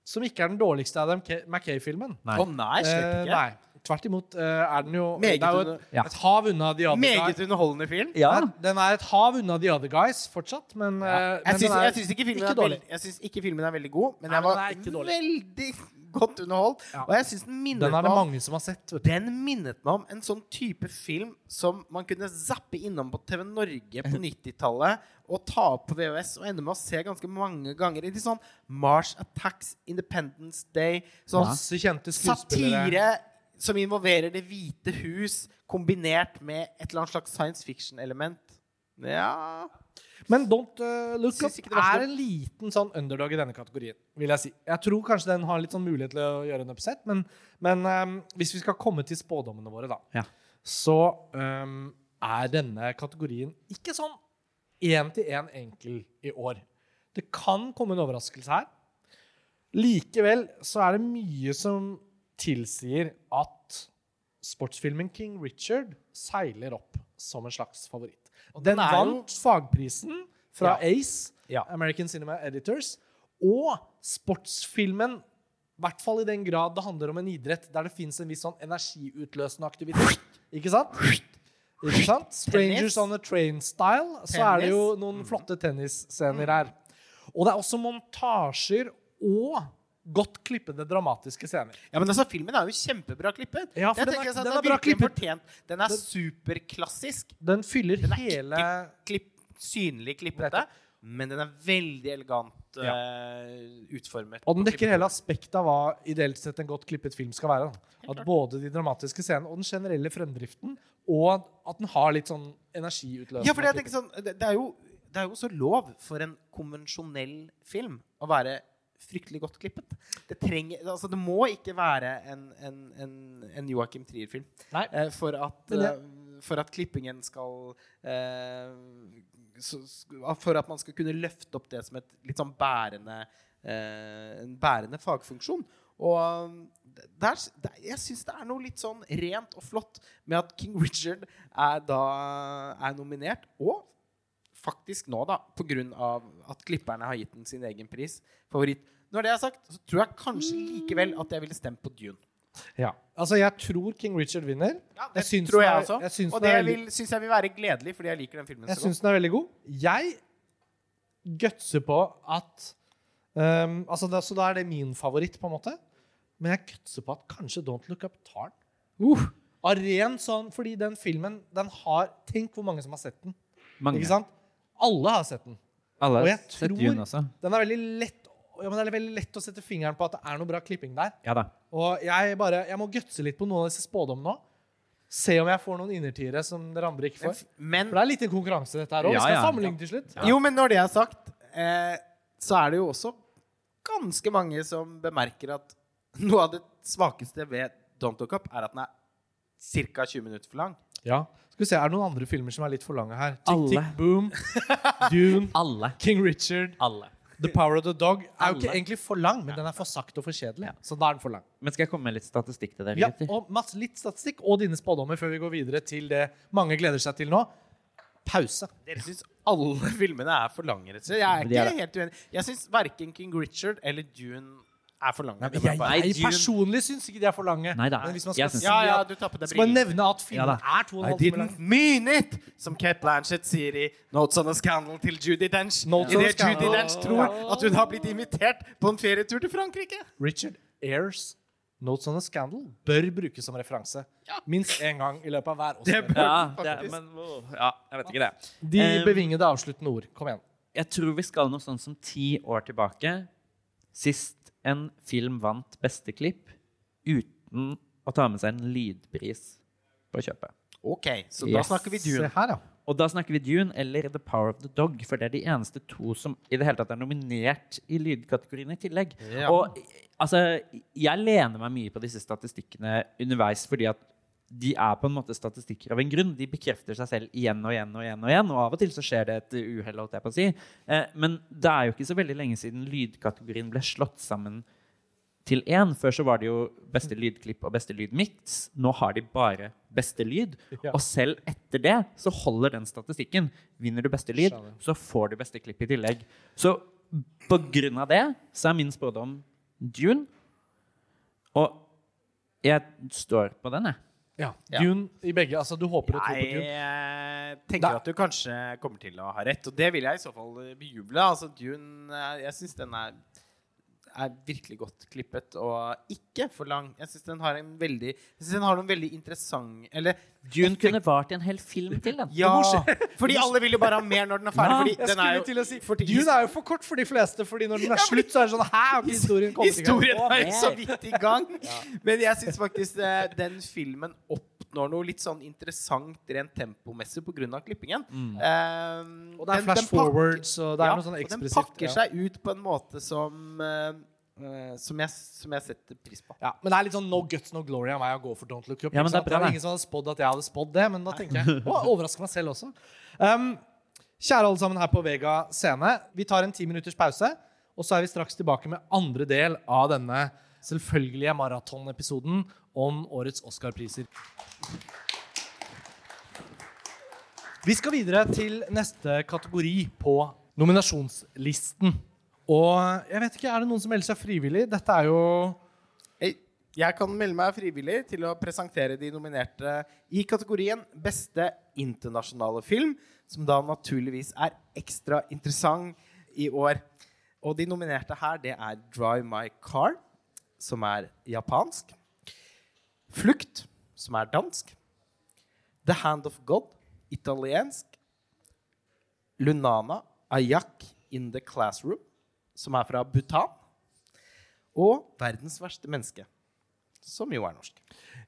som ikke er den dårligste Adam K- McKay-filmen. Nei. Å nei, slett Eh, ikke. nei. Tvert imot eh, er den jo Meget Det er jo et, Ja. et hav unna The Other Meget Guys. underholdende film. Ja. Den- er et hav unna The Other Guys fortsatt, men, eh, men Jeg syns, er jeg syns ikke, filmen ikke er dårlig. jeg syns ikke filmen er veldig god, men Nei, jeg var den er veldig godt underholdt. Ja. Og jeg syns den minnet Den er det mange som har sett. Den minnet meg om en sånn type film som man kunne zappe innom på TV Norge på 90-tallet og ta opp på VHS og ende med å se ganske mange ganger. I de sånn Mars Attacks, Independence Day Sånn ja. satire som involverer Det hvite hus, kombinert med et eller annet slags science fiction-element. Ja Men Don't uh, Look Up er en liten sånn underdog i denne kategorien. vil Jeg si. Jeg tror kanskje den har litt sånn mulighet til å gjøre en upset, men, men um, hvis vi skal komme til spådommene våre, da, Ja. så um, er denne kategorien ikke sånn én til én enkel i år. Det kan komme en overraskelse her. Likevel så er det mye som tilsier at sportsfilmen King Richard seiler opp som en slags favoritt. Den den vant fagprisen fra ACE, Ja. American Cinema Editors, og sportsfilmen i hvert fall i den grad det handler om en idrett der det fins en viss sånn energiutløsende aktivitet. Ikke sant? Ikke sant? Strangers on a Train-style. Så er det jo noen flotte tennisscener her. Og det er også montasjer og godt klippede dramatiske scener. Ja, men altså, Filmen er jo kjempebra klippet. Ja, for den er- sånn, den er bra klippet. fortjent. Den er superklassisk. Den fyller Den hele klipp, synlig klippete, men den er veldig elegant Ja. eh, utformet. Og den dekker hele aspektet av hva ideelt sett en godt klippet film skal være. At både de dramatiske scenene og den generelle fremdriften, og at den har litt sånn energiutløsning. Ja, for jeg tenker sånn, det, det, er jo, det er jo så lov for en konvensjonell film å være fryktelig godt klippet. Det, trenger, altså det må ikke være en, en, en, en Joachim Trier-film eh, for, eh, for at klippingen skal eh, så, For at man skal kunne løfte opp det som et litt sånn bærende eh, en bærende fagfunksjon. Og der, der, jeg syns det er noe litt sånn rent og flott med at King Richard er da er nominert, og faktisk nå, da, pga. at klipperne har gitt den sin egen pris, favoritt. Når det er sagt, så tror jeg kanskje likevel at jeg ville stemt på Dune. Ja. Altså, jeg tror King Richard vinner. Ja, det Jeg syns tror jeg er- også. jeg syns og det veldig- vil- syns jeg vil være gledelig, fordi jeg liker den filmen Jeg så godt. syns den er veldig god. Jeg gutser på at um, altså da, Så da er det min favoritt, på en måte. Men jeg gutser på at kanskje Don't Look Up tar den. Uh, av ren sånn Fordi den filmen, den har Tenk hvor mange som har sett den. Mange. Ikke sant? Alle har sett den. Alle Og har jeg sett tror- Dune også. Den er veldig lett ja, men det er veldig lett å sette fingeren på at det er noe bra klipping der. Ja da. Og jeg bare, jeg må gutse litt på noen av disse spådommene nå. Se om jeg får noen innertiere som dere andre ikke får. Men For det er litt en konkurranse, dette her òg. Vi Ja, skal ja. sammenligne til slutt. Jo, men når det er sagt, eh, så er det jo også ganske mange som bemerker at noe av det svakeste ved Don't Look Up, er at den er ca. 20 minutter for lang. Ja. Skal vi se, Er det noen andre filmer som er litt for lange her? Tick, Alle. tick, boom, Dune, Alle. King Richard, Alle. The Power of the Dog. Er jo ikke Alle. egentlig for lang, men den er for sakte og for kjedelig. Så da er den for lang. Men skal jeg komme med litt statistikk til dere? Ja, gutter? og masse, Litt statistikk og dine spådommer før vi går videre til det mange gleder seg til nå. Pause. Dere syns alle filmene er for lange. rett og slett. Jeg er De er ikke helt uenig. Jeg syns verken King Richard eller Dune er for lange. Nei, Jeg, jeg jeg personlig syns ikke de er for lange. Neida. Men hvis man skal si ja, ja, at skal man nevne at filmen Ja er to og en I halv time lang mean it! Som Kate Blanchett sier i Notes on a Scandal til Judy Dench. A Idet Judy Dench tror at hun har blitt invitert på en ferietur til Frankrike. Richard Ayers Notes on a Scandal bør brukes som referanse. Minst én gang i løpet av hver Det Oscar. bør Ja, det, men Ja, jeg vet ikke det. De bevingede avsluttende ord. Kom igjen. Jeg tror vi skal noe sånn som ti år tilbake. Sist en film vant beste klipp uten å ta med seg en lydpris på kjøpet. Ok, så da Yes. snakker vi Se Dune. her, ja. og da snakker vi Dune eller The Power of the Dog, for det er de eneste to som i det hele tatt er nominert i lydkategorien i tillegg. Ja. Og altså, jeg lener meg mye på disse statistikkene underveis, fordi at de er på en måte statistikker av en grunn. De bekrefter seg selv igjen og igjen og igjen. Og igjen, og av og til så skjer det et uhell. holdt jeg på å si. Eh, men det er jo ikke så veldig lenge siden lydkategorien ble slått sammen til én. Før så var det jo beste lydklipp og beste lydmiks. Nå har de bare beste lyd. Ja. Og selv etter det så holder den statistikken. Vinner du beste lyd, så får du beste klipp i tillegg. Så på grunn av det så er min spådom Dune. Og jeg står på den, jeg. Ja. Dune i begge. Altså, du håper og tror på Dune. Jeg tenker Da- at du kanskje kommer til å ha rett, og det vil jeg i så fall eh, bejuble. Altså, Dune, eh, jeg syns den er, er virkelig godt klippet og ikke for lang. Jeg syns den har en veldig Jeg synes den har noen veldig interessant Eller Dune kunne vart en hel film til, den. Ja! Fordi alle vil jo bare ha mer når den er ferdig. Ja, fordi den er jo, til å si for- Dune er jo for kort for de fleste, Fordi når den er slutt, så er det sånn Hæ, har ikke historien kommet i gang? Historien er jo så vidt i gang. Men jeg syns faktisk eh, den filmen oppnår noe litt sånn interessant rent tempomessig pga. klippingen. Eh, Og det er den- flash den pakker- forwards, og det er ja, noe sånn og Den pakker seg ut på en måte som eh, som, jeg, som jeg setter pris på. Ja, men det er litt sånn no guts, no glory av meg å gå for Don't Look Up. Ja, men det er bra, var det. ingen som hadde spådd at jeg hadde spådd det, men da tenker jeg Å, overrasker meg selv også. Um, kjære alle sammen her på Vega scene. Vi tar en ti minutters pause, og så er vi straks tilbake med andre del av denne selvfølgelige maratonepisoden om årets Oscar-priser. Vi skal videre til neste kategori på nominasjonslisten. Og jeg vet ikke, er det noen som melder seg frivillig? Dette er jo Jeg, kan melde meg frivillig til å presentere de nominerte i kategorien Beste internasjonale film, som da naturligvis er ekstra interessant i år. Og de nominerte her, det er Drive My Car, som er japansk. Flukt, som er dansk. The Hand of God, italiensk. Lunana Ayak in the Classroom, som er fra Bhutan. Og Verdens verste menneske, som jo er norsk.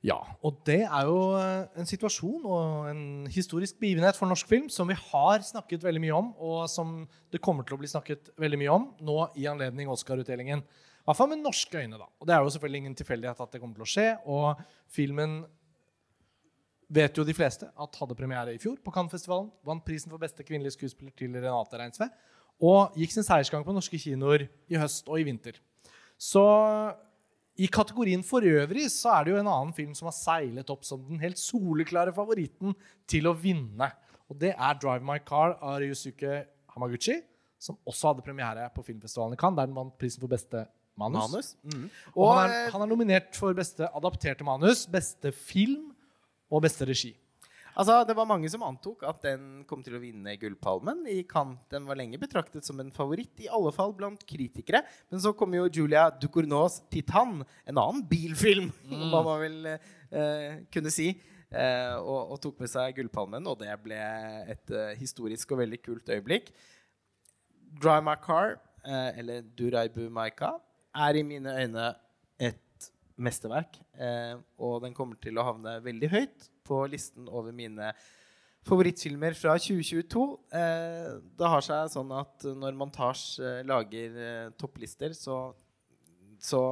Ja, og det er jo eh, en situasjon og en historisk begivenhet for norsk film som vi har snakket veldig mye om, og som det kommer til å bli snakket veldig mye om nå i anledning Oscar-utdelingen. I hvert fall med norske øyne, da. Og det er jo selvfølgelig ingen tilfeldighet at det kommer til å skje. Og filmen vet jo de fleste at hadde premiere i fjor på Cannes-festivalen. Vant prisen for beste kvinnelige skuespiller til Renate Reinsve. Og gikk sin seiersgang på norske kinoer i høst og i vinter. Så i kategorien for øvrig så er det jo en annen film som har seilet opp som den helt soleklare favoritten til å vinne. Og det er 'Drive My Car' av Ryusuke Hamaguchi, som også hadde premiere på filmfestivalen i Cannes, der den vant prisen for beste manus. Manus. Mm. Og Og, han, er, han er nominert for beste adapterte manus, beste film og beste regi. Altså, det var mange som antok at den kom til å vinne Gullpalmen i Cannes. Den var lenge betraktet som en favoritt, i alle fall blant kritikere. Men så kom jo Julia Ducournau's 'Titan', en annen bilfilm, hva man vil eh, kunne si, eh, og, og tok med seg Gullpalmen. Og det ble et eh, historisk og veldig kult øyeblikk. Drive My Car, eh, eller Duraibu Maika, er i mine øyne mesterverk. Eh, og den kommer til å havne veldig høyt på listen over mine favorittfilmer fra 2022. Eh, det har seg sånn at når Montage eh, lager topplister, så, så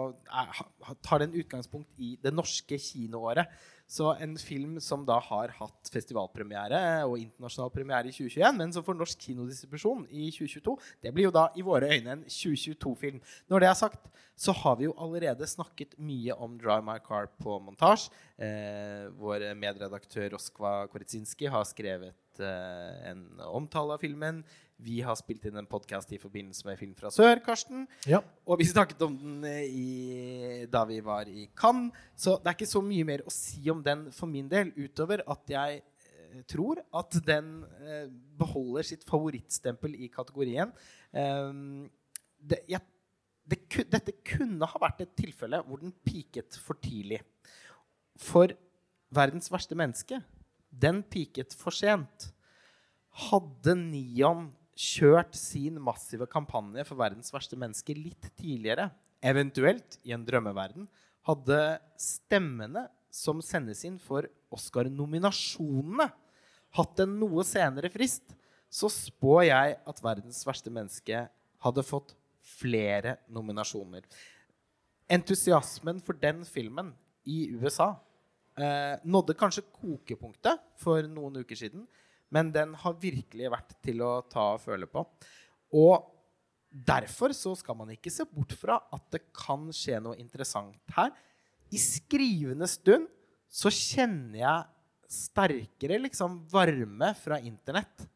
tar den utgangspunkt i det norske kinoåret. Så en film som da har hatt festivalpremiere og internasjonal premiere i 2021, men som får norsk kinodistribusjon i 2022, det blir jo da i våre øyne en 2022-film. Når det er sagt, så har vi jo allerede snakket mye om Drive My Car på montasje. Eh, vår medredaktør Roskva Koritsinski har skrevet eh, en omtale av filmen. Vi har spilt inn en podkast i forbindelse med Film fra sør, Karsten. Ja. Og vi snakket om den eh, i, da vi var i Cannes. Så det er ikke så mye mer å si om den for min del, utover at jeg eh, tror at den eh, beholder sitt favorittstempel i kategorien. Um, det, jeg, det, dette kunne ha vært et tilfelle hvor den piket for tidlig. For verdens verste menneske, den piket for sent. Hadde Nion kjørt sin massive kampanje for verdens verste menneske litt tidligere, eventuelt i en drømmeverden, hadde stemmene som sendes inn for Oscar-nominasjonene, hatt en noe senere frist, så spår jeg at 'Verdens verste menneske' hadde fått flere nominasjoner. Entusiasmen for den filmen i USA eh, nådde kanskje kokepunktet for noen uker siden, men den har virkelig vært til å ta og føle på. Og derfor så skal man ikke se bort fra at det kan skje noe interessant her. I skrivende stund så kjenner jeg sterkere liksom varme fra internett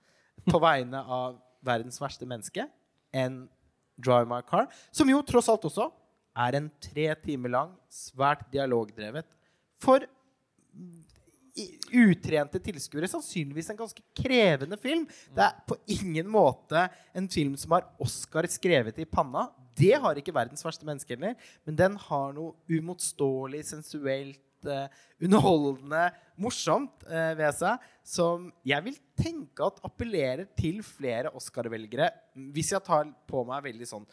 på vegne av verdens verste menneske enn Drive My Car, som jo tross alt også er en tre timer lang, svært dialogdrevet, for utrente tilskuere sannsynligvis en ganske krevende film. Det er på ingen måte en film som har Oscar skrevet i panna. Det har ikke verdens verste menneske heller, men den har noe umotståelig, sensuelt, uh, underholdende, morsomt uh, ved seg, som jeg vil tenke at appellerer til flere Oscar-velgere, hvis jeg tar på meg veldig sånn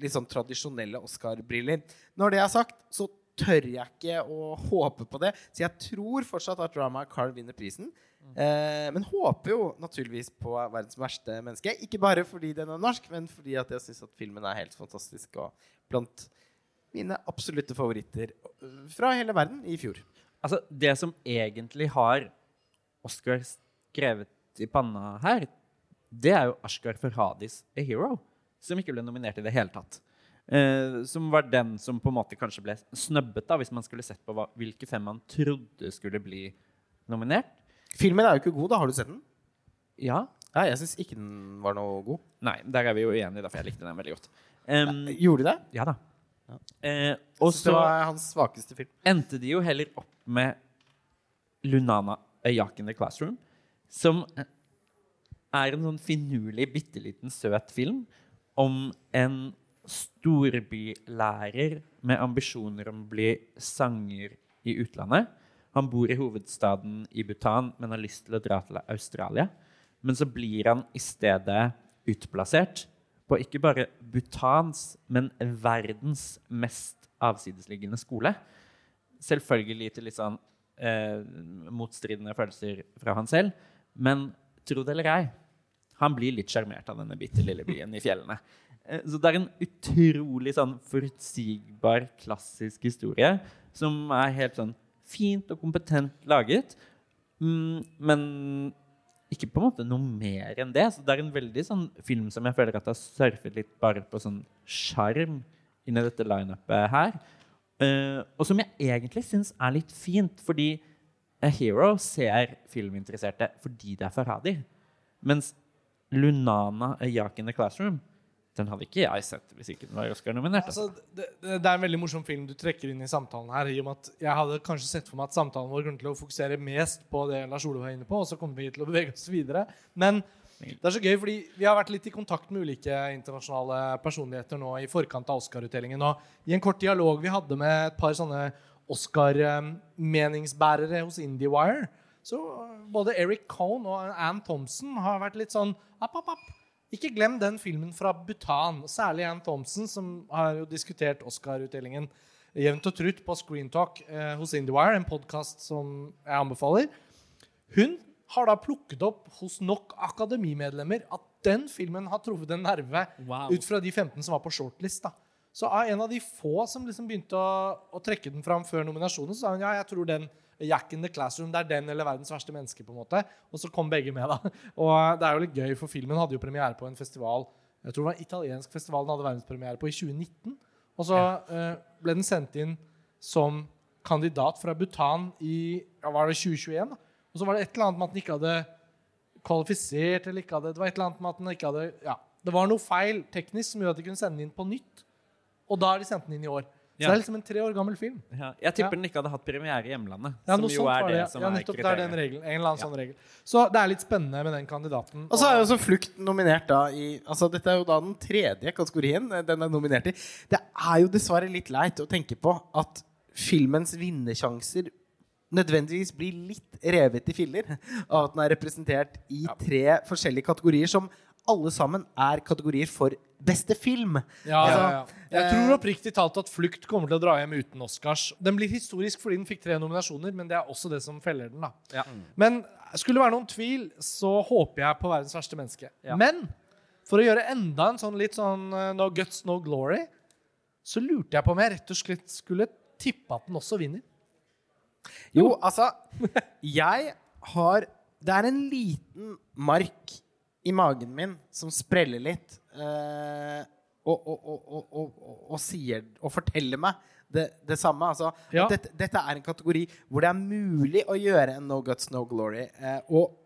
litt sånn tradisjonelle Oscar-briller. Når det er sagt, så tør jeg ikke å håpe på det. Så jeg tror fortsatt at Drama Carl vinner prisen. Eh, men håper jo naturligvis på verdens verste menneske. Ikke bare fordi den er norsk, men fordi at jeg syns at filmen er helt fantastisk og blant mine absolutte favoritter øh, fra hele verden i fjor. Altså, det som egentlig har Oscar skrevet i panna her, det er jo Ashgar Farhadis A Hero, som ikke ble nominert i det hele tatt. Eh, som var den som på en måte kanskje ble snøbbet, da, hvis man skulle sett på hva, hvilke fem man trodde skulle bli nominert. Filmen er jo ikke god, da. Har du sett den? Ja. Ja, jeg syns ikke den var noe god. Nei, der er vi jo uenige, for jeg likte den veldig godt. Em, Gjorde de det? ja da. Eh, og så det var hans svakeste film. endte de jo heller opp med Lunana A Jack in the Classroom, som er en sånn finurlig, bitte liten, søt film om en storbylærer med ambisjoner om å bli sanger i utlandet. Han bor i hovedstaden i Bhutan, men har lyst til å dra til Australia. Men så blir han i stedet utplassert på ikke bare Bhutans, men verdens mest avsidesliggende skole. Selvfølgelig til litt sånn eh, motstridende følelser fra han selv. Men tro det eller ei, han blir litt sjarmert av denne bitte lille byen i fjellene. Eh, Så det er en utrolig sånn forutsigbar, klassisk historie som er helt sånn fint og kompetent laget, mm, men ikke på en måte noe mer enn det. Så det er en veldig sånn film som jeg føler at har surfet litt bare på sånn sjarm inni dette lineupet her. Eh, og som jeg egentlig syns er litt fint, fordi A Hero ser filminteresserte fordi det er Farhadi. Mens Lunana A Yak in the Classroom den hadde ikke jeg sett hvis ikke den var Oscar-nominert. Altså, det, det, det er en veldig morsom film du trekker inn i samtalen her. i og med at Jeg hadde kanskje sett for meg at samtalen vår kommer til å fokusere mest på det Lars Ole var inne på, og så kommer vi til å bevege oss videre. Men det er så gøy, fordi vi har vært litt i kontakt med ulike internasjonale personligheter nå i forkant av Oscar-utdelingen. Og i en kort dialog vi hadde med et par sånne Oscar-meningsbærere hos IndieWire, så både Eric Cohn og Ann Thompson har vært litt sånn app, app, app. Ikke glem den filmen fra Bhutan. Særlig Ann Thompson, som har jo diskutert Oscar-utdelingen jevnt og trutt på Screentalk eh, hos IndieWire, en podkast som jeg anbefaler. Hun har da plukket opp hos nok akademimedlemmer at den filmen har truffet en nerve Wow. ut fra de 15 som var på shortlist. da. Så av en av de få som liksom begynte å, å trekke den fram før nominasjonen, så sa hun ja, jeg tror den Jack in the Classroom, det er den eller verdens verste menneske. på en måte. Og så kom begge med, da. Og det er jo litt gøy, for filmen hadde jo premiere på en festival jeg tror det var en italiensk festival den hadde verdenspremiere på i 2019. Og så eh, ble den sendt inn som kandidat fra Bhutan i ja, var det 2021. da. Og så var det et eller annet med at den ikke hadde kvalifisert eller ikke hadde Det var et eller annet med at den ikke hadde Ja, det var noe feil teknisk som gjorde at de kunne sende den inn på nytt. Og da har de sendt den inn i år. Så det er liksom en tre år gammel film. Ja, jeg tipper Ja. den ikke hadde hatt premiere i hjemlandet. Ja, som jo er det det. som Ja, er nettopp det er den regelen. En eller annen sånn regel. Så det er litt spennende med den kandidaten. Og så er jo også Flukt nominert da i Altså Dette er jo da den tredje kategorien eh, den er nominert i. Det er jo dessverre litt leit å tenke på at filmens vinnersjanser nødvendigvis blir litt revet i filler av at den er representert i tre forskjellige kategorier som alle sammen er kategorier for beste film. Ja, Altså, ja, ja. Jeg tror oppriktig talt at Flukt kommer til å dra hjem uten Oscars. Den blir historisk fordi den fikk tre nominasjoner, men det er også det som feller den. da. Ja. Men skulle det være noen tvil, så håper jeg på verdens verste menneske. Ja. Men for å gjøre enda en sånn litt sånn eh, no guts, no glory, så lurte jeg på om jeg rett og slett skulle tippe at den også vinner. Jo, altså Jeg har Det er en liten mark i magen min som spreller litt. Eh, og, og, og, sier Og forteller meg det, det samme. Altså, Ja. dette, dette er en kategori hvor det er mulig å gjøre en No Guts, No Glory. eh, og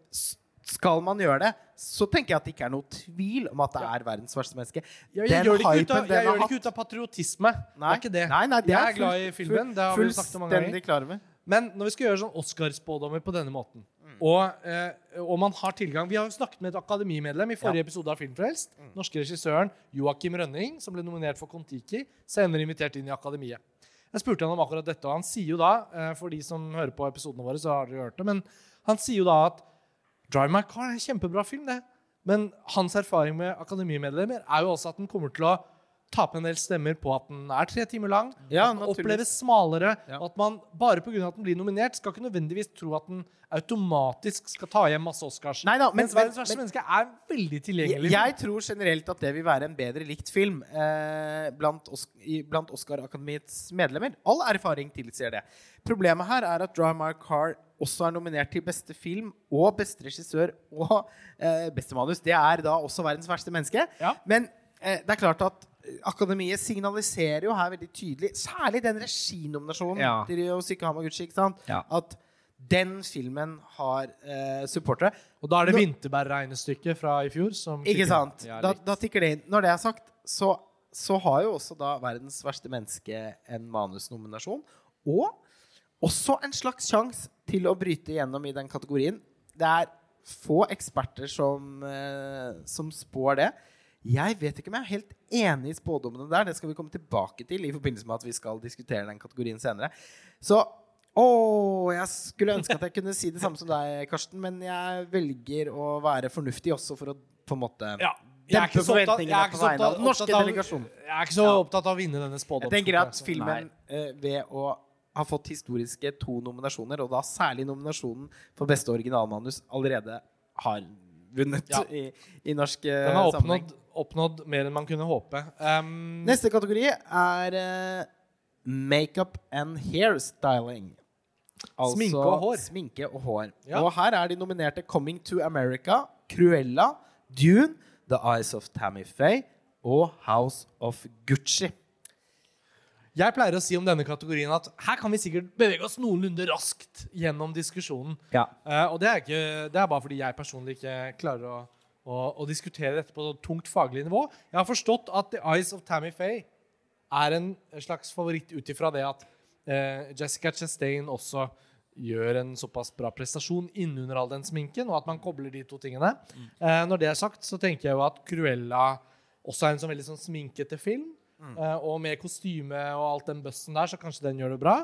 skal man gjøre det, så tenker jeg at det ikke er noe tvil om at det er verdens verste menneske. Jeg, jeg gjør det ikke, ut av, jeg gjør det ikke ut av patriotisme. Det er ikke det. Nei, nei, det jeg er er glad i full- filmen. Det har vi sagt mange ganger. Fullstendig klar over. Men når vi skal gjøre sånn Oscar-spådommer på denne måten. Og, eh, og man har tilgang Vi har jo snakket med et akademimedlem i forrige episode av Filmfrelst. Mm. Norske regissøren Joakim Rønning, som ble nominert for Kon-Tiki, senere invitert inn i akademiet. Jeg spurte han om akkurat dette, og han sier jo da, eh, for de som hører på episodene våre, så har dere hørt det, men han sier jo da at Drive My Car er en kjempebra film, det. Men hans erfaring med akademimedlemmer er jo også at den kommer til å tape en del stemmer på at den er tre timer lang, Ja, at den oppleves smalere, Ja. og at man bare pga. at den blir nominert, skal ikke nødvendigvis tro at den automatisk skal ta hjem masse Oscars. Nei da, men- Mens verdens verste menneske er veldig tilgjengelig. Jeg tror generelt at det vil være en bedre likt film eh, blant, Os blant Oscar-akademiets medlemmer. All erfaring tilsier det. Problemet her er at Drive My Car også er nominert til beste film og beste regissør og eh, beste manus. Det er da også verdens verste menneske. Ja. Men eh, det er klart at Akademiet signaliserer jo her veldig tydelig, særlig den reginominasjonen Ja. til Yoshiki Hamaguchi, ikke sant? Ja. at den filmen har eh, supportere. Og da er det Vinterberg-regnestykket fra i fjor som Ikke sant? Da, da tikker det inn. Når det er sagt, så, så har jo også da verdens verste menneske en manusnominasjon. Og også en slags sjanse til å bryte igjennom i den kategorien. Det er få eksperter som, eh, som spår det. Jeg vet ikke om jeg er helt enig i spådommene der. Det skal vi komme tilbake til i forbindelse med at vi skal diskutere den kategorien senere. Så å, jeg skulle ønske at jeg kunne si det samme som deg, Karsten, men jeg velger å være fornuftig også for å på en måte Ja. Jeg er ikke så opptatt, jeg er av opptatt, den norske av, jeg er ikke så opptatt av å vinne denne Jeg tenker at filmen eh, ved å ha fått historiske to nominasjoner, og da særlig nominasjonen for beste originalmanus, allerede har vunnet Ja. i, i norsk eh, Den har oppnådd, oppnådd mer enn man kunne håpe. Um, Neste kategori er uh, makeup and hairstyling. Altså Sminke og hår. Sminke og hår. Ja. Og her er de nominerte Coming to America, Cruella, Dune, The Eyes of Tammy Faye og House of Gucci. Jeg pleier å si om denne kategorien at her kan vi sikkert bevege oss noenlunde raskt gjennom diskusjonen. Ja. Uh, og det er, ikke, det er bare fordi jeg personlig ikke klarer å, å, å diskutere dette på et tungt faglig nivå. Jeg har forstått at The Eyes of Tammy Faye er en slags favoritt ut ifra det at uh, Jessica Chastain også gjør en såpass bra prestasjon innunder all den sminken, og at man kobler de to tingene. Eh, når det er sagt, så tenker jeg jo at Cruella også er en sånn veldig sånn sminkete film. Eh, og med kostyme og alt den bøssen der, så kanskje den gjør det bra.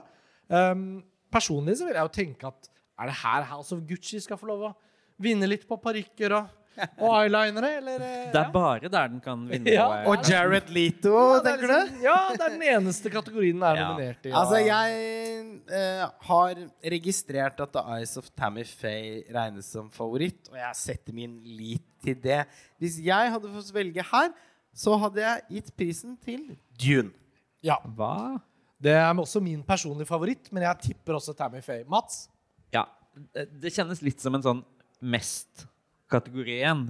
Um, personlig så vil jeg jo tenke at er det her House of Gucci skal få lov å vinne litt på parykker og, og eyelinere, eller? eh, Det er ja. bare der den kan vinne. Ja. på, Og Jared Leto, Ja, er tenker du? liksom- Ja, det er den eneste kategorien den er Ja. nominert i. Altså, jeg eh, har registrert at The Eyes of Tammy Faye regnes som favoritt, og jeg setter min lit til det. Hvis jeg hadde fått velge her, så hadde jeg gitt prisen til Dune. ja. Hva? Det er også min personlige favoritt, men jeg tipper også Tammy Faye. Mats? Ja. Det det kjennes litt som en sånn mest-kategorien.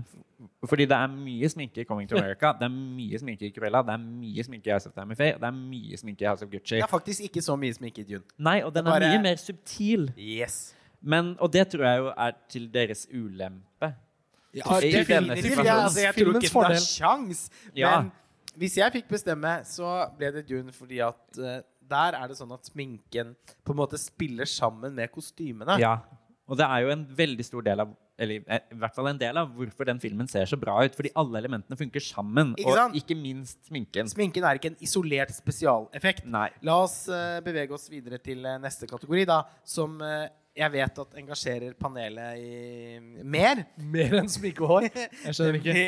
Fordi det er mye sminke i Coming to America, det er mye sminke i Cruella, det er mye sminke i House of Tammy Faye, og det er mye sminke i House of Gucci. Det er faktisk ikke så mye sminke i Dune. Nei, og den er Bare- mye mer subtil. Yes. Men, og det tror jeg jo er til deres ulempe. Ja, det, denne definitivt. situasjonen. Ja, altså, jeg tror Filmens ikke det er sjans. Ja. Men hvis jeg fikk bestemme, så ble det Dune fordi at uh, der er det sånn at sminken på en måte spiller sammen med kostymene. Ja. Og det er jo en veldig stor del av eller eh, i hvert fall en del av hvorfor den filmen ser så bra ut. Fordi alle elementene funker sammen. Ikke sant? og ikke minst sminken. Sminken er ikke en isolert spesialeffekt. Nei. La oss uh, bevege oss videre til uh, neste kategori, da, som jeg vet at engasjerer panelet i mer. Mer enn sminke og hår? Jeg skjønner ikke.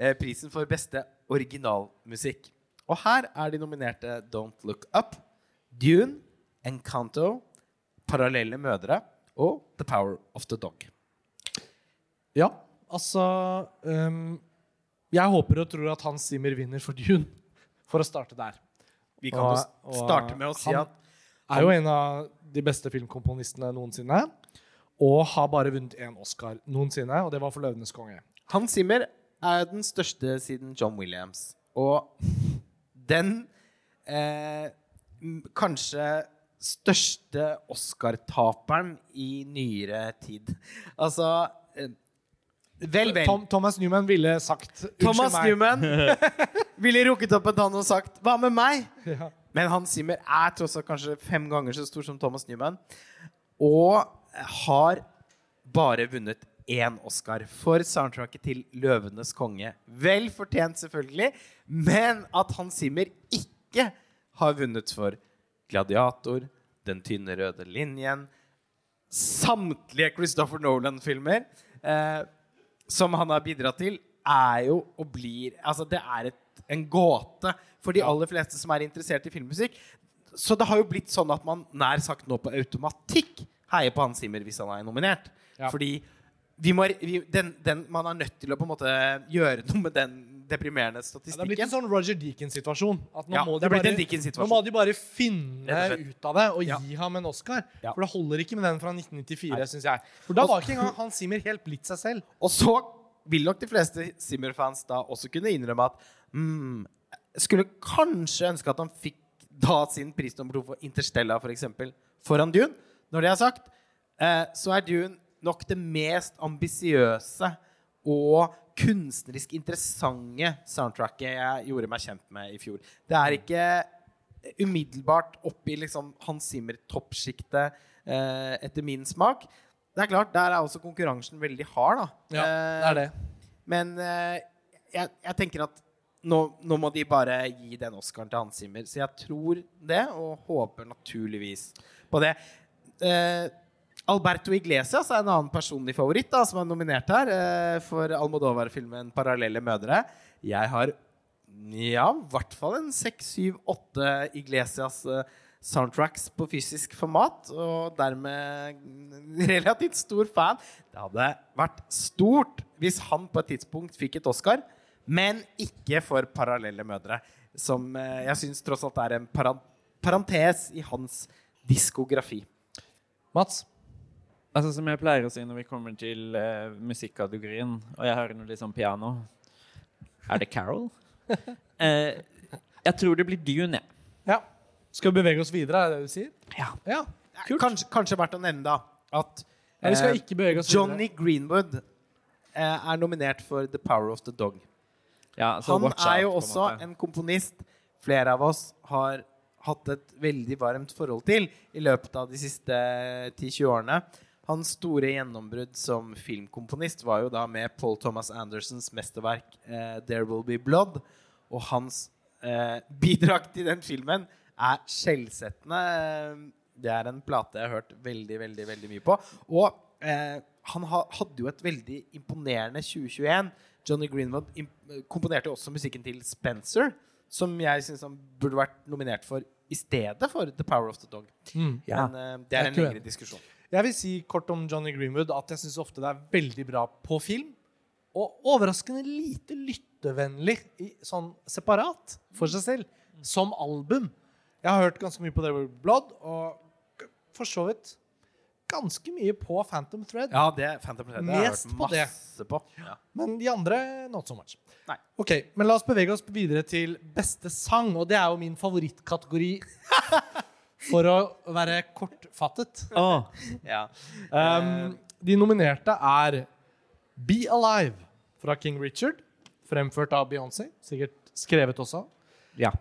Eh, prisen for beste originalmusikk. Og her er de nominerte Don't Look Up, Dune, Encanto, Parallelle mødre og The Power of the Dog. Ja, altså um, Jeg håper og tror at Hans Zimmer vinner for Dune, for å starte der. Vi kan Og- jo starte med å si han- at Er jo en av de beste filmkomponistene noensinne. Og har bare vunnet én Oscar noensinne, og det var for 'Løvenes konge'. Hans Zimmer er den største siden John Williams. Og den eh, kanskje største Oscar-taperen i nyere tid. Altså eh, Vel, vel. Tom, Thomas Newman ville sagt Thomas. Newman ville rukket opp en tann og sagt 'Hva med meg?' Ja. Men Hans Zimmer er tross alt kanskje fem ganger så stor som Thomas Newman. Og har bare vunnet én Oscar for soundtracket til 'Løvenes konge'. Vel fortjent, selvfølgelig, men at Hans Zimmer ikke har vunnet for 'Gladiator', 'Den tynne røde linjen', samtlige Christopher Nolan-filmer eh, som han har bidratt til, er jo og blir Altså, det er et, en gåte for de aller fleste som er interessert i filmmusikk. Så det har jo blitt sånn at man nær sagt nå på automatikk heier på Hans Zimmer hvis han er nominert. Ja. Fordi vi må, vi, den, den, man er nødt til å på en måte gjøre noe med den deprimerende Ja, det har blitt en sånn Roger Deakins-situasjon. At nå Ja, de. Nå må de bare finne ut av det og Ja. gi ham en Oscar. For det holder ikke med den fra 1994, syns jeg. For da var ikke engang Hans Zimmer helt blitt seg selv. Og så vil nok de fleste Zimmer-fans da også kunne innrømme at mm, Skulle kanskje ønske at han fikk da sin pris nummer to for Interstellar, f.eks., for foran Dune. Når det er sagt, eh, så er Dune nok det mest ambisiøse og kunstnerisk interessante soundtracket jeg gjorde meg kjent med i fjor. Det er ikke umiddelbart oppi liksom Hans Zimmer-toppsjiktet eh, etter min smak. Det er klart, Der er også konkurransen veldig hard, da. Ja, det er det. Men eh, jeg, jeg tenker at nå, nå må de bare gi den Oscaren til Hans Zimmer. Så jeg tror det, og håper naturligvis på det. Eh, Alberto Iglesias er en annen personlig favoritt da, som er nominert her eh, for Almodovar-filmen 'Parallelle mødre'. Jeg har ja, i hvert fall en seks, syv, åtte Iglesias eh, på fysisk format, og dermed relativt stor fan. Det hadde vært stort hvis han på et tidspunkt fikk et Oscar, men ikke for 'Parallelle mødre', som eh, jeg syns tross alt er en parentes i hans diskografi. Mats? Altså Som jeg pleier å si når vi kommer til uh, musikkategorien, og jeg hører noe litt sånn piano Er det Carol? uh, jeg tror det blir Dune, jeg. Ja. Skal vi bevege oss videre, er det det du sier? Ja. Ja. Kult. Kanskje, kanskje verdt å nevne da at Ja, vi skal eh, ikke bevege oss Johnny videre. Greenwood eh, er nominert for 'The Power of the Dog'. Ja, så Han watch er jo også en en komponist flere av oss har hatt et veldig varmt forhold til i løpet av de siste 10-20 årene. Hans store gjennombrudd som filmkomponist var jo da med Paul Thomas Andersons mesterverk eh, 'There Will Be Blood'. Og hans eh, bidrag til den filmen er skjellsettende. Det er en plate jeg har hørt veldig, veldig, veldig mye på. Og eh, han ha, hadde jo et veldig imponerende 2021. Johnny Greenwood komponerte jo også musikken til Spencer, som jeg syns han burde vært nominert for i stedet for The Power of the Dog. Mm. Ja. Men uh, det er en lengre diskusjon. Jeg vil si kort om Johnny Greenwood at jeg syns ofte det er veldig bra på film. Og overraskende lite lyttevennlig i, sånn separat for seg selv. Som album. Jeg har hørt ganske mye på The Blood, og for så vidt ganske mye på Phantom Thread. Ja, det Phantom Thread det har jeg hørt masse på. Ja. Men de andre not so much. Nei. Ok, Men la oss bevege oss videre til beste sang, og det er jo min favorittkategori. For å være kortfattet. Åh, Ja. Um, de nominerte er Be Alive fra King Richard, fremført av Beyoncé. Sikkert skrevet også. ja.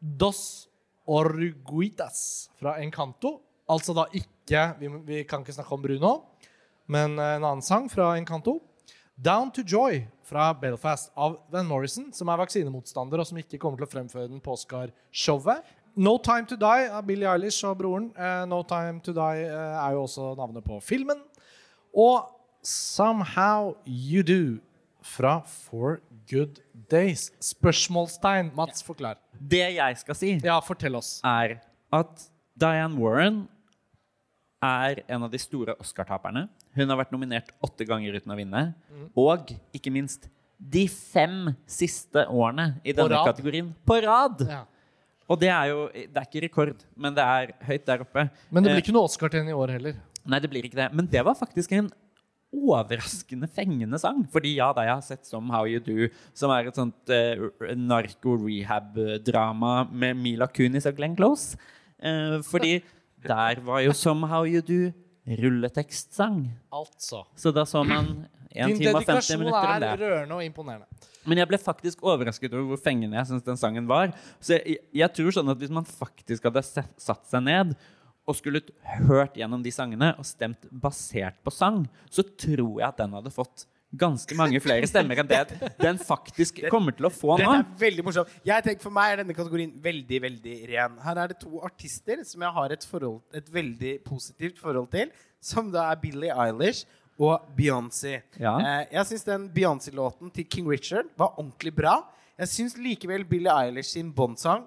Dos Orguitas fra Encanto. Altså da ikke Vi, vi kan ikke snakke om Bruno, men eh, en annen sang fra Encanto. Down to Joy fra Belfast av Van Morrison, som er vaksinemotstander og som ikke kommer til å fremføre den på Oscar-showet. No Time To Die av Billie Eilish og broren. Eh, no Time To Die eh, er jo også navnet på filmen. Og Somehow You Do fra For Good Days. Spørsmålstegn. Mats, forklar. Det jeg skal si, Ja, fortell oss. er at Diane Warren er en av de store Oscar-taperne. Hun har vært nominert åtte ganger uten å vinne. Mm. Og ikke minst de fem siste årene i denne på kategorien på rad. Ja. Og det er jo Det er ikke rekord, men det er høyt der oppe. Men det Eh, blir ikke noe Oscar til henne i år heller. Nei, det blir ikke det. Men det var faktisk en overraskende fengende sang. Fordi ja, da jeg har sett som How You Do, som er et sånt uh, narko-rehab-drama med Mila Kunis og Glenn Close. Eh, fordi der var jo 'Somehow You Do rulletekstsang. Altså. Så da så man 1 time og 50 minutter om er rørende og imponerende. Men jeg ble faktisk overrasket over hvor fengende jeg syns den sangen var. Så jeg, jeg tror sånn at hvis man faktisk hadde satt seg ned og skulle hørt gjennom de sangene og stemt basert på sang, så tror jeg at den hadde fått ganske mange flere stemmer enn det den faktisk kommer til å få Den nå. er veldig morsom. Jeg tenker For meg er denne kategorien veldig veldig ren. Her er det to artister som jeg har et, forhold, et veldig positivt forhold til, som da er Billie Eilish og Beyoncé. Ja. Eh, jeg syns den Beyoncé-låten til King Richard var ordentlig bra. Jeg syns likevel Billie Eilish sin Bond-sang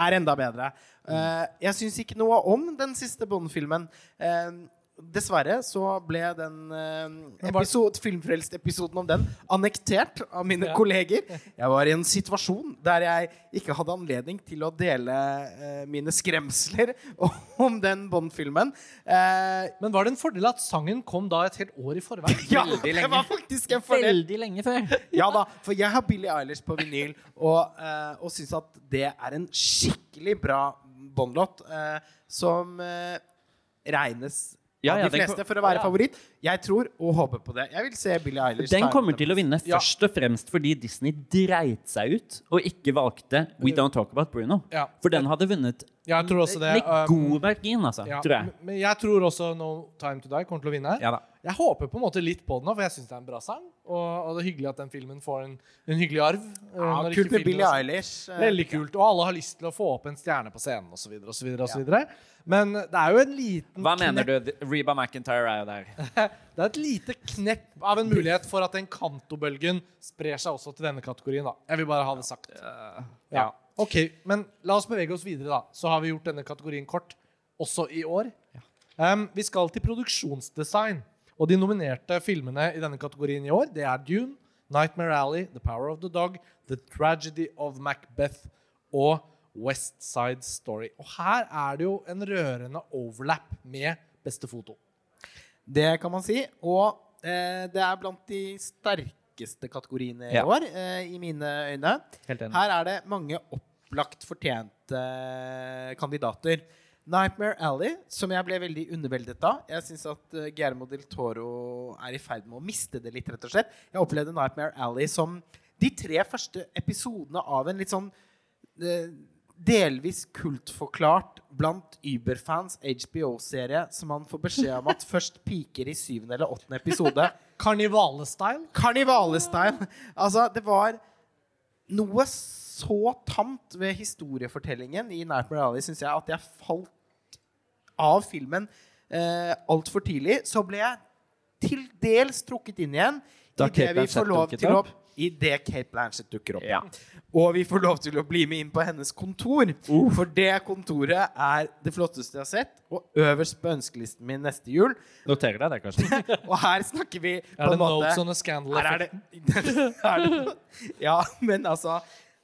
er enda bedre. Eh, jeg syns ikke noe om den siste Bond-filmen. Eh, dessverre så ble den uh, episode, filmfrelst-episoden om den annektert av mine Ja. kolleger. Jeg var i en situasjon der jeg ikke hadde anledning til å dele eh, mine skremsler om den Bond-filmen. Eh, Men var det en fordel at sangen kom da et helt år i forveien? ja, Veldig det var faktisk en fordel. Veldig lenge før. Ja da, for jeg har Billie Eilish på vinyl, og, og syns at det er en skikkelig bra Bond-låt, eh, som eh, regnes Ja, av ja, de fleste for å være ja. favoritt. Jeg tror og håper på det. Jeg vil se Billie Eilish Den kommer til å vinne Ja. først og fremst fordi Disney dreit seg ut og ikke valgte We Don't Talk About Bruno. Ja. For den hadde vunnet Jeg tror også det. med um, god margin, altså. ja, Tror jeg. men- Men jeg tror også No Time To Die kommer til å vinne. Ja da. Jeg håper på en måte litt på den nå, for jeg syns det er en bra sang. Og, og det er hyggelig at den filmen får en, en hyggelig arv. eh, Ja, kult med Billie Eilish. eh, Veldig kult. Og alle har lyst til å få opp en stjerne på scenen osv. osv. Men det er jo en liten Hva mener knepp- du? Reba McIntyre er jo der. Det er et lite knepp av en mulighet for at den kantobølgen sprer seg også til denne kategorien. da. Jeg vil bare ha det sagt. Ja. Ok, Men la oss bevege oss videre, da. Så har vi gjort denne kategorien kort også i år. Um, vi skal til produksjonsdesign. Og de nominerte filmene i denne kategorien i år, det er Dune, Nightmare Alley, The Power of the Dog, The Tragedy of Macbeth og West Side Story. Og her er det jo en rørende overlap med beste foto. Det kan man si. Og eh, det er blant de sterkeste kategoriene i Ja. år, eh, i mine øyne. Helt enig. Her er det mange opplagt fortjente eh, kandidater. Nightmare Alley, som jeg ble veldig underveldet av. Jeg syns at uh, Guillermo del Toro er i ferd med å miste det litt, rett og slett. Jeg opplevde Nightmare Alley som de tre første episodene av en litt sånn uh, delvis kultforklart blant Uber-fans HBO-serie som man får beskjed om at først piker i syvende eller åttende episode. Karnivale-style. Karnivale-style. Altså, det var noe så tamt ved historiefortellingen i Nightmare Alley, syns jeg, at jeg falt av filmen eh, altfor tidlig. Så ble jeg til dels trukket inn igjen Da i det Kate vi Blanchett får lov dukket opp? i det Kate Blanchett dukker opp. Ja. Og vi får lov til å bli med inn på hennes kontor. Uh. For det kontoret er det flotteste jeg har sett, og øverst på ønskelisten min neste jul. Noterer deg det, kanskje? Og her snakker vi på Er det en måte notes on a scandal? her er det, er det Ja, men altså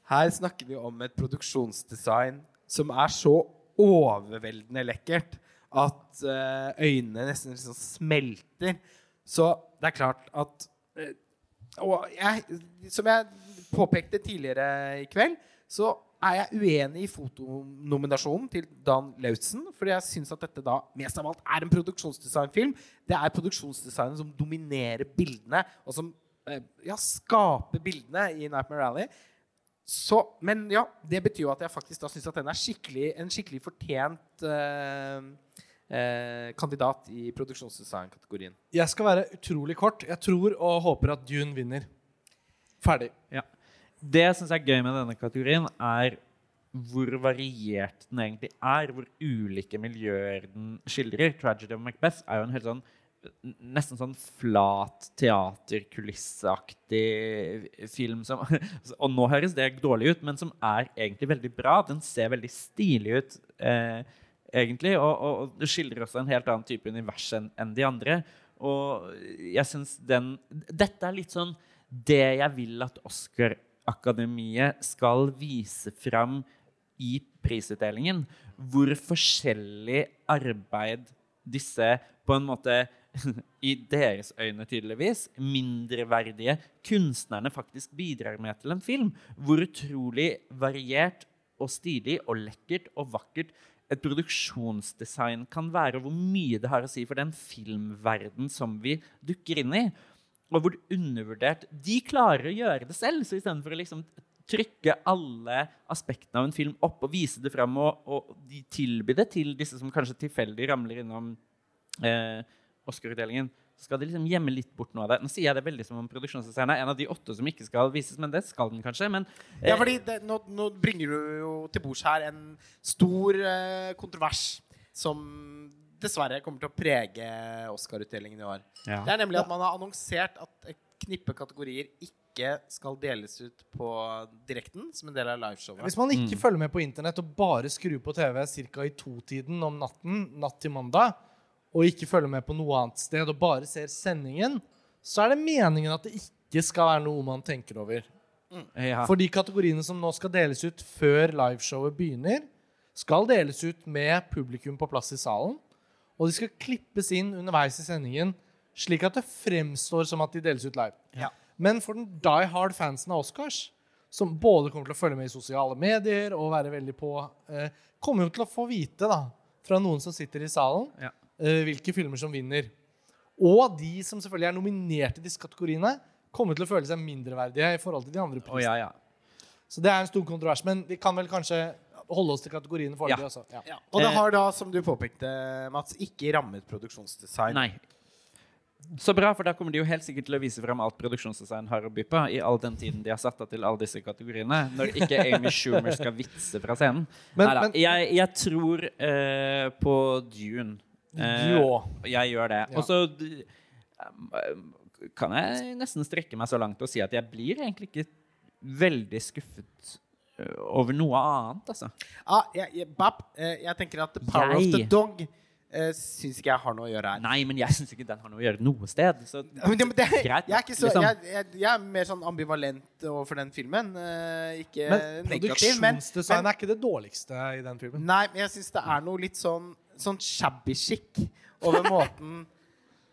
Her snakker vi om et produksjonsdesign som er så overveldende lekkert at eh, øynene nesten liksom smelter. Så det er klart at eh, Og jeg, som jeg påpekte tidligere i kveld, så er jeg uenig i fotonominasjonen til Dan Lautzen. Fordi jeg syns at dette da mest av alt er en produksjonsdesignfilm. Det er produksjonsdesignet som dominerer bildene, og som eh, ja, skaper bildene i Nightmare Rally. Så, men ja, det betyr jo at jeg faktisk da syns at den er skikkelig, en skikkelig fortjent eh, eh, kandidat i produksjonsdesign-kategorien. Jeg skal være utrolig kort. Jeg tror og håper at Dune vinner. Ferdig. Ja. Det jeg syns er gøy med denne kategorien, er hvor variert den egentlig er. Hvor ulike miljøer den skildrer. 'Tragedy of Macbeth' er jo en helt sånn Nesten sånn flat teaterkulisseaktig film som Og nå høres det dårlig ut, men som er egentlig veldig bra. Den ser veldig stilig ut. Eh, egentlig. Og, og, det skildrer også en helt annen type univers enn en de andre. Og jeg syns den Dette er litt sånn det jeg vil at Oscar-akademiet skal vise fram i prisutdelingen. Hvor forskjellig arbeid disse på en måte i deres øyne tydeligvis, mindreverdige kunstnerne faktisk bidrar med til en film. Hvor utrolig variert og stilig og lekkert og vakkert et produksjonsdesign kan være, og hvor mye det har å si for den filmverden som vi dukker inn i. Og hvor undervurdert De klarer å gjøre det selv, så istedenfor å liksom trykke alle aspektene av en film opp og vise det fram, og, og de tilby det til disse som kanskje tilfeldig ramler innom eh, Oscar-utdelingen, skal de liksom gjemme litt bort noe av det. Nå sier jeg det veldig som om produksjonsdesigneren er en av de åtte som ikke skal vises, men det skal den kanskje. Men, eh, Ja, fordi det, nå, nå bringer du jo til bords her en stor eh, kontrovers som dessverre kommer til å prege Oscar-utdelingen i år. Ja. Det er nemlig at man har annonsert at et knippe kategorier ikke skal deles ut på direkten som en del av liveshowet. Hvis man ikke følger med på internett og bare skrur på TV ca. i totiden om natten, natt til mandag, og ikke følger med på noe annet sted og bare ser sendingen, så er det meningen at det ikke skal være noe man tenker over. ja. For de kategoriene som nå skal deles ut før liveshowet begynner, skal deles ut med publikum på plass i salen. Og de skal klippes inn underveis i sendingen, slik at det fremstår som at de deles ut live. Ja. Men for den die hard-fansen av Oscars, som både kommer til å følge med i sosiale medier og være veldig på, eh, kommer jo til å få vite da, fra noen som sitter i salen, Ja. Eh, hvilke filmer som vinner. Og de som selvfølgelig er nominert i disse kategoriene, kommer til å føle seg mindreverdige i forhold til de andre prisene. Oh, ja, ja. Så det er en stor kontrovers. Men vi kan vel kanskje holde oss til kategoriene foreløpig Ja. Ja. Ja. Og det Eh, har da, som du påpekte, Mats, ikke rammet produksjonsdesign. Nei. Så bra, for da kommer de jo helt sikkert til å vise frem alt produksjonsdesign har å by på, i all den tiden de har satt av til alle disse kategoriene, når ikke Amy Schumer skal vitse fra scenen. Men- Neida, men- jeg, jeg tror eh, på Dune. Eh, Du òg. Jeg gjør det. Ja. Og så um, kan jeg nesten strekke meg så langt og si at jeg blir egentlig ikke veldig skuffet eh, over noe annet, altså. Ah, jeg, jeg, Bab, eh, jeg tenker at The Power of the Dog uh, syns ikke jeg har noe å gjøre her. Nei, men jeg syns ikke den har noe å gjøre noe sted. Så Men det, men det, Greit, jeg, er ikke så, liksom. jeg, jeg, jeg er mer sånn ambivalent overfor den filmen. Uh, ikke Men negativ. Men, produksjonsdesign er ikke det dårligste i den filmen. nei, men jeg syns det er noe litt sånn, sånn shabby chic over måten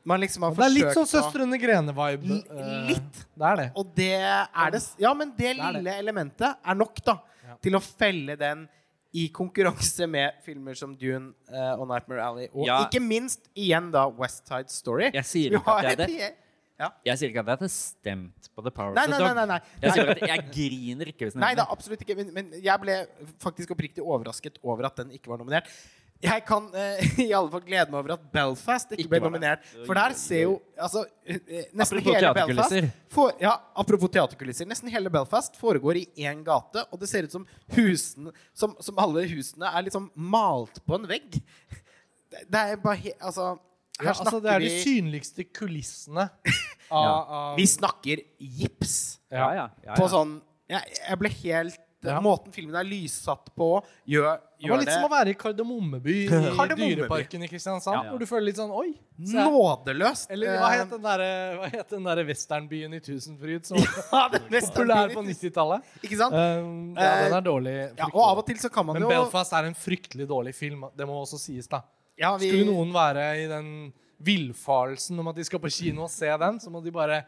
man liksom har forsøkt Det er litt sånn å- Søstrene Grene-vibe. Eh, litt. Det er det. Og det er det Ja, men det det. lille elementet er nok, da, Ja. til å felle den i konkurranse med filmer som Dune uh, og Nightmare Alley. Og Ja. ikke minst igjen da West Side Story. Jeg sier ikke at det er det. Ja. Jeg sier ikke at jeg hadde stemt på The Power Nei, of the nei, Dog. nei, nei, nei. Jeg sier at jeg griner ikke hvis Nei da, absolutt ikke. Men, men jeg ble faktisk oppriktig overrasket over at den ikke var nominert. Jeg kan uh, i alle fall glede meg over at Belfast ikke, Ikke ble nominert. For der ser jo altså, eh, eh, Nesten Apropos hele teaterkulisser. Belfast for, ja, Apropos teaterkulisser. Nesten hele Belfast foregår i én gate, og det ser ut som husene Som, som alle husene er liksom malt på en vegg. Det, det er bare he, Altså her Ja, altså, det er de synligste kulissene av, av Vi snakker gips. Ja, ja, ja, på sånn Jeg, jeg ble helt Ja. Måten filmen er lyssatt på, gjør, Det var litt det som å være i Kardemommeby i Kardemommeby. Dyreparken i Kristiansand. Ja. Hvor du føler litt sånn Oi! her. nådeløst. Eller hva Eh, het den derre der westernbyen i Tusenfryd som ja, den populær på 90-tallet? Ikke sant? Um, ja, den er dårlig. ja, og av og til så kan man Men jo Belfast er en fryktelig dårlig film. Det må også sies, da. ja, vi, Skulle noen være i den villfarelsen om at de skal på kino og se den, så må de bare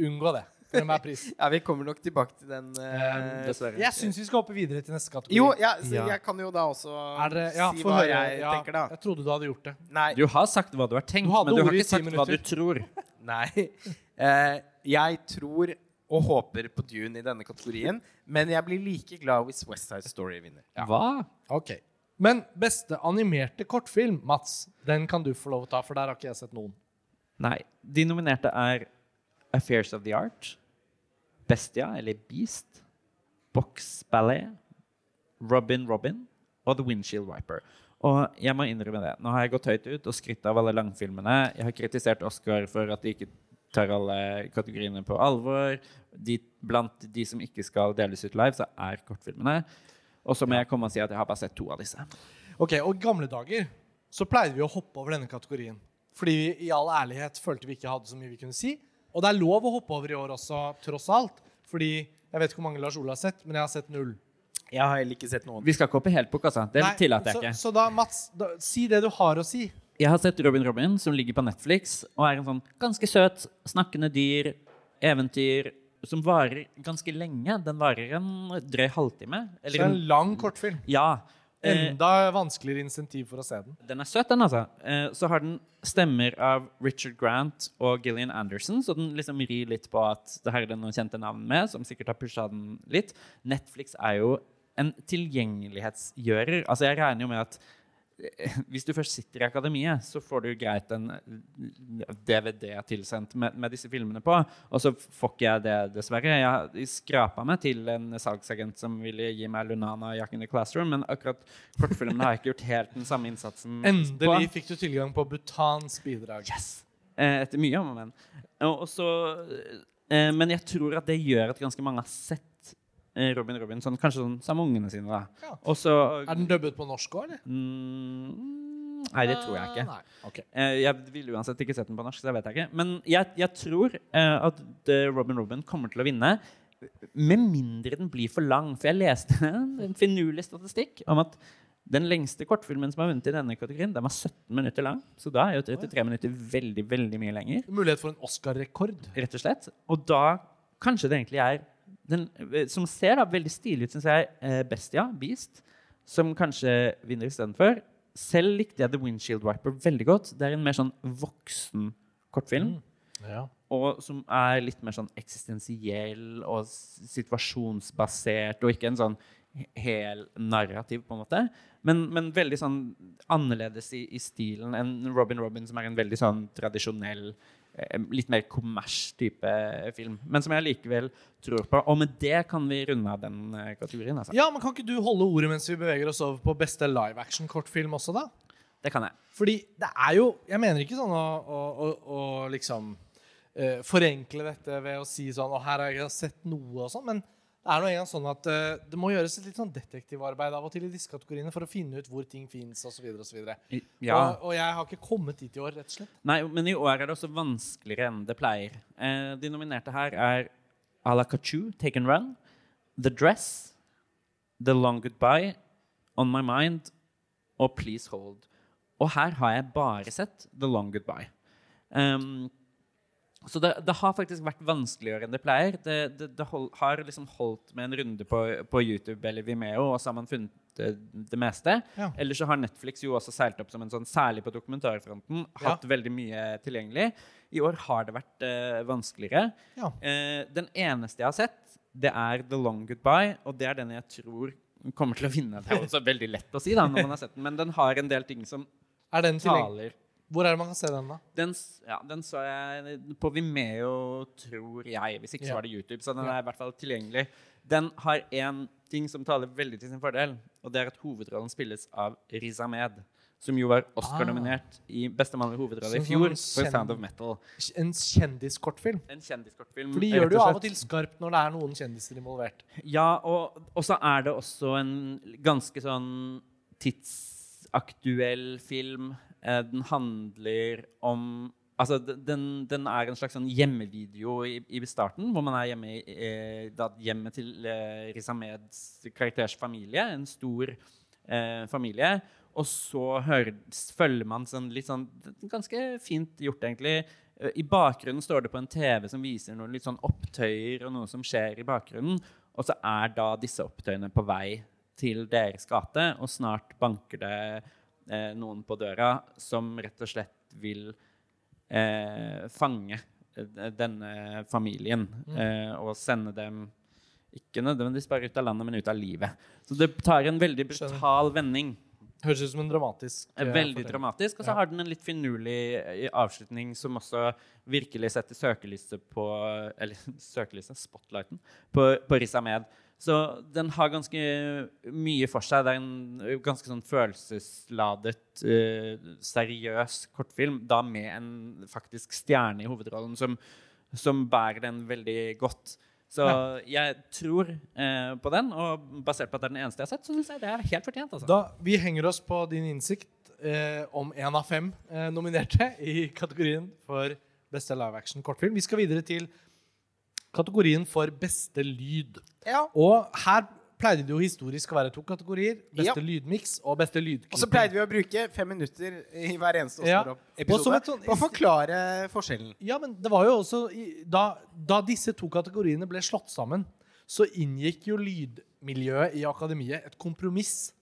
unngå det. For enhver pris. ja, vi kommer nok tilbake til den Uh, Dessverre. Jeg syns vi skal hoppe videre til neste kategori. Jo, ja, så Ja. jeg kan jo da også Er dere, ja, si hva høre. jeg Ja, tenker, da. jeg trodde du hadde gjort det. Nei. Du har sagt hva du har tenkt, Du men du har ikke sagt hva du tror. Nei. Uh, jeg tror og håper på Dune i denne kategorien, men jeg blir like glad hvis West Side Story vinner. Hva? Ok. Men beste animerte kortfilm, Mats, den kan du få lov å ta, for der har ikke jeg sett noen. Nei. De nominerte er Affairs of the Art, Bestia eller Beast, Box Ballet, Robin Robin og The Windshield Wiper. Og jeg må innrømme det. Nå har jeg gått høyt ut og skrytt av alle langfilmene. Jeg har kritisert Oscar for at de ikke tar alle kategoriene på alvor. De, blant de som ikke skal deles ut live, så er kortfilmene. Og så må jeg komme og si at jeg har bare sett to av disse. Ok, Og i gamle dager så pleide vi å hoppe over denne kategorien. Fordi vi i all ærlighet følte vi ikke hadde så mye vi kunne si. Og det er lov å hoppe over i år også, tross alt. Fordi jeg vet ikke hvor mange Lars Ole har sett, men jeg har sett null. Jeg har heller ikke sett noen. Vi skal ikke hoppe helt på kassa. Det Nei, tillater jeg så, ikke. Så da, Mats, da, si det du har å si. Jeg har sett Robin Robin, som ligger på Netflix, og er en sånn ganske søt, snakkende dyr, eventyr, som varer ganske lenge. Den varer en drøy halvtime. Så Eller en lang kortfilm. Ja. Eh, Enda vanskeligere insentiv for å se den. den er søt, den, altså. Eh, så har den stemmer av Richard Grant og Gillian Anderson, så den liksom rir litt på at det her er det noen kjente navn med, som sikkert har pusha den litt. Netflix er jo en tilgjengelighetsgjører. Altså, jeg regner jo med at hvis du først sitter i akademiet, så får du greit en DVD tilsendt med, med disse filmene på. Og så får ikke jeg det, dessverre. Jeg skrapa meg til en salgsagent som ville gi meg Lunana Jack in the Classroom, men akkurat kortfilmene har jeg ikke gjort helt den samme innsatsen Endelig fikk du tilgang på Bhutans bidrag. Yes! Eh, etter mye om og men. Eh, men jeg tror at det gjør at ganske mange har sett Robin Robinson, kanskje sånn sammen med ungene sine. da. Ja. Også, Er den dubbet på norsk òg, eller? mm, Nei, det tror jeg ikke. Nei. ok. Eh, jeg ville uansett ikke sett den på norsk, så det vet jeg ikke. Men jeg, jeg tror uh, at eh, Robin Robin kommer til å vinne. Med mindre den blir for lang. For jeg leste en finurlig statistikk om at den lengste kortfilmen som har vunnet i denne kategorien, den var 17 minutter lang. Så da er jo 33 minutter veldig, veldig mye lenger. Mulighet for en Oscar-rekord. Rett og slett. Og da kanskje det egentlig er den eh, som ser da veldig stilig ut, syns jeg, eh, Bestia, Beast, som kanskje vinner istedenfor. Selv likte jeg The Windshield Wiper veldig godt. Det er en mer sånn voksen kortfilm. Ja. Og som er litt mer sånn eksistensiell og situasjonsbasert, og ikke en sånn hel narrativ, på en måte. Men, men veldig sånn annerledes i, i stilen enn Robin Robin, som er en veldig sånn tradisjonell Litt mer kommers-type film. Men som jeg likevel tror på. Og med det kan vi runde av den eh, kategorien. Altså. ja, men Kan ikke du holde ordet mens vi beveger oss over på beste live action-kortfilm også, da? Det kan jeg. Fordi det er jo Jeg mener ikke sånn å, å, å, å liksom uh, forenkle dette ved å si sånn Og her har jeg sett noe og sånn, men det er noe engang sånn at uh, det må gjøres et litt sånn detektivarbeid av og til i disse kategoriene for å finne ut hvor ting fins, osv. Og, og, Ja. Og, og jeg har ikke kommet dit i år, rett og slett. Nei, men i år er det også vanskeligere enn det pleier. Eh, de nominerte her er A la Kachu, Take and Run, The Dress, The Long Goodbye, On My Mind og Please Hold. Og her har jeg bare sett The Long Goodbye. Um, så det, det har faktisk vært vanskeligere enn det pleier. Det, det, det hold, har liksom holdt med en runde på, på YouTube eller Vimeo, og så har man funnet det, meste. Ja. Eller så har Netflix jo også seilt opp som en sånn, særlig på dokumentarfronten, hatt veldig mye tilgjengelig. I år har det vært eh, vanskeligere. Ja. Eh, den eneste jeg har sett, det er The Long Goodbye, og det er den jeg tror kommer til å vinne. Det er også veldig lett å si da, når man har sett den, men den har en del ting som Er den taler Hvor er det man kan se den, da? den, ja, den så jeg på Vimeo, tror jeg. Hvis ikke så var det YouTube. Så den er i hvert fall tilgjengelig. Den har én ting som taler veldig til sin fordel, og det er at hovedrollen spilles av Riz Ahmed. Som jo var Oscar-nominert i beste mannlige hovedrolle i Sånn fjor for Sound of Metal. En kjendiskortfilm. En kjendiskortfilm. For de gjør det jo av og til skarpt når det er noen kjendiser involvert. Ja, og så er det også en ganske sånn tidsaktuell film. Eh, den handler om Altså, den, den er en slags sånn hjemmevideo i, i starten, hvor man er hjemme, i, eh, da, hjemme til eh, Riz Ahmeds karakters familie. En stor eh, familie. Og så hører, følger man sånn litt sånn Ganske fint gjort, egentlig. Eh, I bakgrunnen står det på en TV som viser noen litt sånn opptøyer og noe som skjer i bakgrunnen. Og så er da disse opptøyene på vei til deres gate, og snart banker det eh, noen på døra som rett og slett vil eh, fange eh, denne familien eh, og sende dem ikke nødvendigvis bare ut av landet, men ut av livet. Så det tar en veldig brutal vending. Høres ut som en dramatisk Eh, eh, Veldig fortelling. dramatisk. Og så Ja. har den en litt finurlig eh, avslutning som også virkelig setter søkelyset på Eller søkelyset, spotlighten, på, på Riz Ahmed. Så den har ganske mye for seg. Det er en ganske sånn følelsesladet, uh, seriøs kortfilm, da med en faktisk stjerne i hovedrollen som, som bærer den veldig godt. Så jeg tror eh, på den, og basert på at det er den eneste jeg har sett, så syns jeg det er helt fortjent. Altså. Da, vi henger oss på din innsikt eh, om én av fem eh, nominerte i kategorien for beste live action kortfilm. Vi skal videre til kategorien for beste lyd. Ja. Og her pleide det jo historisk å være to kategorier. Beste Ja. lydmiks og beste lydklipp. Og så pleide vi å bruke fem minutter i hver eneste Ja. Og Oscar-episode ja. sånn- å forklare forskjellen. Ja, men det var jo også da, da disse to kategoriene ble slått sammen, så inngikk jo lydmiljøet i akademiet et kompromiss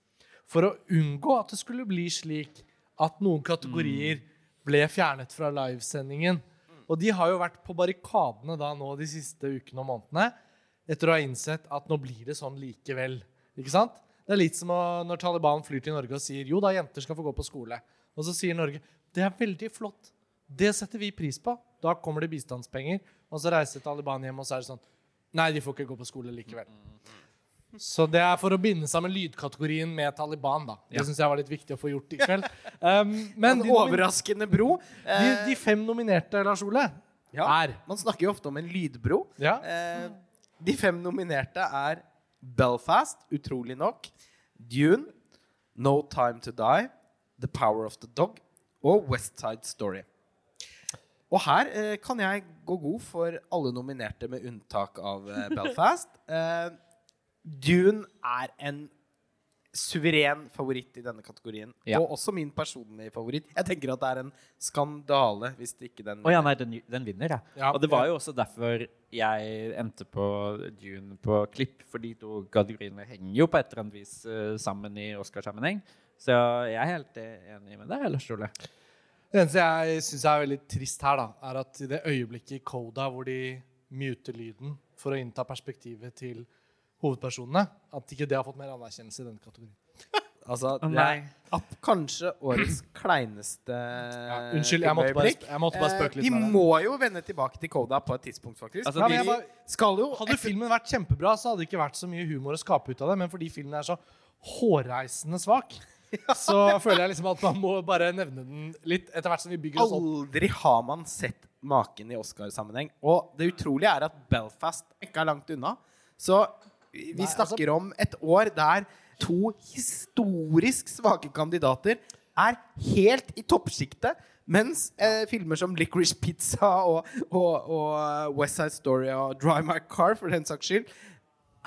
for å unngå at det skulle bli slik at noen kategorier ble fjernet fra livesendingen. Og de har jo vært på barrikadene da nå de siste ukene og månedene etter å ha innsett at nå blir det sånn likevel. Ikke sant? Det er litt som når Taliban flyr til Norge og sier jo da, jenter skal få gå på skole. Og så sier Norge det er veldig flott. Det setter vi pris på. Da kommer det bistandspenger. Og så reiser Taliban hjem, og så er det sånn Nei, de får ikke gå på skole likevel. Så det er for å binde sammen lydkategorien med Taliban, da. Det Ja. syns jeg var litt viktig å få gjort i kveld. Um, men En de, overraskende bro. de, Eh, de fem nominerte, Lars Ole, ja, er Man snakker jo ofte om en lydbro. Ja. Uh, de fem nominerte er Belfast, utrolig nok. Dune, No Time To Die, The Power of the Dog og West Side Story. Og her uh, kan jeg gå god for alle nominerte, med unntak av uh, Belfast. Eh, Dune er en suveren favoritt i denne kategorien. Ja. Og også min personlige favoritt. Jeg tenker at det er en skandale hvis det ikke den Å ja, nei, den, den vinner, ja. Ja, Og det var jo også derfor jeg endte på Dune på klipp, for de to kategoriene henger jo på et eller annet vis uh, sammen i Oscarsammenheng. Så jeg er helt enig med deg, Lars Ole. Det eneste jeg syns er veldig trist her, da, er at i det øyeblikket i Coda hvor de muter lyden for å innta perspektivet til hovedpersonene, at ikke det har fått mer anerkjennelse i denne kategorien. Altså, det er kanskje årets kleineste Ja, unnskyld, jeg måtte bare, jeg måtte bare spøke Eh, litt De med det. må jo vende tilbake til Koda på et tidspunkt, faktisk. Altså, Ja, de bare- skal jo Hadde filmen vært kjempebra, så hadde det ikke vært så mye humor å skape ut av det. Men fordi filmen er så hårreisende svak, så føler jeg liksom at man må bare nevne den litt etter hvert som vi bygger oss opp. Aldri har man sett maken i Oscar-sammenheng. Og det utrolige er at Belfast ikke er langt unna. Så vi altså- snakker om et år der to historisk svake kandidater er helt i toppsjiktet. Mens eh, filmer som Licorice Pizza og, og, og eh, West Side Story og 'Dry My Car, for den saks skyld,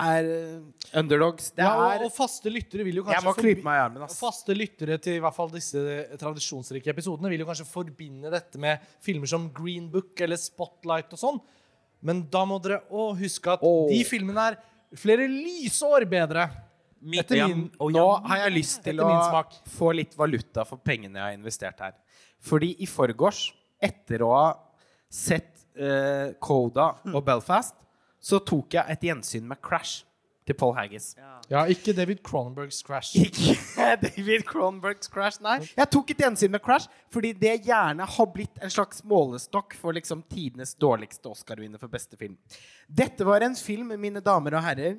er eh, underdogs. Det Ja, og, og faste lyttere vil jo kanskje Jeg må klype meg i armen, ass. Faste lyttere til i hvert fall disse tradisjonsrike episodene vil jo kanskje forbinde dette med filmer som Green Book eller Spotlight og sånn. Men da må dere òg huske at oh. de filmene er flere lysår bedre. Etter min, og Nå har jeg lyst til å smak. få litt valuta for pengene jeg har investert her. Fordi i forgårs, etter å ha sett Koda Coda og Belfast, så tok jeg et gjensyn med Crash til Paul Haggis. ja, ikke David Cronenbergs Crash. Ikke David Cronenbergs Crash, nei. Jeg tok et gjensyn med Crash fordi det gjerne har blitt en slags målestokk for liksom tidenes dårligste Oscar-vinner for beste film. Dette var en film, mine damer og herrer,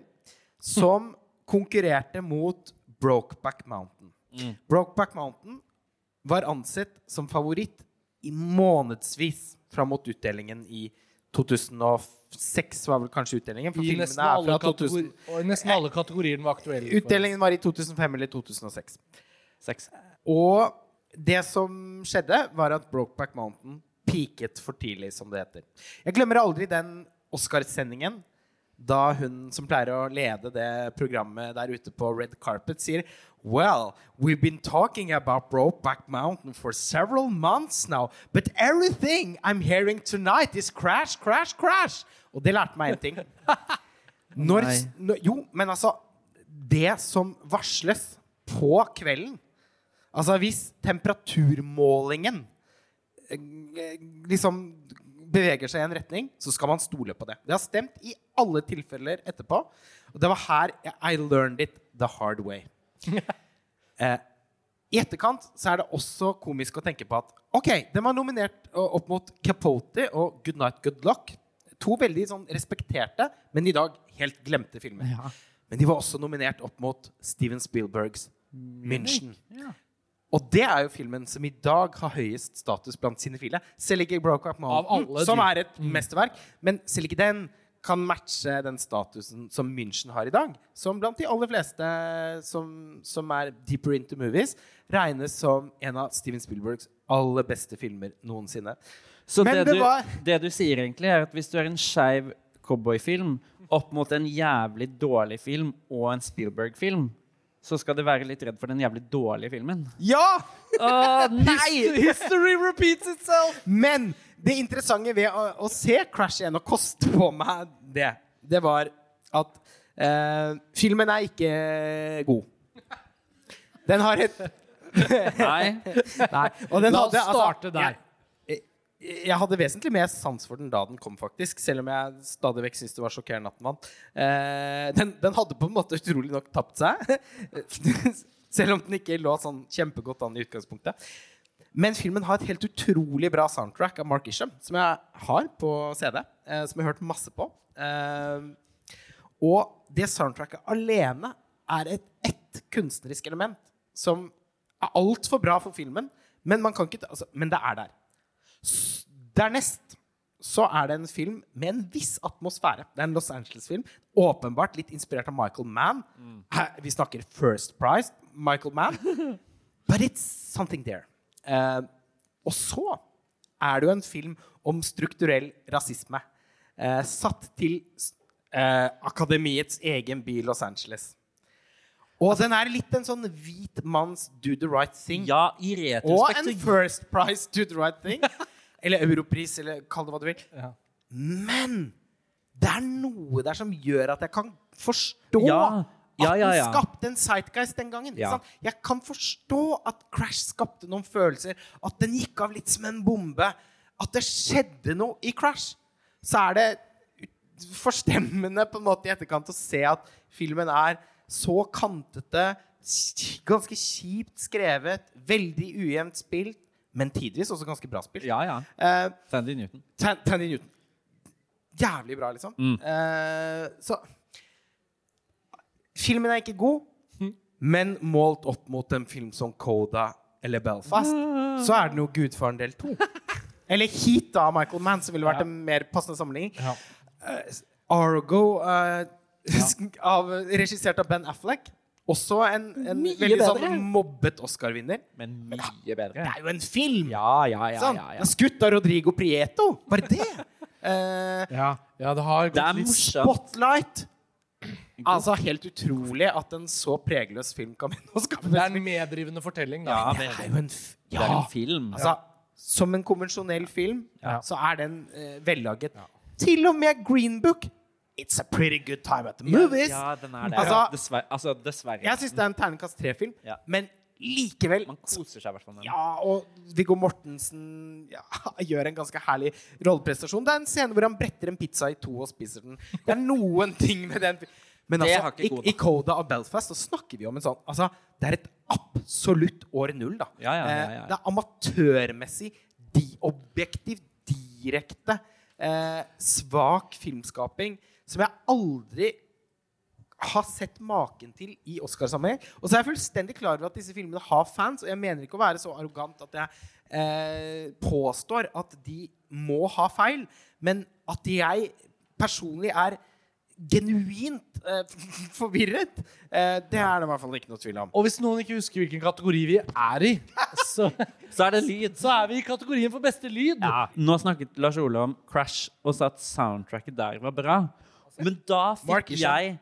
som konkurrerte mot Brokeback Mountain. Brokeback Mountain var ansett som favoritt i månedsvis fram mot utdelingen i 2006 var vel kanskje utdelingen. For I filmene nesten, er fra 2000. og i nesten alle kategorier den var aktuell. Utdelingen var i 2005 eller 2006. Seks. Og det som skjedde, var at Brokeback Mountain peaket for tidlig, som det heter. Jeg glemmer aldri den Oscar-sendingen da hun som pleier å lede det programmet der ute på Red Carpet, sier Well, we've been talking about Brokeback Mountain for several months now, but everything I'm hearing tonight is crash, crash, crash. Og det lærte meg én ting. Når, jo, men altså Det som varsles på kvelden Altså hvis temperaturmålingen eh, liksom beveger seg i en retning, så skal man stole på det. Det har stemt i alle tilfeller etterpå. Og det var her I learned it the hard way. Eh, I etterkant så er det også komisk å tenke på at OK, den var nominert eh, opp mot Capote og Good Night, Good Luck. To veldig sånn respekterte, men i dag helt glemte filmer. Ja. Men de var også nominert opp mot Steven Spielbergs München. Ja. Og det er jo filmen som i dag har høyest status blant cinefile. Selv ikke Brokeback Up Mountain, som er et mesterverk. Men selv ikke den kan matche den statusen som München har i dag. Som blant de aller fleste som, som er deeper into movies, regnes som en av Steven Spielbergs aller beste filmer noensinne. Så Men det, det du, var- det du sier egentlig, er at hvis du er en skeiv cowboyfilm opp mot en jævlig dårlig film og en Spielberg-film, så skal du være litt redd for den jævlig dårlige filmen. Ja! Uh, nei! History repeats itself! Men det interessante ved å, å se Crash 1 og koste på meg det, det var at uh, filmen er ikke god. Den har et nei. Nei. Og den La hadde, oss starte der. Jeg, jeg, hadde vesentlig mer sans for den da den kom, faktisk. Selv om jeg stadig vekk syntes det var sjokkerende at den vant. Eh, den hadde på en måte utrolig nok tapt seg. selv om den ikke lå sånn kjempegodt an i utgangspunktet. Men filmen har et helt utrolig bra soundtrack av Mark Isham, som jeg har på CD. Eh, som jeg har hørt masse på. Eh, og det soundtracket alene er et ett kunstnerisk element som er altfor bra for filmen, men, man kan ikke, altså, men det er der. Dernest så er det en film med en viss atmosfære. Det er en Los Angeles-film. Åpenbart litt inspirert av Michael Mann. Her- Vi snakker First Price, Michael Mann. But it's something there. Uh, og så er det jo en film om strukturell rasisme. Uh, satt til uh, akademiets egen by Los Angeles. Og den er litt en sånn hvit manns do the right thing. Ja, i Og en First Price do the right thing. Eller Europris, eller kall det hva du vil. Ja. Men det er noe der som gjør at jeg kan forstå Ja. Ja, ja, at den skapte en sightgeist den gangen. Jeg kan forstå at Crash skapte noen følelser, at den gikk av litt som en bombe. At det skjedde noe i Crash. Så er det forstemmende på en måte i etterkant å se at filmen er så kantete, ganske kjipt skrevet, veldig ujevnt spilt, men tidvis også ganske bra spilt. Ja, ja. Eh, Sandy Newton. Tan- Tandy Newton. Jævlig bra, liksom. Mm. Eh, så Filmen er ikke god, men målt opp mot en film som Coda eller Belfast, så er den jo Gudfaren del to. Eller Heat av Michael Mann, som ville vært Ja. en mer passende sammenligning. Ja. Argo, eh, av, regissert av Ben Affleck. Også en, en Mye veldig bedre. sånn mobbet Oscar-vinner. Men mye bedre. Det er jo en film! Ja, ja, ja. Sånn. ja, Det ja. skutt av Rodrigo Prieto. Bare det! uh, Ja, ja, det har Det gått litt morsomt. Spotlight! Altså, helt utrolig at en så pregløs film kan vinne Oscar. Det er en meddrivende fortelling, da. Ja, Det det, er jo en f det er en film. Altså, som en konvensjonell film, Ja. så er den uh, vellaget. Til og med Green Book. It's a pretty good time at the movies. Ja, den er det. Altså- dessverre. Altså, dessverre. Jeg syns det er en terningkast tre-film, Ja. men likevel Man koser seg i hvert fall med den. Ja, og Viggo Mortensen ja, gjør en ganske herlig rolleprestasjon. Det er en scene hvor han bretter en pizza i to og spiser den. Det er noen ting med den Men altså, i, Coda. i Coda og Belfast så snakker vi om en sånn altså, Det er et absolutt år null, da. Ja, ja, ja, ja. Eh, det er amatørmessig, de objektivt, direkte, eh, svak filmskaping som jeg aldri har sett maken til i Oscarsammenheng. Og så er jeg fullstendig klar over at disse filmene har fans, og jeg mener ikke å være så arrogant at jeg eh, påstår at de må ha feil, men at jeg personlig er genuint eh, forvirret, eh, det er det i hvert fall ikke noe tvil om. Og hvis noen ikke husker hvilken kategori vi er i, så, Så er det lyd. så er vi i kategorien for beste lyd. Ja, nå snakket Lars Ole om Crash og sa at soundtracket der var bra. Men da fikk jeg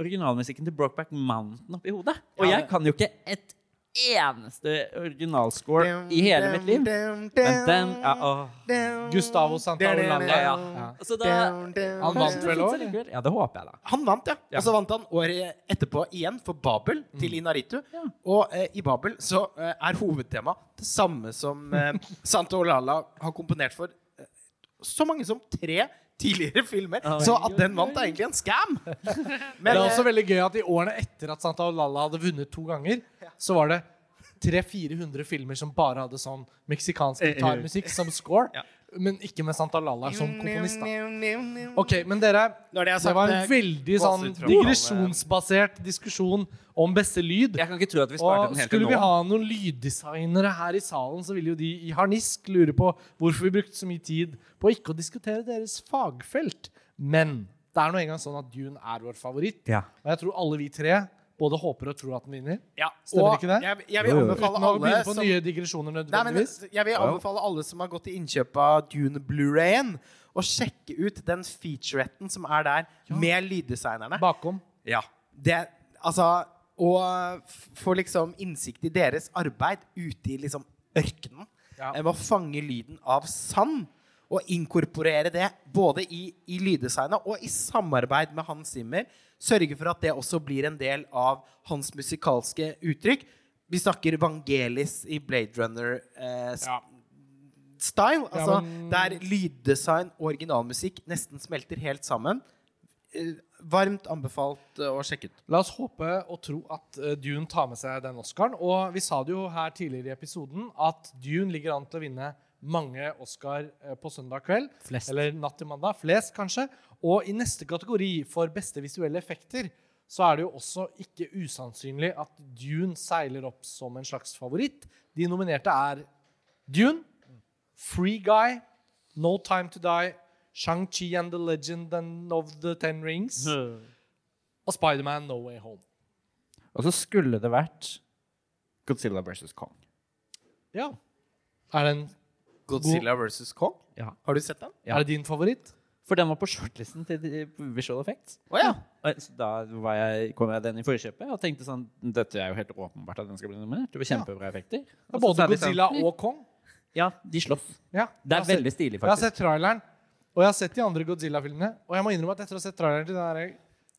originalmusikken til Brokeback Mountain opp i hodet. Og Ja, jeg kan jo ikke et eneste originalscore i hele mitt liv. Men den ja, åh. Gustavo Santaolalla. Ja, ja. Ja. Da, Han vant vel òg? Ja, det håper jeg, da. Han vant, ja. Og så vant han året etterpå igjen for Babel til Inaritu. Og eh, i Babel så eh, er hovedtema det samme som eh, Santaolala har komponert for eh, så mange som tre tidligere filmer. Så at den vant, er egentlig en scam. Men Det er også eh, veldig gøy at i årene etter at Santa Olalla hadde vunnet to ganger, så var det 300-400 filmer som bare hadde sånn meksikansk gitarmusikk som score, Ja. Men ikke med Santa Olalla som komponist. da. Ok. Men dere, det sagt, det var en eh, veldig sånn digresjonsbasert diskusjon om beste lyd. Jeg kan ikke tro at vi sparte den helt skulle vi nå. ha noen lyddesignere her i salen, så ville jo de i harnisk lure på hvorfor vi brukte så mye tid på ikke å diskutere deres fagfelt. Men Det er nå engang sånn at Dune er vår favoritt. Ja. Og jeg tror alle vi tre både håper og tror at den vinner. Ja, Stemmer og ikke det? Jeg, jeg vil Jo, jo. anbefale Uten å alle begynne på som nye digresjoner Nei, men jeg vil anbefale alle som har gått til innkjøp av Dune Blu-rayen, å sjekke ut den featuretten som er der, med lyddesignerne. Bakom. Ja. Det, altså Å få liksom innsikt i deres arbeid ute i liksom ørkenen. Ja. eh, Med å fange lyden av sand. Og inkorporere det både i, i lyddesignet og i samarbeid med Hans Zimmer. Sørge for at det også blir en del av hans musikalske uttrykk. Vi snakker Vangelis i Blade Runner-style. altså, men- Der lyddesign og originalmusikk nesten smelter helt sammen. Eh, Varmt anbefalt eh, å sjekke ut. La oss håpe og tro at eh, Dune tar med seg den Oscaren. Og vi sa det jo her tidligere i episoden at Dune ligger an til å vinne mange Oscar eh, på søndag kveld. Flest. Eller natt til mandag. Flest, kanskje. Og i neste kategori, for beste visuelle effekter, så er det jo også ikke usannsynlig at Dune seiler opp som en slags favoritt. De nominerte er Dune, Free Guy, No Time To Die, Shang-Chi and the Legend of the Ten Rings og Spiderman No Way Home. Og så skulle det vært Godzilla versus Kong. Ja. Er, den, Godzilla versus Kong. Ja. Har du sett den? Ja. er det din favoritt? For den var på shortlisten til Visual Effects. Oh, ja. Da var jeg, kom jeg den i forkjøpet og tenkte sånn Dette er jo helt åpenbart at den skal bli nominert. Det var kjempebra effekter. Ja, både sånn, Godzilla og Kong. Ja, de slåss. Ja, Det er veldig sett- stilig, Jeg har sett traileren, og jeg har sett de andre Godzilla-filmene. Og jeg må innrømme at etter å ha sett traileren til den der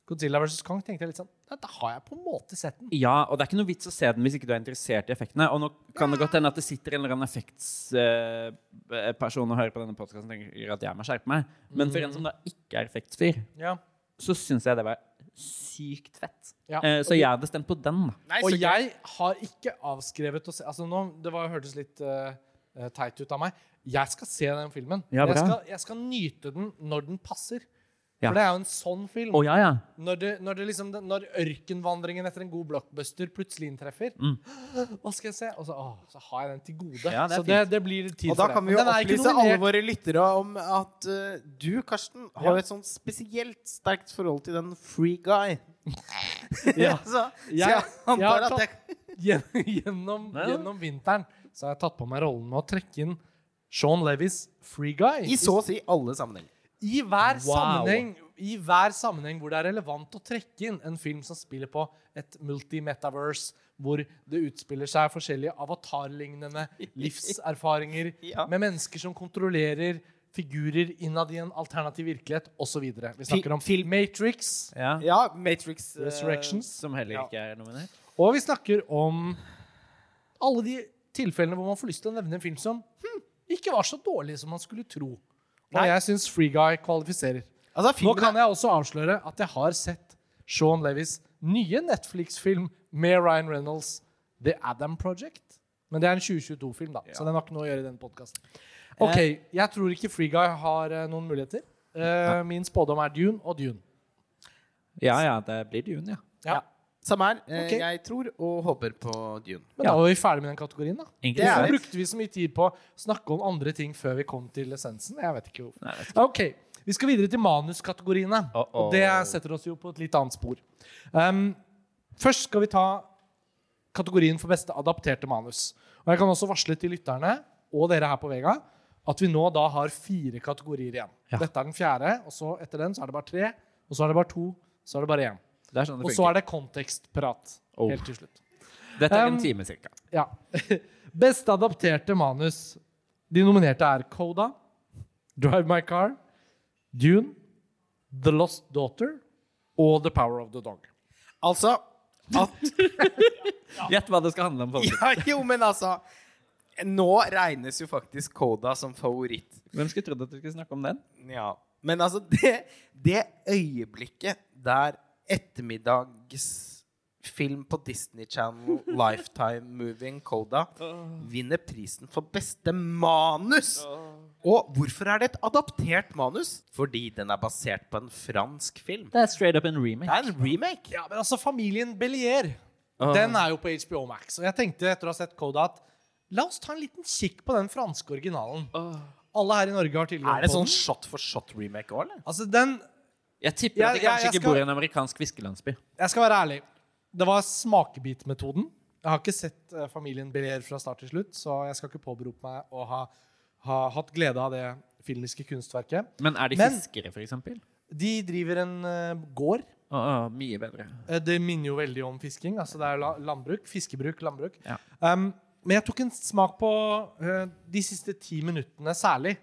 Godzilla vs. Kong, tenkte jeg litt sånn Da har jeg på en måte sett den. Ja, og det er ikke noe vits å se den hvis ikke du er interessert i effektene. Og nå kan det godt hende at det sitter en eller annen effektsperson og hører på denne podkasten og tenker at jeg må skjerpe meg. Men for en som da ikke er effektsfyr, Ja. så syns jeg det var sykt fett. Ja. Eh, så jeg hadde stemt på den. Nei, Og jeg har ikke avskrevet å se Altså nå, Det var, hørtes litt eh, teit ut av meg. Jeg skal se den filmen. Ja, jeg, skal, jeg skal nyte den når den passer. Ja. For det er jo en sånn film. Oh, ja, ja. Når, det, når, det liksom, når ørkenvandringen etter en god blockbuster plutselig inntreffer Hva skal jeg se? Og så, å, så har jeg den til gode. Mm. Ja, det så det, det blir tid Og da for det. kan vi jo opplyse alle våre lyttere om at uh, du, Karsten, har et sånn spesielt sterkt forhold til den Free Guy. Ja. så, så Jeg- jeg jeg har antar at jeg gjennom, gjennom vinteren så har jeg tatt på meg rollen med å trekke inn Sean Levis Free Guy. I så å si alle sammenhenger. I hver, Wow. sammenheng, I hver sammenheng hvor det er relevant å trekke inn en film som spiller på et multi-metaverse, hvor det utspiller seg forskjellige avatarlignende livserfaringer Ja. med mennesker som kontrollerer figurer innad i en alternativ virkelighet, osv. Vi snakker om Film- Matrix, ja. Ja, Matrix Resurrections. Uh, Som heller ikke er nominert. og vi snakker om alle de tilfellene hvor man får lyst til å nevne en film som hm, ikke var så dårlig som man skulle tro. Og jeg syns Free Guy kvalifiserer. Altså, Nå kan jeg også avsløre at jeg har sett Sean Levis nye Netflix-film med Ryan Reynolds, The Adam Project. Men det er en 2022-film, da, så den har ikke noe å gjøre i denne podkasten. Ok, jeg tror ikke Free Guy har eh, noen muligheter. Eh, min spådom er Dune og Dune. Ja, ja, det blir Dune, ja. Ja. Samme her. Eh, Ok. Jeg tror og håper på Dune. Men da var vi ferdig med den kategorien, da. Egentlig Det er Hvorfor brukte vi så mye tid på å snakke om andre ting før vi kom til essensen? Jeg vet ikke hvorfor. Nei, vet ikke. Ok, Vi skal videre til manuskategoriene. Uh-oh. Og det setter oss jo på et litt annet spor. Um, først skal vi ta kategorien for beste adapterte manus. Og Jeg kan også varsle til lytterne og dere her på Vega at vi nå da har fire kategorier igjen. Ja. Dette er den fjerde, og så etter den så er det bare tre. Og så er det bare to, så er det bare én. Det er sånn det Og så funker. er det kontekstprat Oh. helt til slutt. Dette er Um, en time cirka. Ja. Beste adapterte manus. De nominerte er Coda, Drive My Car, Dune, The Lost Daughter og The Power of the Dog. Altså at Gjett hva det skal handle om. Ja, jo, men altså Nå regnes jo faktisk Koda som favoritt. Hvem skulle trodd at du skulle snakke om den? Ja. Men altså, det, det øyeblikket der ettermiddagsfilm på Disney Channel, Lifetime Moving Coda, vinner prisen for beste manus. Og hvorfor er det et adaptert manus? Fordi den er basert på en fransk film. Det er straight up en remake. Det er en remake. Ja, men altså Familien Bellier Den er jo på HBO Max. Og jeg tenkte etter å ha sett Coda at la oss ta en liten kikk på den franske originalen. Alle her i Norge har tilgang Er det sånn shot for shot remake òg, eller? Altså, den Jeg tipper at de kanskje ikke bor i en amerikansk fiskelandsby. Jeg skal være ærlig. Det var smakebitmetoden. Jeg har ikke sett eh, familien Belier fra start til slutt, så jeg skal ikke påberope meg å ha, ha hatt glede av det filmiske kunstverket. Men er de Men- fiskere, eksempel? De driver en uh, gård. Oh, oh, mye bedre. Eh, det minner jo veldig om fisking. Altså det er landbruk. Fiskebruk, landbruk. Ja. Um, men jeg tok en smak på uh, de siste ti minuttene særlig,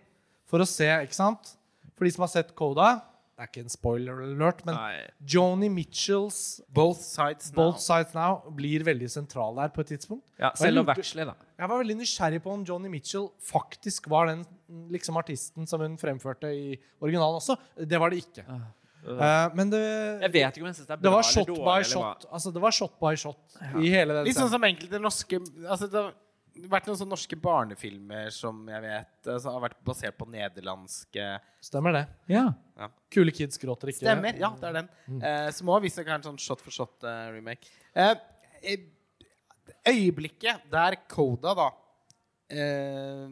for å se, ikke sant? For de som har sett Coda Det er ikke en spoiler alert, men Nei. Joni Mitchells Both sides now. Both Sides Now blir veldig sentral der på et tidspunkt. Ja, selv om Bachelor, da. Jeg var veldig nysgjerrig på om Joni Mitchell faktisk var den liksom, artisten som hun fremførte i originalen også. Det var det ikke. Eh, men det, Jeg vet ikke om jeg synes det er bra det var eller shot dårlig, by eller shot. Altså, det var shot by shot i hele den Litt sånn som enkelte norske altså Det vært noen sånne norske barnefilmer som jeg vet eh, som har vært basert på nederlandske Stemmer det. Ja. Kule kids gråter ikke. Stemmer. Ja, det er den. Eh, som òg visstnok er en sånn shot for shot-remake. Eh, eh, øyeblikket der Coda, da eh,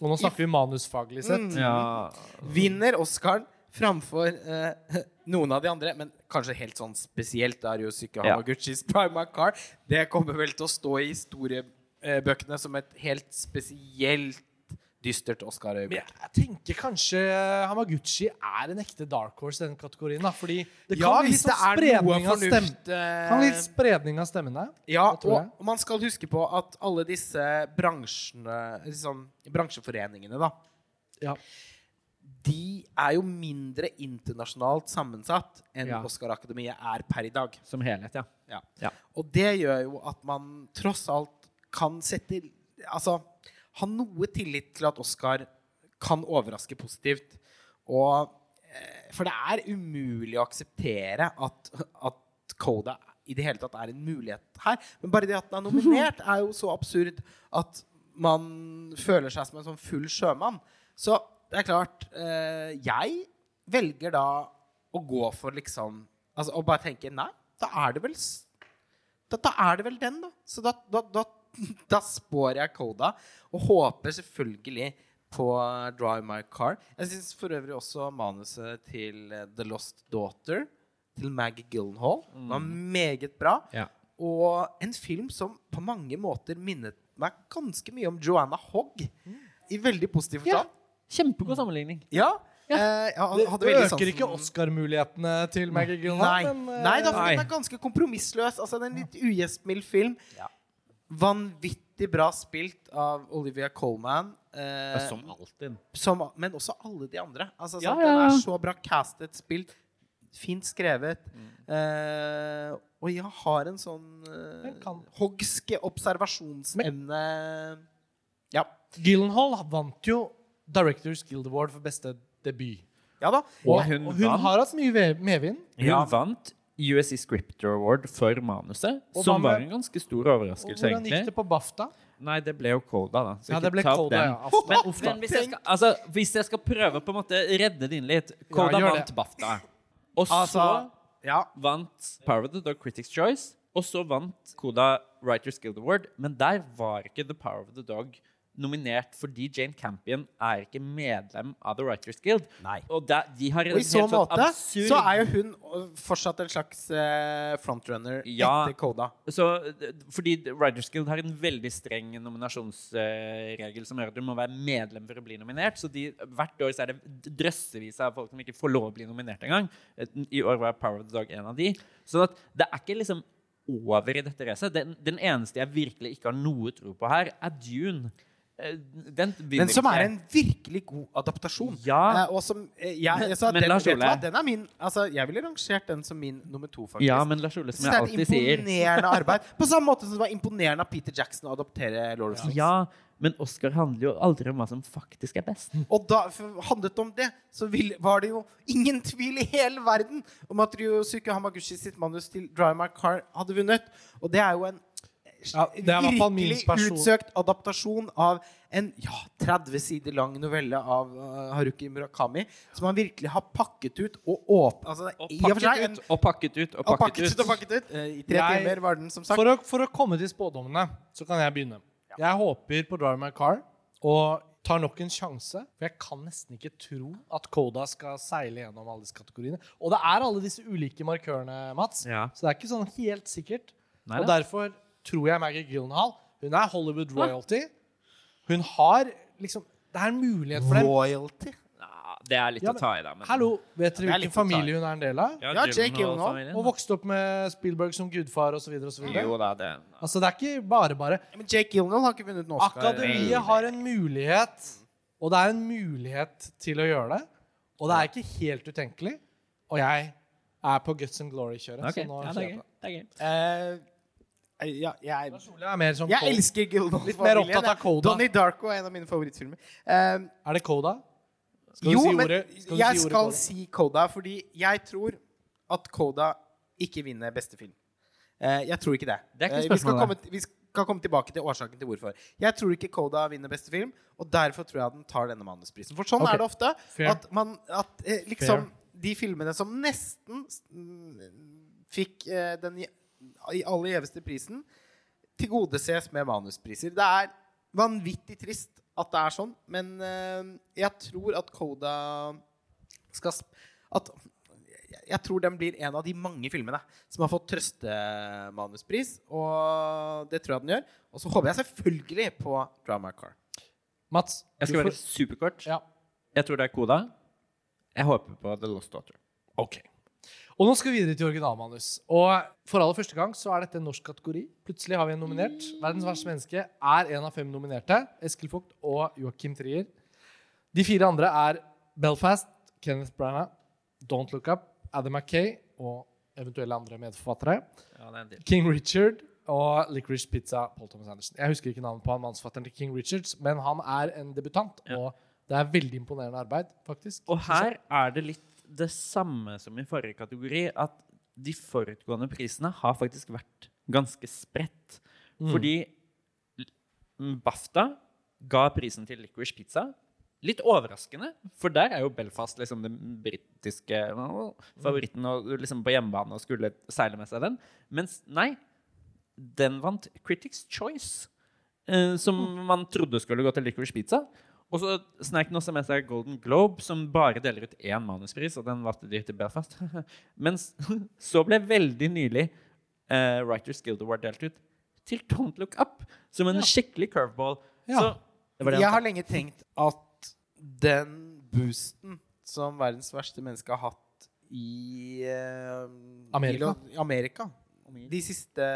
Og nå snakker vi manusfaglig sett. Mm. ja. vinner Oscaren framfor eh, noen av de andre, men kanskje helt sånn spesielt Det Syke jo Hamaguchis ja. Prima Car. Det kommer vel til å stå i historiebøkene som et helt spesielt dystert Oscar-øyeblikk. jeg, tenker kanskje Hamaguchi er en ekte dark horse i den kategorien. da Fordi det kan Ja, bli litt spredning av fornuft eh, kan bli litt spredning av stemmene. Ja, jeg. og man skal huske på at alle disse bransjene liksom, Bransjeforeningene, da Ja. De er jo mindre internasjonalt sammensatt enn Ja. Oscar-akademiet er per i dag. Som helhet, ja. Ja. Ja. Og det gjør jo at man tross alt kan sette Altså ha noe tillit til at Oscar kan overraske positivt. Og eh, For det er umulig å akseptere at, at Coda i det hele tatt er en mulighet her. Men bare det at den er nominert, er jo så absurd at man føler seg som en sånn full sjømann. Så det er klart eh, Jeg velger da å gå for liksom Altså å bare tenke Nei, da er det vel da, da er det vel den, da. Så da, da, da, da spår jeg Koda, og håper selvfølgelig på Drive My Car. Jeg syns for øvrig også manuset til eh, The Lost Daughter, til Maggie Gyllenhaal, var meget bra. Ja. Og en film som på mange måter minnet meg ganske mye om Joanna Hogg. I veldig positiv Ja. Kjempegod sammenligning. Ja. Eh, jeg Det, øker sansen- ikke Oscar-mulighetene til Maggie Nei, Gyllenhaal. men, eh, Nei da, for Nei. den er ganske kompromissløs. Altså, det er en litt ugjestmild film. Ja. Vanvittig bra spilt av Olivia Colman. Eh, Som alltid. som, men også alle de andre. Altså, Ja, sant? ja. Den er så bra castet, spilt, fint skrevet. Mm. Eh, og jeg har en sånn eh, hogske observasjonsevne Ja. Gyllenhaal vant jo Directors Guild Award for beste debut. ja da. Og hun og hun vant. har hatt mye medvind. Hun Ja. vant USC Scriptor Award for manuset, Og som var en ganske stor overraskelse, hvordan gikk det på BAFTA? Nei, det ble jo Coda, da. så Ja, det ble Coda, den. ja. Uff Men, men hvis, jeg skal, altså, hvis jeg skal prøve på en måte redde det inn litt Coda ja, vant det. BAFTA. Og så Altså, ja. vant Power of the Dog Critics Choice. Og så vant Coda Writers Guild Award. Men der var ikke The Power of the Dog nominert fordi Jane Campion er ikke medlem av The Writers Guild. Nei. Og da, de har en Og i så sånn måte absurd så er jo hun uh, fortsatt en slags eh, frontrunner Ja. etter Koda. Så, eh, fordi Writers Guild har en veldig streng nominasjonsregel som gjør at du må være medlem for å bli nominert. Så de, hvert år så er det drøssevis av folk som ikke får lov å bli nominert engang. Et- I år var Power of the Dog en av de. Så at det er ikke liksom over i dette racet. Den, den eneste jeg virkelig ikke har noe tro på her, er Dune. Eh, Den, Men som er en virkelig god adaptasjon. Ja. Og som eh, jeg, så Men den, Lars Ole- den er min Altså, jeg ville rangert den som min nummer to, faktisk. Ja, men Lars Ole, som jeg alltid sier imponerende arbeid. På samme måte som det var imponerende av Peter Jackson å adoptere Lord of the Rings. Ja, men Oscar handler jo aldri om hva som faktisk er best. Og da handlet det om det, så vil, var det jo ingen tvil i hele verden om at Ryosuke Hamaguchi sitt manus til Drive My Car hadde vunnet. Og det er jo en Ja, det er i min virkelig utsøkt adaptasjon av en ja, 30 sider lang novelle av uh, Haruki Murakami, som han virkelig har pakket ut og åpnet altså, Og og seg pakket ut og pakket ut og og pakket ut og pakket ut. Eh, I tre Jeg- timer var den, som sagt. For å, for å komme til spådommene, så kan jeg begynne. Jeg håper på Drive My Car, og tar nok en sjanse. For jeg kan nesten ikke tro at Koda skal seile gjennom alle disse kategoriene. Og det er alle disse ulike markørene, Mats. Ja. Så det er ikke sånn helt sikkert. Nei og derfor tror jeg Maggie Gyllenhaal Hun er Hollywood royalty. Hun har liksom Det er en mulighet for dem. Royalty. Ja, det er litt Ja, å ta i, da. Men, Hallo, vet dere er hvilken familie hun er en del av? Ja, Ja, Jake Gyllenhaal. Og vokste opp med Spielberg som gudfar osv. Jo da, det Altså, det er ikke bare bare. Men Jake Gyllenhaal har ikke vunnet noen Oscar. Akademiet har en mulighet, og det er en mulighet til å gjøre det. Og det er ikke helt utenkelig. Og jeg er på Guts and Glory-kjøret. Okay. så nå ja, det er gøy. Det er gøy. Eh, ja, jeg, er som jeg elsker Coda. Donnie Darko er en av mine favorittfilmer. Um, Er det Coda? Skal jo, du si men ordet? Skal du jeg si ordet skal si Coda, fordi jeg tror at Coda ikke vinner beste film. Uh, jeg tror ikke det. Det er ikke Eh, vi, skal komme, vi skal komme tilbake til årsaken til hvorfor. Jeg tror ikke Coda vinner beste film, og derfor tror jeg den tar denne manusprisen. For sånn okay. er det ofte. Fair. At, man, at eh, liksom de filmene som nesten fikk eh, den i, aller gjeveste prisen, tilgodeses med manuspriser. Det er vanvittig trist at det er sånn, men eh, jeg tror at Coda skal sp- at, jeg- tror den blir en av de mange filmene som har fått trøstemanuspris. Og det tror jeg den gjør. Og så håper jeg selvfølgelig på Drama Car. Mats? Jeg du skal være superkort. Ja. Jeg tror det er Koda. Jeg håper på The Lost Daughter. Ok. Og nå skal vi videre til originalmanus. Og for aller første gang så er dette en norsk kategori. Plutselig har vi en nominert. 'Verdens verste menneske' er en av fem nominerte. Eskil Vogt og Joachim Trier. De fire andre er Belfast, Kenneth Branagh, Don't Look Up, Adam Mackay og eventuelle andre medforfattere. Ja, det er en del. King Richard og Licorice Pizza, Paul Thomas Anderson. Jeg husker ikke navnet på han mannsfatteren til King Richards, men han er en debutant, Ja. og det er veldig imponerende arbeid, faktisk. Og her er det litt det samme som i forrige kategori, at de forutgående prisene har faktisk vært ganske spredt. Fordi BAFTA ga prisen til Licorice Pizza. Litt overraskende, for der er jo Belfast liksom den britiske favoritten og liksom på hjemmebane og skulle seile med seg den. Mens nei, den vant Critics Choice, eh, som man trodde skulle gå til Licorice Pizza. Og så snek den også med seg Golden Globe, som bare deler ut én manuspris, og den valgte de til Belfast. Mens så ble veldig nylig uh, Writers Guild Award delt ut til Don't Look Up, som en skikkelig curveball. Ja. Så det var det Jeg har lenge tenkt at den boosten som verdens verste menneske har hatt i uh, Amerika. i Amerika de siste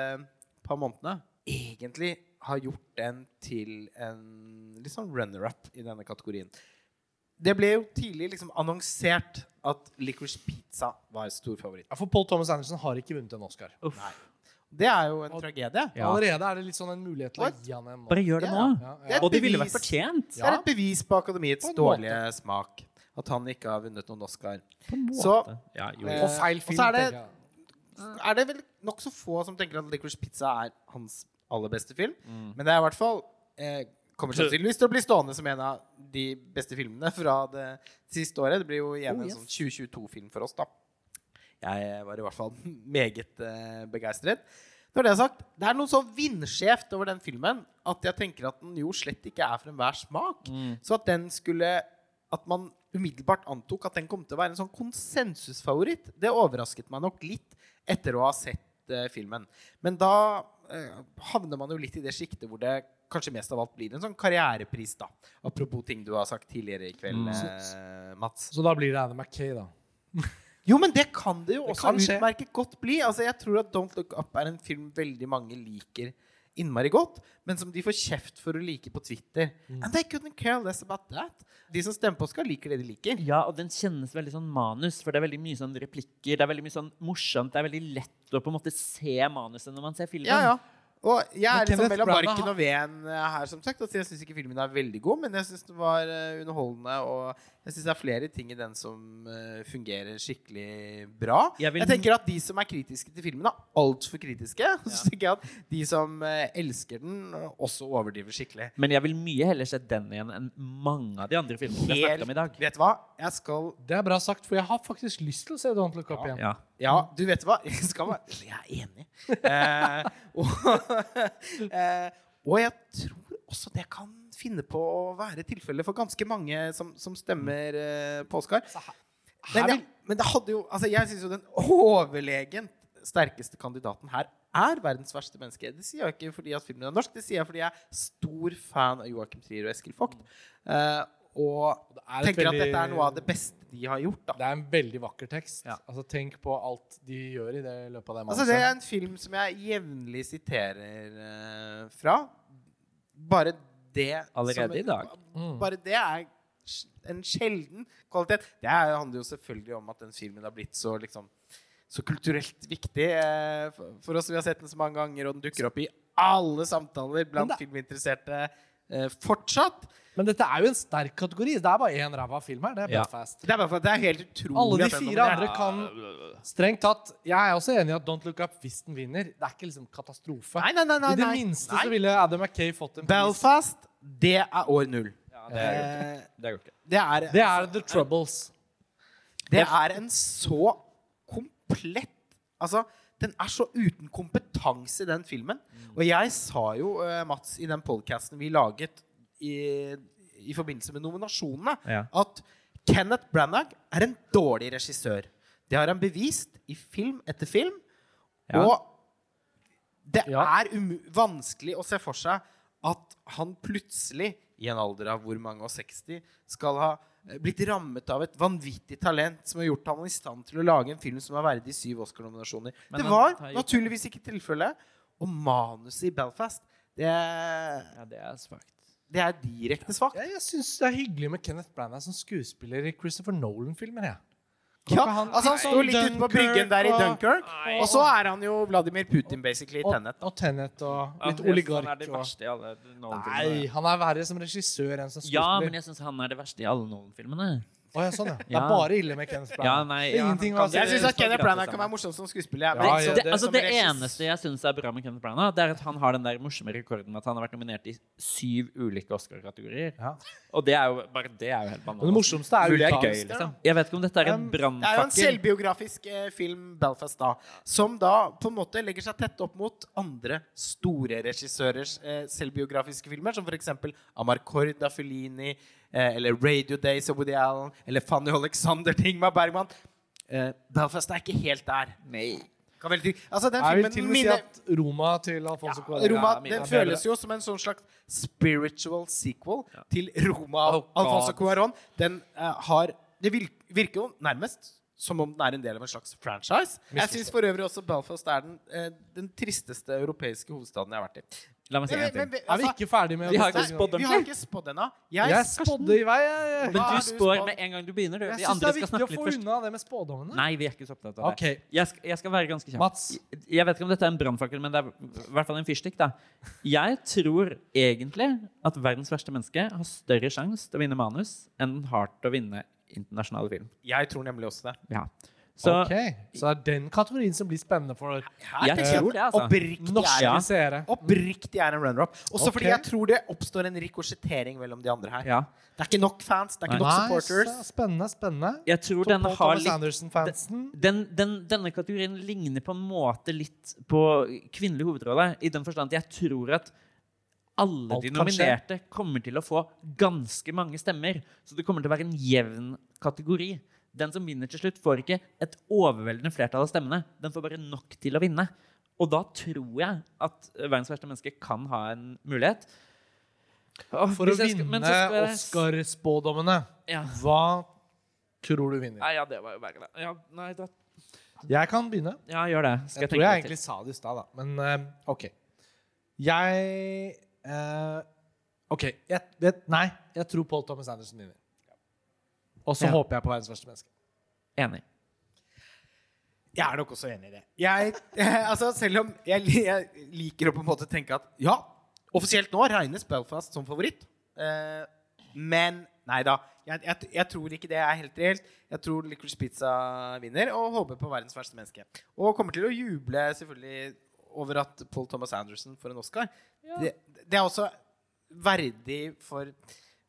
par månedene, egentlig har gjort den til en litt sånn runner-up i denne kategorien. Det ble jo tidlig liksom annonsert at Licorice Pizza var stor favoritt. Ja, for Paul Thomas Anderson har ikke vunnet en Oscar. Uff. Det er jo en tragedie. Ja. Allerede er det litt sånn en mulighet til å gi han en Bare gjør det nå. Ja, Det ja. et Og det ville vært fortjent. Det er et bevis på akademiets På dårlige dårlige smak. At han ikke har vunnet noen Oscar. På en måte. Så ja, jo. Eh, På feil og så er det- er det vel nokså få som tenker at Licorice Pizza er hans aller beste film. Mm. Men det er i hvert fall eh, kommer sannsynligvis til å bli stående som en av de beste filmene fra det siste året. Det blir jo igjen Oh, en sånn 2022-film for oss, da. Jeg var i hvert fall meget eh, begeistret. Når det er sagt, det er noe så vindskjevt over den filmen at jeg tenker at den jo slett ikke er for enhver smak. Mm. Så at den skulle At man umiddelbart antok at den kom til å være en sånn konsensusfavoritt, det overrasket meg nok litt etter å ha sett eh, filmen. Men da havner man jo litt i det sjiktet hvor det kanskje mest av alt blir en sånn karrierepris, da. Apropos ting du har sagt tidligere i kveld, Mm. eh, Mats. Så da blir det Anna Mackay, da. Jo, men det kan det jo Det også utmerket godt bli. Altså, jeg tror at Don't Look Up er en film veldig mange liker innmari godt, men som de får kjeft for å like på Twitter. Mm. And they couldn't care less about that. De som stemmer på Oscar, liker det de liker. Ja, og den kjennes veldig sånn manus, for det er veldig mye sånn replikker. Det er veldig mye sånn morsomt. Det er veldig lett å på en måte se manuset når man ser filmen. Ja, ja. Og jeg er liksom mellom barken og veden eh, her, som sagt. Altså, jeg syns ikke filmen er veldig god, men jeg syns den var eh, underholdende. Og jeg syns det er flere ting i den som eh, fungerer skikkelig bra. Jeg Jeg tenker at de som er kritiske til filmen, er altfor kritiske. Ja. så tenker jeg at de som elsker den, også overdriver skikkelig. Men jeg vil mye heller se den igjen enn mange av de andre filmene vi har snakket om i dag. Vet du hva? Jeg skal Det er bra sagt, for jeg har faktisk lyst til å se Don't Look Up igjen. Ja. Ja, du vet hva? Jeg skal være Jeg er enig. Eh, og, eh, og jeg tror også det kan finne på å være tilfellet for ganske mange som, som stemmer eh, på Oscar. Men, ja, men det hadde jo Altså, jeg syns jo den overlegent sterkeste kandidaten her er verdens verste menneske. Det sier jeg ikke fordi at filmen er norsk, det sier jeg fordi jeg er stor fan av Joachim Trier og Eskil Vogt. Eh, og tenker veldig, at dette er noe av det beste de har gjort. da Det er en veldig vakker tekst. Ja. Altså, tenk på alt de gjør i det løpet av det Altså, det er en film som jeg jevnlig siterer uh, fra. Bare det Allerede som- i dag. Mm. Bare det er en sjelden kvalitet. Det er, handler jo selvfølgelig om at den filmen har blitt så liksom så kulturelt viktig eh, for, oss. Vi har sett den så mange ganger, og den dukker opp i alle samtaler blant filminteresserte fortsatt. Men dette er jo en sterk kategori. Det er bare én ræva film her. Det er Ja. Belfast. Det er bare for det er helt utrolig Alle de fire andre kan Strengt tatt, jeg er også enig i at Don't Look Up hvis den vinner. Det er ikke liksom katastrofe. Nei, nei, nei, nei, I det nei. minste Nei. så ville Adam McKay fått en pris. Belfast, det er år null. Ja, det er Eh, det er det er, Det er The Troubles. Det er en så komplett Altså, den er så uten kompetanse, den filmen. Og jeg sa jo, eh, Mats, i den podcasten vi laget i, i forbindelse med nominasjonene, Ja. at Kenneth Branagh er en dårlig regissør. Det har han bevist i film etter film. Ja. Og det Ja. er vanskelig å se for seg at han plutselig, i en alder av hvor mange og 60, skal ha blitt rammet av et vanvittig talent som har gjort ham i stand til å lage en film som er verdig syv Oscar-nominasjoner. Det var naturligvis ikke tilfellet. Og manuset i Belfast, det, Ja, det er svakt. det er direkte svakt. Jeg, jeg syns det er hyggelig med Kenneth Branagh som skuespiller i Christopher Nolan-filmer. jeg. Ja, han- altså Han står litt ute på bryggen der i Dunkirk Dunkirk, og så er han jo Vladimir Putin, basically, i Og, Tenet. og Tenet og litt Han er det verste i alle Nolan-filmene. nei, han er verre som regissør enn som skuespiller. Ja, men jeg syns han er det verste i alle Nolan-filmene. Å, ja, sånn, ja. Det er Ja. bare ille med Kenneth Branagh. Ja, nei, ja. Jeg syns at Kenneth Branagh kan være morsom som skuespiller. Ja, men det, det- altså det eneste jeg syns er bra med Kenneth Branagh, det er at han har den der morsomme rekorden med at han har vært nominert i syv ulike Oscar-kategorier. Ja. Og det er jo bare det er jo helt Men det morsomste er jo det er uttalelsen. gøy, liksom. Jeg vet ikke om dette er en brannfakkel. Det er jo en selvbiografisk eh, film, Belfast, da. Som da på en måte legger seg tett opp mot andre store regissørers eh, selvbiografiske filmer, som f.eks. Amarcord Korda Fellini, eller Radio Days av Woody Allen, eller Fanny Alexander til Ingmar Bergman. Eh, Belfast er ikke helt der. Nei. Altså, den Jeg vil til og med si at Roma til Alfonso Cuarón Roma, den føles jo som en sånn slags spiritual sequel til Roma og Oh, Alfonso Cuarón. Den eh, har Det virker jo nærmest som om den er en del av en slags franchise. Jeg syns for øvrig også Belfast er den, eh, den tristeste europeiske hovedstaden jeg har vært i. La meg si en ting. Er vi ikke ferdig med Vi har å ikke spådd Vi har ikke spådd ennå. Jeg, Jeg spådde i vei. Jeg, Men Hva du spår med en gang du begynner. Du. jeg Vi syns det andre er skal viktig å snakke litt få først. unna det med spådommene. Nei, vi er ikke så opptatt av det. Ok. Jeg, skal, jeg skal være ganske kjapp. Mats. Jeg vet ikke om dette er en brannfakkel, men det er i hvert fall en fyrstikk. da. Jeg tror egentlig at verdens verste menneske har større sjanse til å vinne manus enn den har til å vinne internasjonale film. jeg tror nemlig også det. Ja. Så okay. Så er den kategorien som blir spennende for Jeg tror det, altså. Oppriktig norske Ja. seere. Oppriktig er en runner-up. Også okay. fordi jeg tror det oppstår en rikosjettering mellom de andre her. ja. Det er ikke nok fans, det er ikke nok Nice, supporters. spennende, spennende. Jeg tror den har litt den, den, denne kategorien ligner på en måte litt på kvinnelig hovedrolle. I den forstand at jeg tror at alle Alt de nominerte kommer til å få ganske mange stemmer. Så det kommer til å være en jevn kategori. Den som vinner til slutt, får ikke et overveldende flertall av stemmene. Den får bare nok til å vinne. Og da tror jeg at verdens verste menneske kan ha en mulighet. Åh, For å skal- vinne jeg- Oscar-spådommene, Ja. hva tror du vinner? Nei, ja, det var jo bare det. Ja, nei, da, Jeg kan begynne. ja, gjør det. Skal Jeg jeg, tror jeg egentlig sa det i stad, da. Men uh, OK. Jeg uh, OK. Jeg, jeg, nei, jeg tror Paul Thomas Anderson vinner. Og så Ja. håper jeg på verdens verste menneske. Enig. Jeg er nok også enig i det. Jeg, altså, selv om jeg, jeg liker å på en måte tenke at ja, offisielt nå regnes Belfast som favoritt. Eh, men nei da. Jeg, jeg, jeg tror ikke det er helt reelt. Jeg tror Licorice Pizza vinner, og håper på verdens verste menneske. Og kommer til å juble selvfølgelig over at Paul Thomas Anderson får en Oscar. Det, det er også verdig for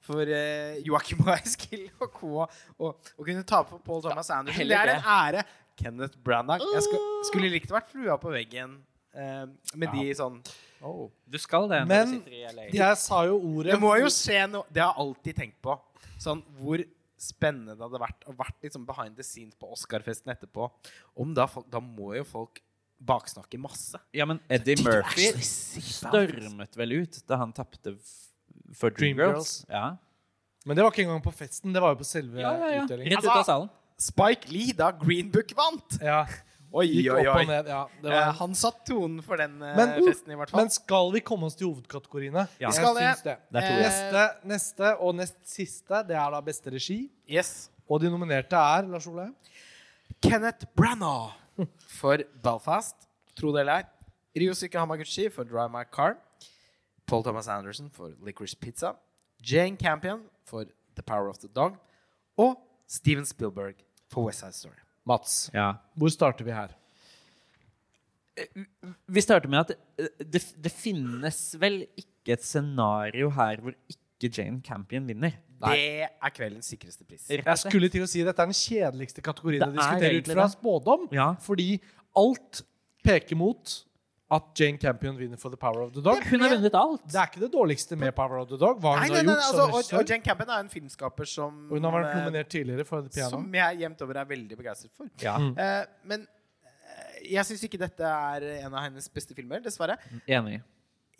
for uh, Joakim og Eskil og co. å kunne ta på Paul Thomas Anderson. Det er det. en ære. Kenneth Branagh. Jeg skulle, skulle likt å vært flua på veggen eh, med de sånn Du skal det når Men du sitter i LA. jeg sa jo ordet Det må jo skje noe Det har jeg alltid tenkt på. Sånn hvor spennende det hadde vært å vært liksom behind the scenes på Oscar-festen etterpå. Om da, folk, da må jo folk baksnakke masse. Ja, men Eddie Murphy stormet vel ut da han tapte for Dreamgirls. Dream Ja. Men det var ikke engang på festen, det var jo på selve Ja, ja, ja. utdelingen. Rett ut av Altså, salen. Spike Lee da Green Book vant! Ja, Oi, Gikk oi, opp og ned. Ja, det Eh, var, han satt tonen for den eh, Men- festen, i hvert fall. men skal vi komme oss til hovedkategoriene? Ja. Vi Skal det. det. Det. Eh, Neste, neste og nest siste, det er da beste regi. yes. Og de nominerte er Lars Ole. Kenneth Branagh for Belfast, tro det eller ei. Ryusuke Hamaguchi for Drive My Car. Paul Thomas Anderson for Licorice Pizza. Jane Campion for The Power of the Dog. Og Steven Spielberg for West Side Story. Mats. Ja. Hvor starter vi her? Vi starter med at eh, det, det finnes vel ikke et scenario her hvor ikke Jane Campion vinner. Det er kveldens sikreste pris. Jeg skulle til å si Dette er den kjedeligste kategorien Det å er diskutere ut fra spådom. Ja. Fordi alt peker mot at Jane Campion vinner for The Power of the Dog. Hun har vunnet alt. Det er ikke det dårligste med Power of the Dog. Hva hun Nei, nei, har nei, gjort altså, som og, og Jane Campion er en filmskaper som Og hun har vært eh, nominert tidligere for The Piano. Som jeg jevnt over er veldig begeistret for. Ja. Eh, men eh, jeg syns ikke dette er en av hennes beste filmer, dessverre. Enig.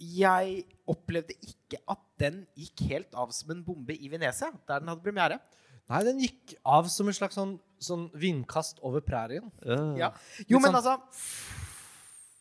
Jeg opplevde ikke at den gikk helt av som en bombe i Venezia, der den hadde premiere. Nei, den gikk av som en slags sånn, sånn vindkast over prærien. Ja. Jo, Litt men sånn- altså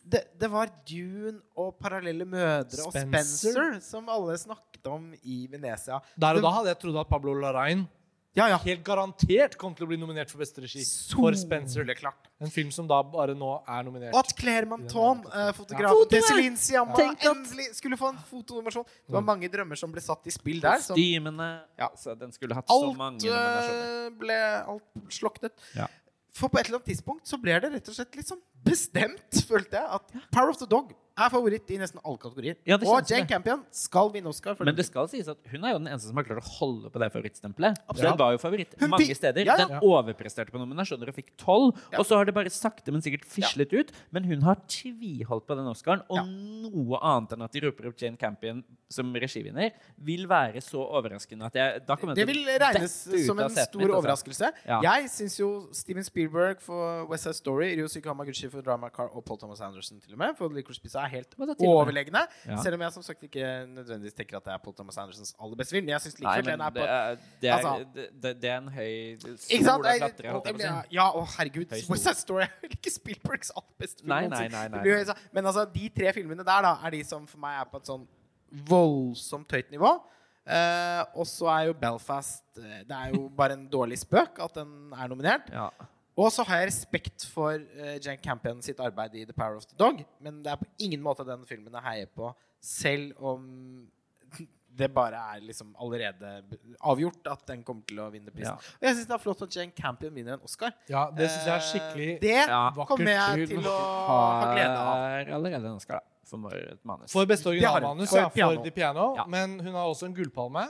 det, det var Dune og Parallelle mødre og Spencer. Spencer som alle snakket om i Venezia. Der og Det- da hadde jeg trodd at Pablo Larrain Ja, ja. helt garantert kom til å bli nominert for beste regi for Spencer. Det er klart. En film som da bare nå er nominert. Og at Claire Manton, uh, fotografen til Celine Siamma, endelig skulle få en fotonominasjon. Det var mange drømmer som ble satt i spill der. Som ja. så Den skulle hatt så mange nominasjoner. eh, ble alt sloknet. Ja. For på et eller annet tidspunkt så ble det rett og slett litt sånn bestemt, følte jeg, at Power of the Dog er favoritt i nesten alle kategorier. Ja, og Jane det. Campion skal vinne Oscar. For Men den det skal sies at hun er jo den eneste som har klart å holde på det favorittstempelet. Absolutt. Den var jo favoritt Hun mange steder. Ja, ja. Den overpresterte på nominasjoner og fikk tolv. Ja. Og så har det bare sakte, men sikkert fislet ut. Men hun har tviholdt på den Oscaren. Og Ja. noe annet enn at de roper opp Jane Campion som regivinner, vil være så overraskende at jeg da kommer Det vil regnes som en stor mitt, altså. overraskelse. Ja. Jeg syns jo Steven Spielberg for West Side Story, Ryusuke Hamaguchi for Drama Car og Paul Thomas Anderson til og med for Licorice Pizza er helt overlegne. Ja. Selv om jeg som sagt ikke nødvendigvis tenker at det er Paul Thomas Andersons aller beste film. Men jeg syns Nei, likevel men den er på det, er, Altså- det, det, er en høy Ikke sant? sol å Jeg- klatre, holdt jeg på å si. Ja, å herregud. West Side Story er vel ikke Spielbergs aller beste film. Nei, nei, nei, nei, sånn- Men altså, de tre filmene der da er de som for meg er på et sånn voldsomt høyt nivå. Uh, og så er jo Belfast eh, Det er jo bare en dårlig spøk at den er nominert. Ja. Og så har jeg respekt for uh, Jane Campion sitt arbeid i The Power of the Dog. Men det er på ingen måte den filmen jeg heier på, selv om det bare er liksom allerede avgjort at den kommer til å vinne prisen. Ja. Og jeg syns det er flott at Jane Campion vinner en Oscar. Ja, det syns jeg er Eh, skikkelig Det Ja. kommer jeg til å ha glede av. Har allerede en Oscar, da. For et manus. For beste originalmanus, ja. For piano. The Piano. Ja. Men hun har også en gullpalme.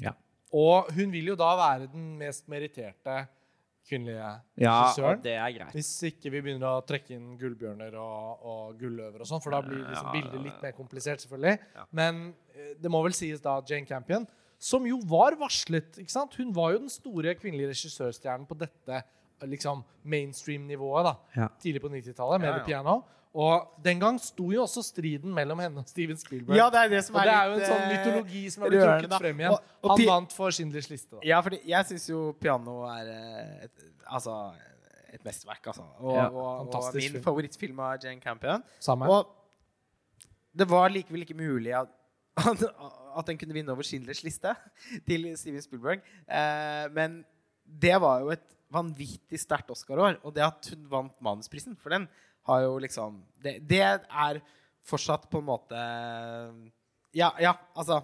Ja. Og hun vil jo da være den mest meritterte kvinnelige Ja, regissøren. det er greit. Hvis ikke vi begynner å trekke inn gullbjørner og, og gulløver og sånn, for da blir liksom bildet litt mer komplisert, selvfølgelig. Ja. Men eh, det må vel sies da Jane Campion, som jo var varslet, ikke sant? Hun var jo den store kvinnelige regissørstjernen på dette eh, liksom mainstream-nivået da, Ja. tidlig på 90-tallet med Ja, ja. The Piano. Og den gang sto jo også striden mellom henne og Steven Spielberg. Ja, det er det som og er det er jo en sånn eh, mytologi som er blitt trukket frem igjen. Og- og Han vant for Schindlers liste. da. Ja, fordi jeg syns jo piano er eh, et, altså, et mesterverk, altså. Og, Ja, og, og min film. favorittfilm av Jane Campion. Samme. Og det var likevel ikke mulig at, at, at den kunne vinne over Schindlers liste til Steven Spielberg. Eh, men det var jo et vanvittig sterkt Oscar-år. Og det at hun vant manusprisen for den, har jo liksom Det, det er fortsatt på en måte Ja, ja, altså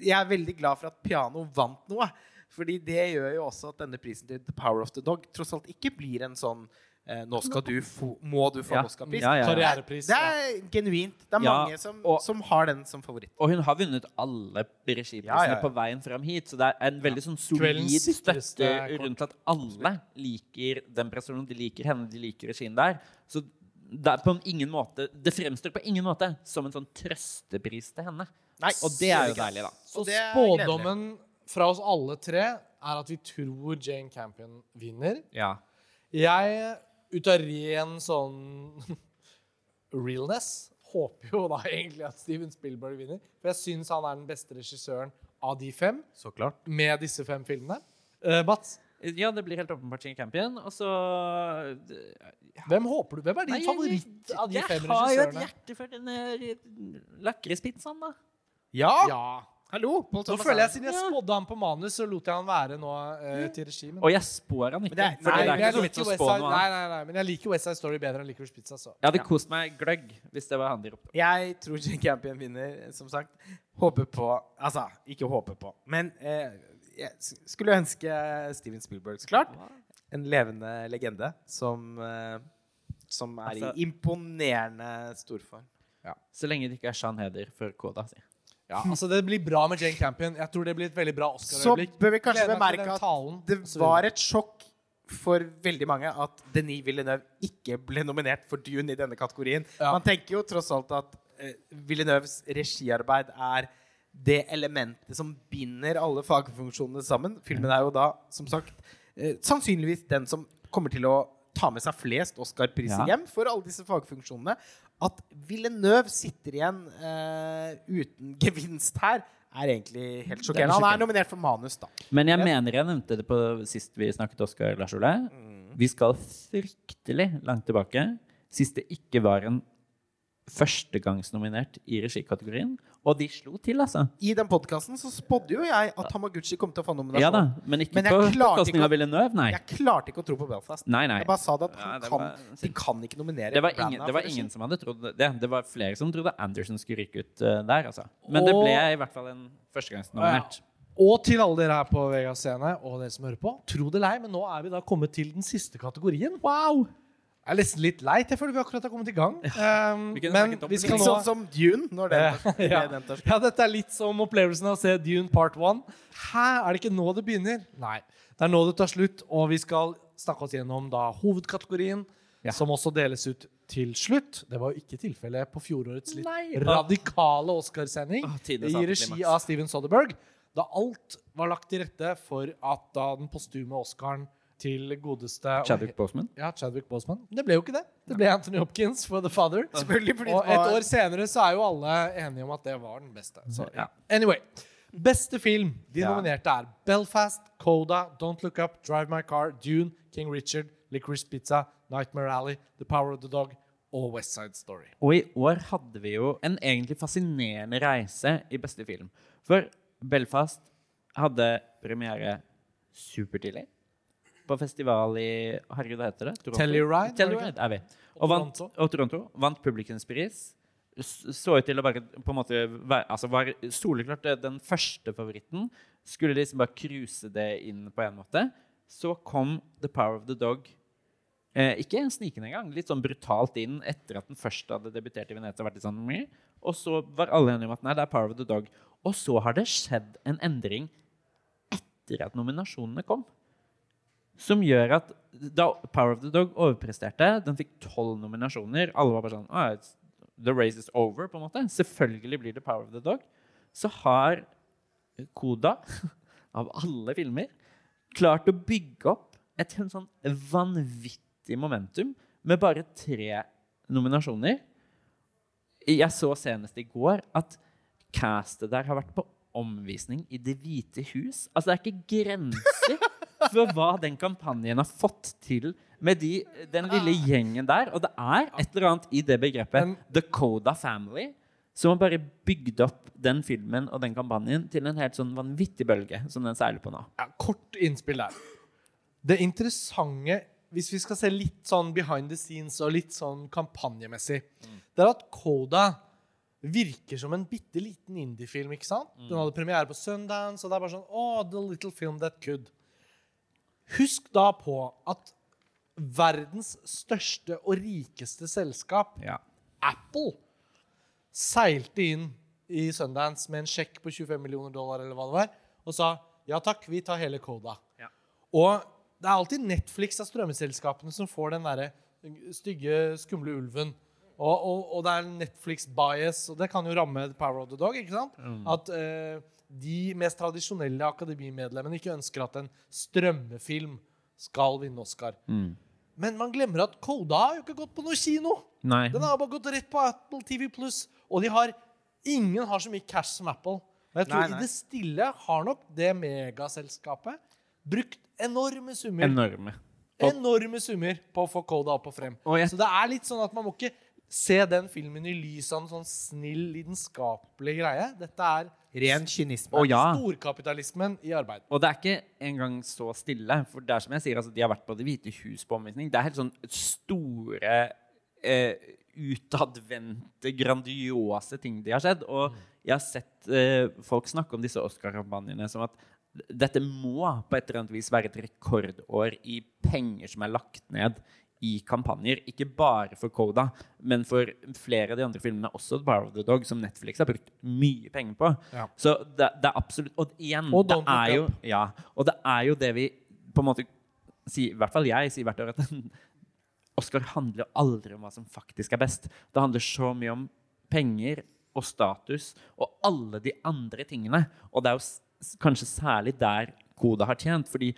Jeg er veldig glad for at piano vant noe. Fordi det gjør jo også at denne prisen til The Power of the Dog tross alt ikke blir en sånn eh, Nå skal du få, må du få Ja. Oscar-pris. Ja, ja, ja. Karrierepris. Det er genuint. Det er Ja, mange som, og- som har den som favoritt. Og hun har vunnet alle regiprisene Ja, ja, ja. på veien fram hit. Så det er en veldig sånn solid støtte rundt at alle liker den personen. De liker henne, de liker regien der. Så det er på ingen måte Det fremstår på ingen måte som en sånn trøstepris til henne. Nei, Og det er jo deilig, da. Så spådommen fra oss alle tre er at vi tror Jane Campion vinner. Ja. Jeg, ut av ren sånn realness, håper jo da egentlig at Steven Spielberg vinner. For jeg syns han er den beste regissøren av de fem, Så klart. med disse fem filmene. Uh, Bats, ja, det blir helt åpenbart Jane Campion. Og så hvem håper du? Hvem er din Nei, favoritt av de fem regissørene? jeg har jo et hjerte for den eh, lakrispizzaen, da. Ja! Ja. Hallo! Nå føler jeg. Siden jeg Ja. spådde han på manus, så lot jeg han være nå uh, til regimen. Og jeg spår han ikke. Men det er- Nei, det er ikke så vits å spå noe nei, nei, nei, men jeg liker West Side Story bedre enn Licorice Pizza. Så. Jeg hadde kost meg gløgg hvis det var han de ropte. Jeg tror Jane Campion vinner, som sagt. Håper på Altså, ikke håper på, men eh, jeg skulle ønske Steven Spielberg, så klart. En levende legende som, eh, som er Altså- i imponerende storform. Så lenge det ikke er Sean Heder for Koda, si. Ja, altså Det blir bra med Jane Campion. Jeg tror det blir et veldig bra Oscar-øyeblikk. bør vi kanskje bemerke at talen, det var et sjokk for veldig mange at Denis Villeneuve ikke ble nominert for Dune i denne kategorien. Ja. Man tenker jo tross alt at eh, Villeneuves regiarbeid er det elementet som binder alle fagfunksjonene sammen. Filmen er jo da, som sagt, eh, sannsynligvis den som kommer til å ta med seg flest Oscar-priser Ja. hjem for alle disse fagfunksjonene. At Villeneuve sitter igjen eh, uten gevinst her, er egentlig helt sjokkerende. Han er nominert for manus, da. Men jeg mener jeg nevnte det på sist vi snakket Oscar Lars Ole. Vi skal fryktelig langt tilbake. Sist det ikke var en førstegangsnominert i regikategorien. Og de slo til, altså. I den podkasten så spådde jo jeg at Hamaguchi kom til å få nominasjon. Ja da, men ikke Men på bekostning av Villeneuve, nei. Jeg klarte ikke å tro på Belfast. Nei, nei. Jeg bare sa det at Ja, han det kan, var- de kan ikke nominere Det var, ingen, det var ingen som hadde trodd det. Det var flere som trodde Anderson skulle ryke ut uh, der, altså. Men det ble i hvert fall en førstegangsnominert. Og til alle dere her på Vegas scene og dere som hører på. Tro det eller ei, men nå er vi da kommet til den siste kategorien. Wow! Jeg er nesten litt leit. Jeg føler vi akkurat har kommet i gang. Um, Vi men vi skal nå... Litt sånn som Dune, når den, ja. den tar ja, dette er litt som opplevelsen av å se Dune Part 1. Hæ, er det ikke nå det begynner? Nei. Det er nå det tar slutt, og vi skal snakke oss gjennom da hovedkategorien, Ja. som også deles ut til slutt. Det var jo ikke tilfellet på fjorårets litt Nei. radikale Oscarsending ah, i regi av Steven Soderberg, da alt var lagt til rette for at da den postume Oscaren til godeste Chadwick Boseman. Ja, Chadwick Boseman. Det ble jo ikke det. Det ble Anthony Hopkins for The Father. Selvfølgelig, fordi Og et år senere så er jo alle enige om at det var den beste. Så, Ja. Anyway. Beste film. De Ja. nominerte er Belfast, Coda, Don't Look Up, Drive My Car, Dune, King Richard, Licorice Pizza, Nightmare Alley, The Power of the Dog og West Side Story. Og i år hadde vi jo en egentlig fascinerende reise i beste film. For Belfast hadde premiere supertidlig. På festival i Herregud, hva heter det? Toronto? Telluride, Telluride er vi. Og vant, og Toronto. Vant publikumspris. Så ut til å bare på en måte være, altså var soleklart den første favoritten. Skulle liksom bare cruise det inn på en måte. Så kom The Power of the Dog Eh, ikke snikende engang. Litt sånn brutalt inn etter at den først hadde debutert i Venezia. Vært litt sånn, og så var alle enige om at nei, det er Power of the Dog. Og så har det skjedd en endring etter at nominasjonene kom. Som gjør at da Power of the Dog overpresterte, den fikk tolv nominasjoner Alle var bare sånn it's, The race is over, på en måte. Selvfølgelig blir det Power of the Dog. Så har Koda, av alle filmer, klart å bygge opp et helt sånn vanvittig momentum med bare tre nominasjoner. Jeg så senest i går at castet der har vært på omvisning i Det hvite hus. Altså, det er ikke grenser for hva den kampanjen har fått til med de, den lille gjengen der. Og det er et eller annet i det begrepet The Coda Family som har bare bygd opp den filmen og den kampanjen til en helt sånn vanvittig bølge som den seiler på nå. Ja, kort innspill der. Det interessante, hvis vi skal se litt sånn behind the scenes og litt sånn kampanjemessig, det er at Coda virker som en bitte liten indiefilm. ikke sant? Den hadde premiere på Sundance, og det er bare sånn Oh, the little film that could. Husk da på at verdens største og rikeste selskap, Ja. Apple, seilte inn i Sundance med en sjekk på 25 millioner dollar eller hva det var, og sa ja takk, vi tar hele Coda. Ja. Og det er alltid Netflix av strømmeselskapene som får den derre stygge, skumle ulven. Og, og, og det er Netflix-bias, og det kan jo ramme The Power of the Dog. ikke sant? At eh, de mest tradisjonelle akademimedlemmene ikke ønsker at en strømmefilm skal vinne Oscar. Men man glemmer at Koda har jo ikke gått på noe kino. Nei. Den har bare gått rett på Apple TV Pluss. Og de har ingen har så mye cash som Apple. Men jeg tror Nei, nei. i det stille har nok det megaselskapet brukt enorme summer Enorme. Og- enorme summer på å få Koda opp og frem. Og jeg- Så det er litt sånn at man må ikke se den filmen i lys av en sånn snill, lidenskapelig greie. Dette er Ren kynisme. Og ja. storkapitalismen i arbeid. Og det er ikke engang så stille. For det er som jeg sier, altså, de har vært på Det hvite hus på omvisning. Det er helt sånn store, eh, utadvendte, grandiose ting de har sett. Og jeg har sett eh, folk snakke om disse Oscar-kampanjene som at dette må på et eller annet vis være et rekordår i penger som er lagt ned i kampanjer. Ikke bare for Coda, men for flere av de andre filmene, også Power of the Dog, som Netflix har brukt mye penger på. Ja. Så det, det er absolutt Og igjen, Og det er jo ja, og det er jo det vi på en måte sier, I hvert fall jeg sier hvert år at Oscar handler aldri om hva som faktisk er best. Det handler så mye om penger og status og alle de andre tingene. Og det er jo kanskje særlig der Koda har tjent. fordi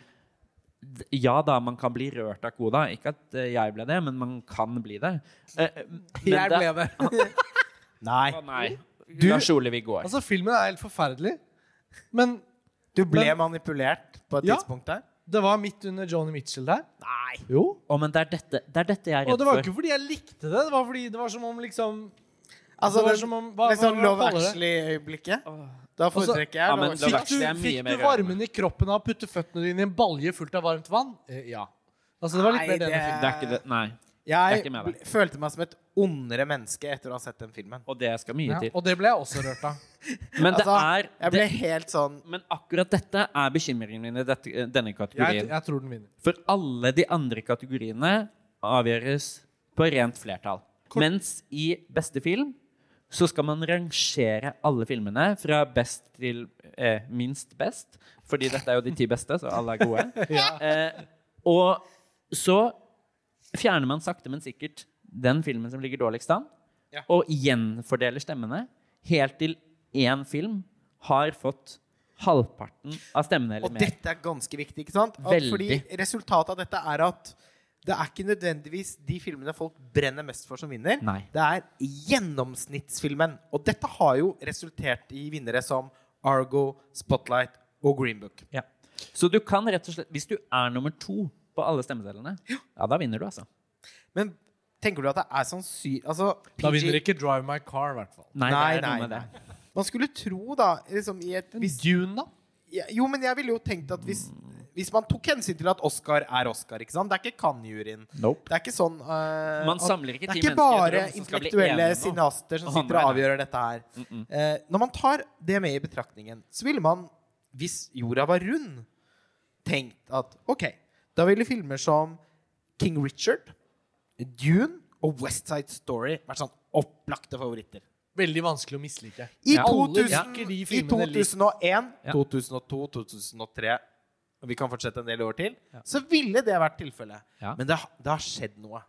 ja da, man kan bli rørt av Koda. Ikke at eh, jeg ble det, men man kan bli det. Eh, eh, men Jeg ble det. Nei. Å nei. Du- Lars går. Altså, filmen er helt forferdelig. Men Du ble Men- manipulert på et Ja. tidspunkt der? det var midt under Joni Mitchell der. Nei. Jo. Å, men det er, dette, det er dette jeg er Og redd det var ikke fordi jeg likte det. Det var fordi det var som om liksom Altså, Det var som om- hva- liksom hva- hva Love? Actually-øyeblikket. Da foretrekker jeg Ja. Fikk du, fikk du varmen i kroppen av å putte føttene dine i en balje fullt av varmt vann? Eh, ja. Altså, det var litt Nei, mer denne det- filmen. Det er ikke det. Nei. Jeg Jeg følte meg som et ondere menneske etter å ha sett den filmen. Og det skal mye Ja, til. og det ble jeg også rørt av. Men det Altså, er jeg ble det, helt sånn Men akkurat dette er bekymringen min i dette, denne kategorien. jeg tror den vinner. For alle de andre kategoriene avgjøres på rent flertall. Mens i beste film så skal man rangere alle filmene fra best til eh, minst best. Fordi dette er jo de ti beste, så alle er gode. eh, og så fjerner man sakte, men sikkert den filmen som ligger dårligst an, Ja. og gjenfordeler stemmene helt til én film har fått halvparten av stemmene eller Og mer. dette er ganske viktig, ikke sant? Veldig. Fordi resultatet av dette er at det er ikke nødvendigvis de filmene folk brenner mest for, som vinner. Nei. Det er gjennomsnittsfilmen. Og dette har jo resultert i vinnere som Argo, Spotlight og Green Book. Ja. Så du kan rett og slett Hvis du er nummer to på alle stemmesedlene, ja, da vinner du, altså. Men tenker du at det er sannsynlig altså, Da vinner ikke Drive My Car, i hvert fall. Nei, Nei, det er nei, med nei. det. Man skulle tro, da liksom i et, hvis, Dune, da? ja, Jo, men jeg ville jo tenkt at hvis, hvis man tok hensyn til at Oscar er Oscar ikke sant? Det er ikke Cannes-juryen. Nope. Det er ikke sånn uh, Man samler ikke Det er ikke bare intellektuelle cineaster som sitter og avgjør dette her. Eh, når man tar det med i betraktningen, så ville man, hvis jorda var rund, tenkt at OK, da ville filmer som King Richard, Dune og West Side Story vært sånn opplagte favoritter. Veldig vanskelig å mislike. I, Ja. 2000, ja. I 2001, Ja. 2002, 2003 og vi kan fortsette en del år til, så ville det vært tilfellet. Ja. Men det, det har skjedd noe.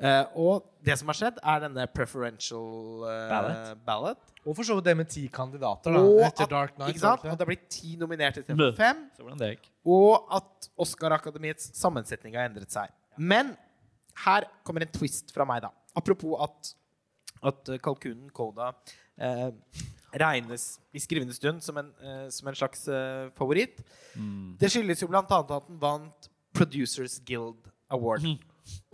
Uh, og det som har skjedd, er denne preferential uh, Ballot. ballot. Og for så vidt det med ti kandidater, da. Og Etter at, Dark Knight. ikke sant? At det har blitt ti nominerte istedenfor fem. Så hvordan det gikk. Og at Oscar-akademiets sammensetning har endret seg. Men her kommer en twist fra meg, da. Apropos at, at kalkunen Koda eh, regnes i skrivende stund som en, eh, som en slags eh, favoritt. Det skyldes jo annet at den vant Producers Guild Award. Mm.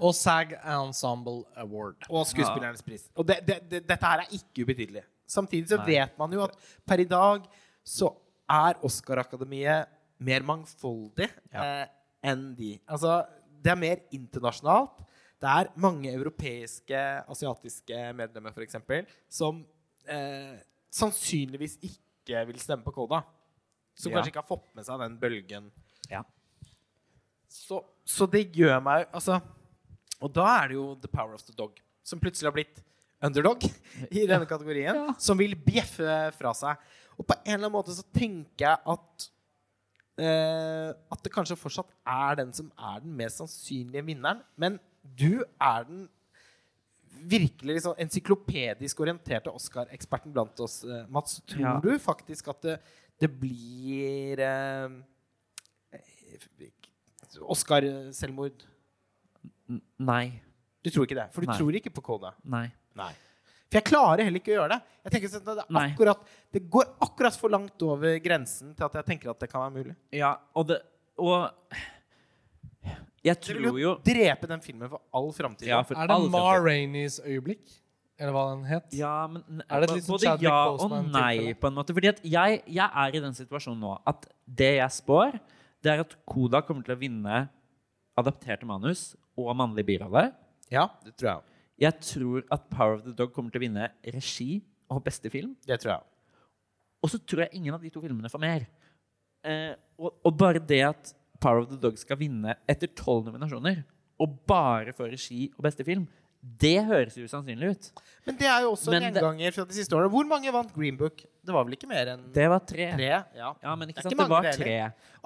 Og SAG Ensemble Award. Og Skuespillernes pris. Og det, det, det, dette her er ikke ubetydelig. Samtidig så vet man jo at per i dag så er Oscar-akademiet mer mangfoldig eh, enn de. Altså, det er mer internasjonalt. Det er mange europeiske, asiatiske medlemmer f.eks. som eh, sannsynligvis ikke vil stemme på Koda. Som Ja. kanskje ikke har fått med seg den bølgen. Ja. Så, så det gjør meg Altså Og da er det jo The Power of the Dog som plutselig har blitt underdog i denne kategorien. Som vil bjeffe fra seg. Og på en eller annen måte så tenker jeg at eh, At det kanskje fortsatt er den som er den mest sannsynlige vinneren. Men du er den virkelig liksom encyklopedisk orienterte Oscar-eksperten blant oss, eh, Mats. Tror Ja. du faktisk at det, det blir eh, Oscar-selvmord? Nei. Du tror ikke det? For du Nei. tror ikke på Kona? Nei. Nei. For jeg klarer heller ikke å gjøre det. Jeg tenker sånn at det, akkurat, det går akkurat for langt over grensen til at jeg tenker at det kan være mulig. Ja, og det Og jeg Dere vil tror jo drepe den filmen for all framtid. ja, Er det Ma Rainys øyeblikk? Eller hva den het? Ja, men Er det litt både ja og nei, på en måte. Fordi at jeg, jeg er i den situasjonen nå at det jeg spår, det er at Koda kommer til å vinne adapterte manus og mannlig birolle. ja, det tror jeg. Jeg tror at Power of the Dog kommer til å vinne regi og beste film. Det tror jeg. Og så tror jeg ingen av de to filmene får mer. Eh, og, og bare det at Power of the Dog skal vinne etter tolv nominasjoner, og bare få regi og beste film, det høres usannsynlig ut. Men det er jo også en Men gjenganger fra de siste årene. Hvor mange vant Green Book? Det var vel ikke mer enn Det var tre. tre? Ja. Ja, men ikke Det sant, det var tre.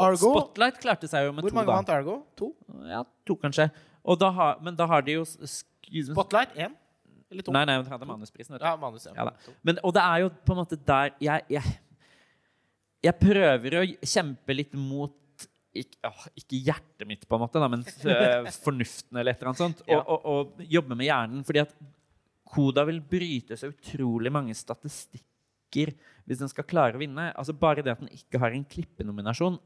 Argo, Spotlight klarte seg jo med hvor to, mange da. vant Argo? To? Ja, to kanskje. Og da ha, men da har de jo Spotlight? Én? Eller to? Nei, nei, de hadde manusprisen. Ja, manus. Ja. Ja Men, og det er jo på en måte der jeg, jeg, jeg prøver å kjempe litt mot ikke, åh, ikke hjertet mitt, på en måte, da, men f- fornuften eller et eller annet sånt. Og, Ja. og, og jobbe med hjernen. fordi at Koda vil bryte så utrolig mange statistikker hvis den skal klare å vinne. Altså Bare det at den ikke har en klippenominasjon,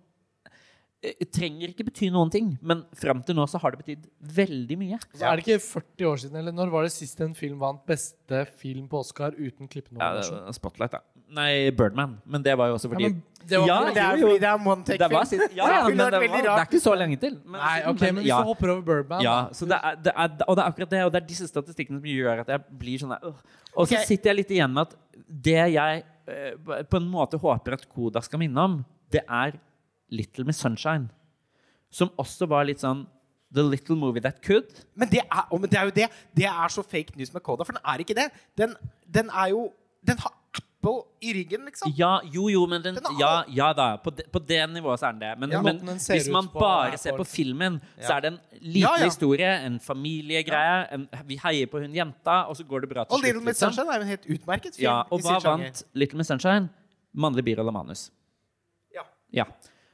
eh, trenger ikke bety noen ting. Men fram til nå så har det betydd veldig mye. Så er det ikke 40 år siden, eller når var det sist en film vant beste film på Oscar uten Ja, klippenominasjon? det var Spotlight, da. Nei, Birdman. Men det var jo også fordi Ja, men det var Ja, det er jo, fordi det er one take-film. sist, ja, ja, men det, var, det er ikke så lenge til. Men, Nei, ok, men hvis ja, du hopper over Birdman ja, så det er, det er, Og det er akkurat det, og det er disse statistikkene som gjør at jeg blir sånn der, øh. Og så okay. sitter jeg litt igjen med at det jeg øh, på en måte håper at Koda skal minne om, det er Little Miss Sunshine. Som også var litt sånn The Little Movie That Could. Men det, er, men det er jo det. Det er så fake news med Koda, for den er ikke det. Den, den er jo Den har Apple i ryggen, liksom. Ja, jo, jo, men den, Den har- ja, ja da. På det, på det nivået så er den det. Men, Ja. men hvis man bare er ser på filmen, så er det en liten Ja, ja. historie, en familiegreie. En, vi heier på hun jenta, og så går det bra til Og Little. Miss Liksom. Sunshine er jo en helt utmerket film. Ja, og hva vant Little Miss Sunshine? Mannlig birolle manus. Ja. Ja.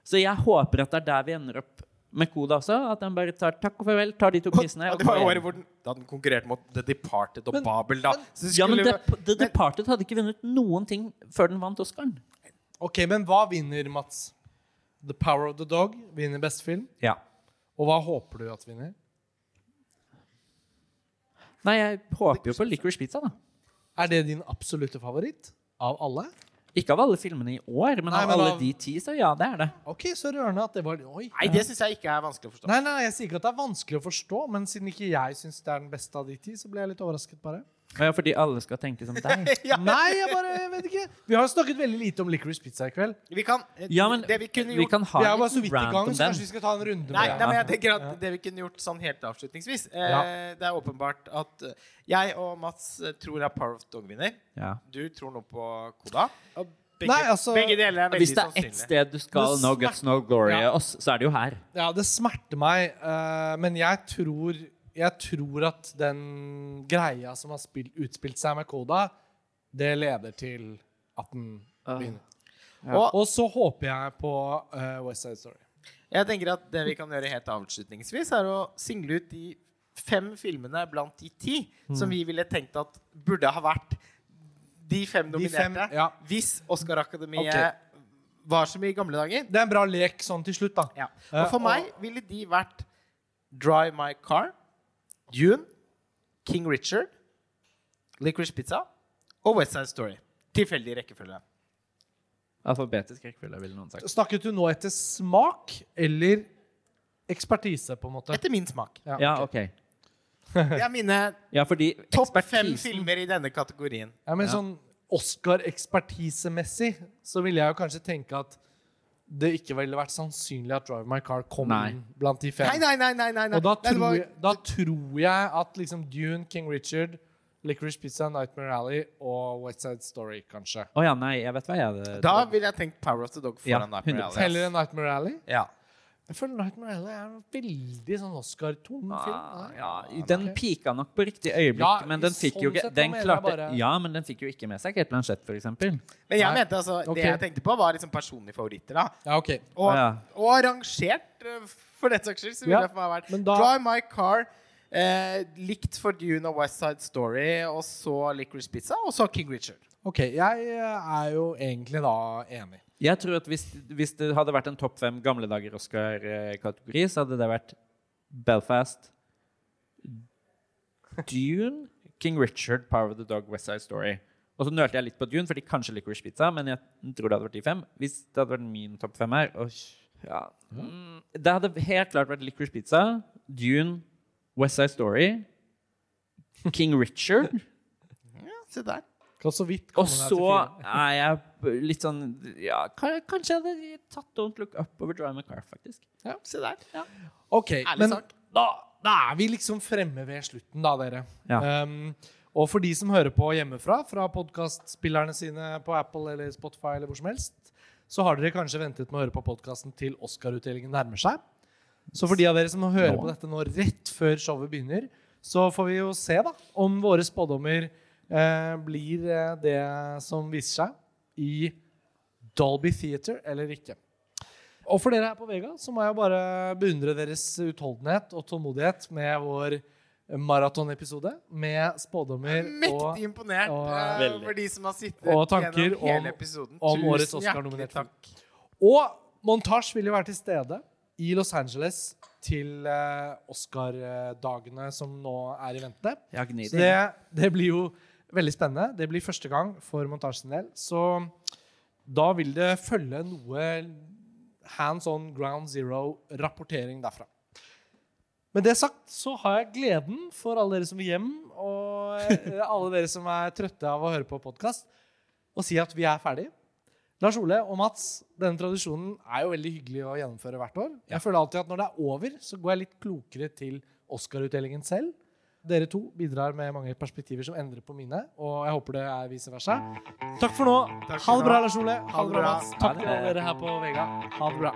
Så jeg håper at det er der vi ender opp med Koda også. At den bare tar takk og farvel, tar de to prisene. Ja, og det var går året hjem. hvor den, da den konkurrerte mot The Departed og Babel. Da. Så Ja, men skulle- The, The men- Departed hadde ikke vunnet noen ting før den vant Oscaren. Ok, men hva vinner, Mats? The Power of the Dog vinner beste film. Ja. Og hva håper du at vinner? Nei, jeg håper jo på Licorice Pizza, da. Er det din absolutte favoritt av alle? Ikke av alle filmene i år, men Nei, av men alle av- de ti, så ja, det er det. Ok, så rørende at det var Oi. Nei, det syns jeg ikke er vanskelig å forstå. Nei, nei, jeg sier ikke at det er vanskelig å forstå, men siden ikke jeg syns det er den beste av de ti, så ble jeg litt overrasket bare. Ja, fordi alle skal tenke som deg. Ja. Nei, jeg bare jeg vet ikke. Vi har snakket veldig lite om Licorice Pizza i kveld. Vi kan, Ja, men det vi kunne vi kan ha Vi en bare så vidt i rant gang, om den. kanskje vi skal ta en runde Nei, med nei, men jeg tenker at det vi kunne gjort sånn helt avslutningsvis eh, Ja. Det er åpenbart at eh, jeg og Mats eh, tror at Power of Dog vinner. Ja. Du tror noe på Koda. Og begge, Nei, altså- begge deler er veldig Hvis det er ett sted du skal no guts, no glory Ja. oss, så er det jo her. Ja, det smerter meg, uh, men jeg tror Jeg tror at den greia som har spilt, utspilt seg med Koda, det leder til at den vinner. Og Og så håper jeg på uh, West Side Story. jeg tenker at det vi kan gjøre helt avslutningsvis, er å single ut de fem filmene blant de ti som Mm. vi ville tenkt at burde ha vært de fem De nominerte fem, ja. hvis Oscar-akademiet okay. var som i gamle dager. Det er en bra lek sånn til slutt, da. Ja. Eh, Og for og- meg ville de vært Drive My Car, Dune, King Richard, Licorice Pizza og West Side Story. Tilfeldig rekkefølge. Alfabetisk rekkefølge, ville noen sagt. Snakket du nå etter smak eller ekspertise, på en måte? Etter min smak. Ja, ok. Det er mine Ja, topp fem filmer i denne kategorien. Ja, men Ja. sånn Oscar-ekspertisemessig så ville jeg jo kanskje tenke at det ikke ville vært sannsynlig at Drive My Car kom Nei. inn blant de fem. Nei, nei, nei. nei, nei, nei. Og da tror, var- jeg, da tror jeg at liksom Dune, King Richard, Licorice Pizza, Nightmare Alley og West Side Story, kanskje. Oh, ja, nei, jeg vet hva jeg Da ville jeg tenkt Power of the Dog Ja, Nightmare 100%. Alley. Heller enn Nightmare Alley? Ja. Jeg føler Nightmare Alley er en veldig sånn Oscar-tom film. Ah, ja, den okay. pika nok på riktig øyeblikk, Ja, men den fikk jo sånn ikke den klarte, bare- Ja, men den fikk jo ikke med seg Kate Blanchett, eksempel. Men jeg Nei. mente altså, okay. det jeg tenkte på, var liksom personlige favoritter. da Ja, ok. Og, ja. og rangert, eh, for den saks skyld, så ville Ja, det for meg vært da- Drive My Car, eh, likt for Dune og West Side Story, og så Licorice Pizza, og så King Richard. Ok, jeg eh, er jo egentlig da enig. Jeg tror at hvis, hvis det hadde vært en topp fem gamle dager Oscar-kategori, så hadde det vært Belfast, Dune, King Richard, Power of the Dog, West Side Story. Og så nølte jeg litt på Dune, fordi kanskje Licorice Pizza, men jeg tror det hadde vært de fem. Hvis det hadde vært min topp fem her og, ja. mm, Det hadde helt klart vært Licorice Pizza, Dune, West Side Story, King Richard. Ja, se der. Kan så vidt komme Og så er jeg litt sånn ja, Kanskje jeg hadde tatt Don't Look Up over Drive Car, faktisk. Se der. Ok, Ærlig men sak. da, da er vi liksom fremme ved slutten, da, dere. Ja. Um, og for de som hører på hjemmefra, fra podkastspillerne sine på Apple eller Spotify, eller hvor som helst, så har dere kanskje ventet med å høre på podkasten til Oscar-utdelingen nærmer seg. Så for de av dere som hører på dette nå rett før showet begynner, så får vi jo se da, om våre spådommer blir eh, det som viser seg i Dolby Theater eller ikke. Og for dere her på Vega så må jeg bare beundre deres utholdenhet og tålmodighet med vår maratonepisode med spådommer og, Mektig imponert og- eh, for de som har sittet Og tanker gjennom hele om- episoden. om Tusen årets hjertelig Oscar-nominert takk. Og Montasj vil jo være til stede i Los Angeles til eh, Oscar-dagene som nå er i vente. Så det, det blir jo veldig spennende. Det blir første gang for montasjen sin del. Så da vil det følge noe hands on ground zero-rapportering derfra. Med det sagt så har jeg gleden for alle dere som vil hjem, og eh, alle dere som er trøtte av å høre på podkast, å si at vi er ferdig. Lars Ole og Mats, denne tradisjonen er jo veldig hyggelig å gjennomføre hvert år. Jeg føler alltid at når det er over, så går jeg litt klokere til Oscar-utdelingen selv. Dere to bidrar med mange perspektiver som endrer på mine, og jeg håper det er vice versa. Takk for nå. Takk ha det bra, Lars Ole. Ha det bra, Mats. Takk til dere her på Vega. Ha det bra.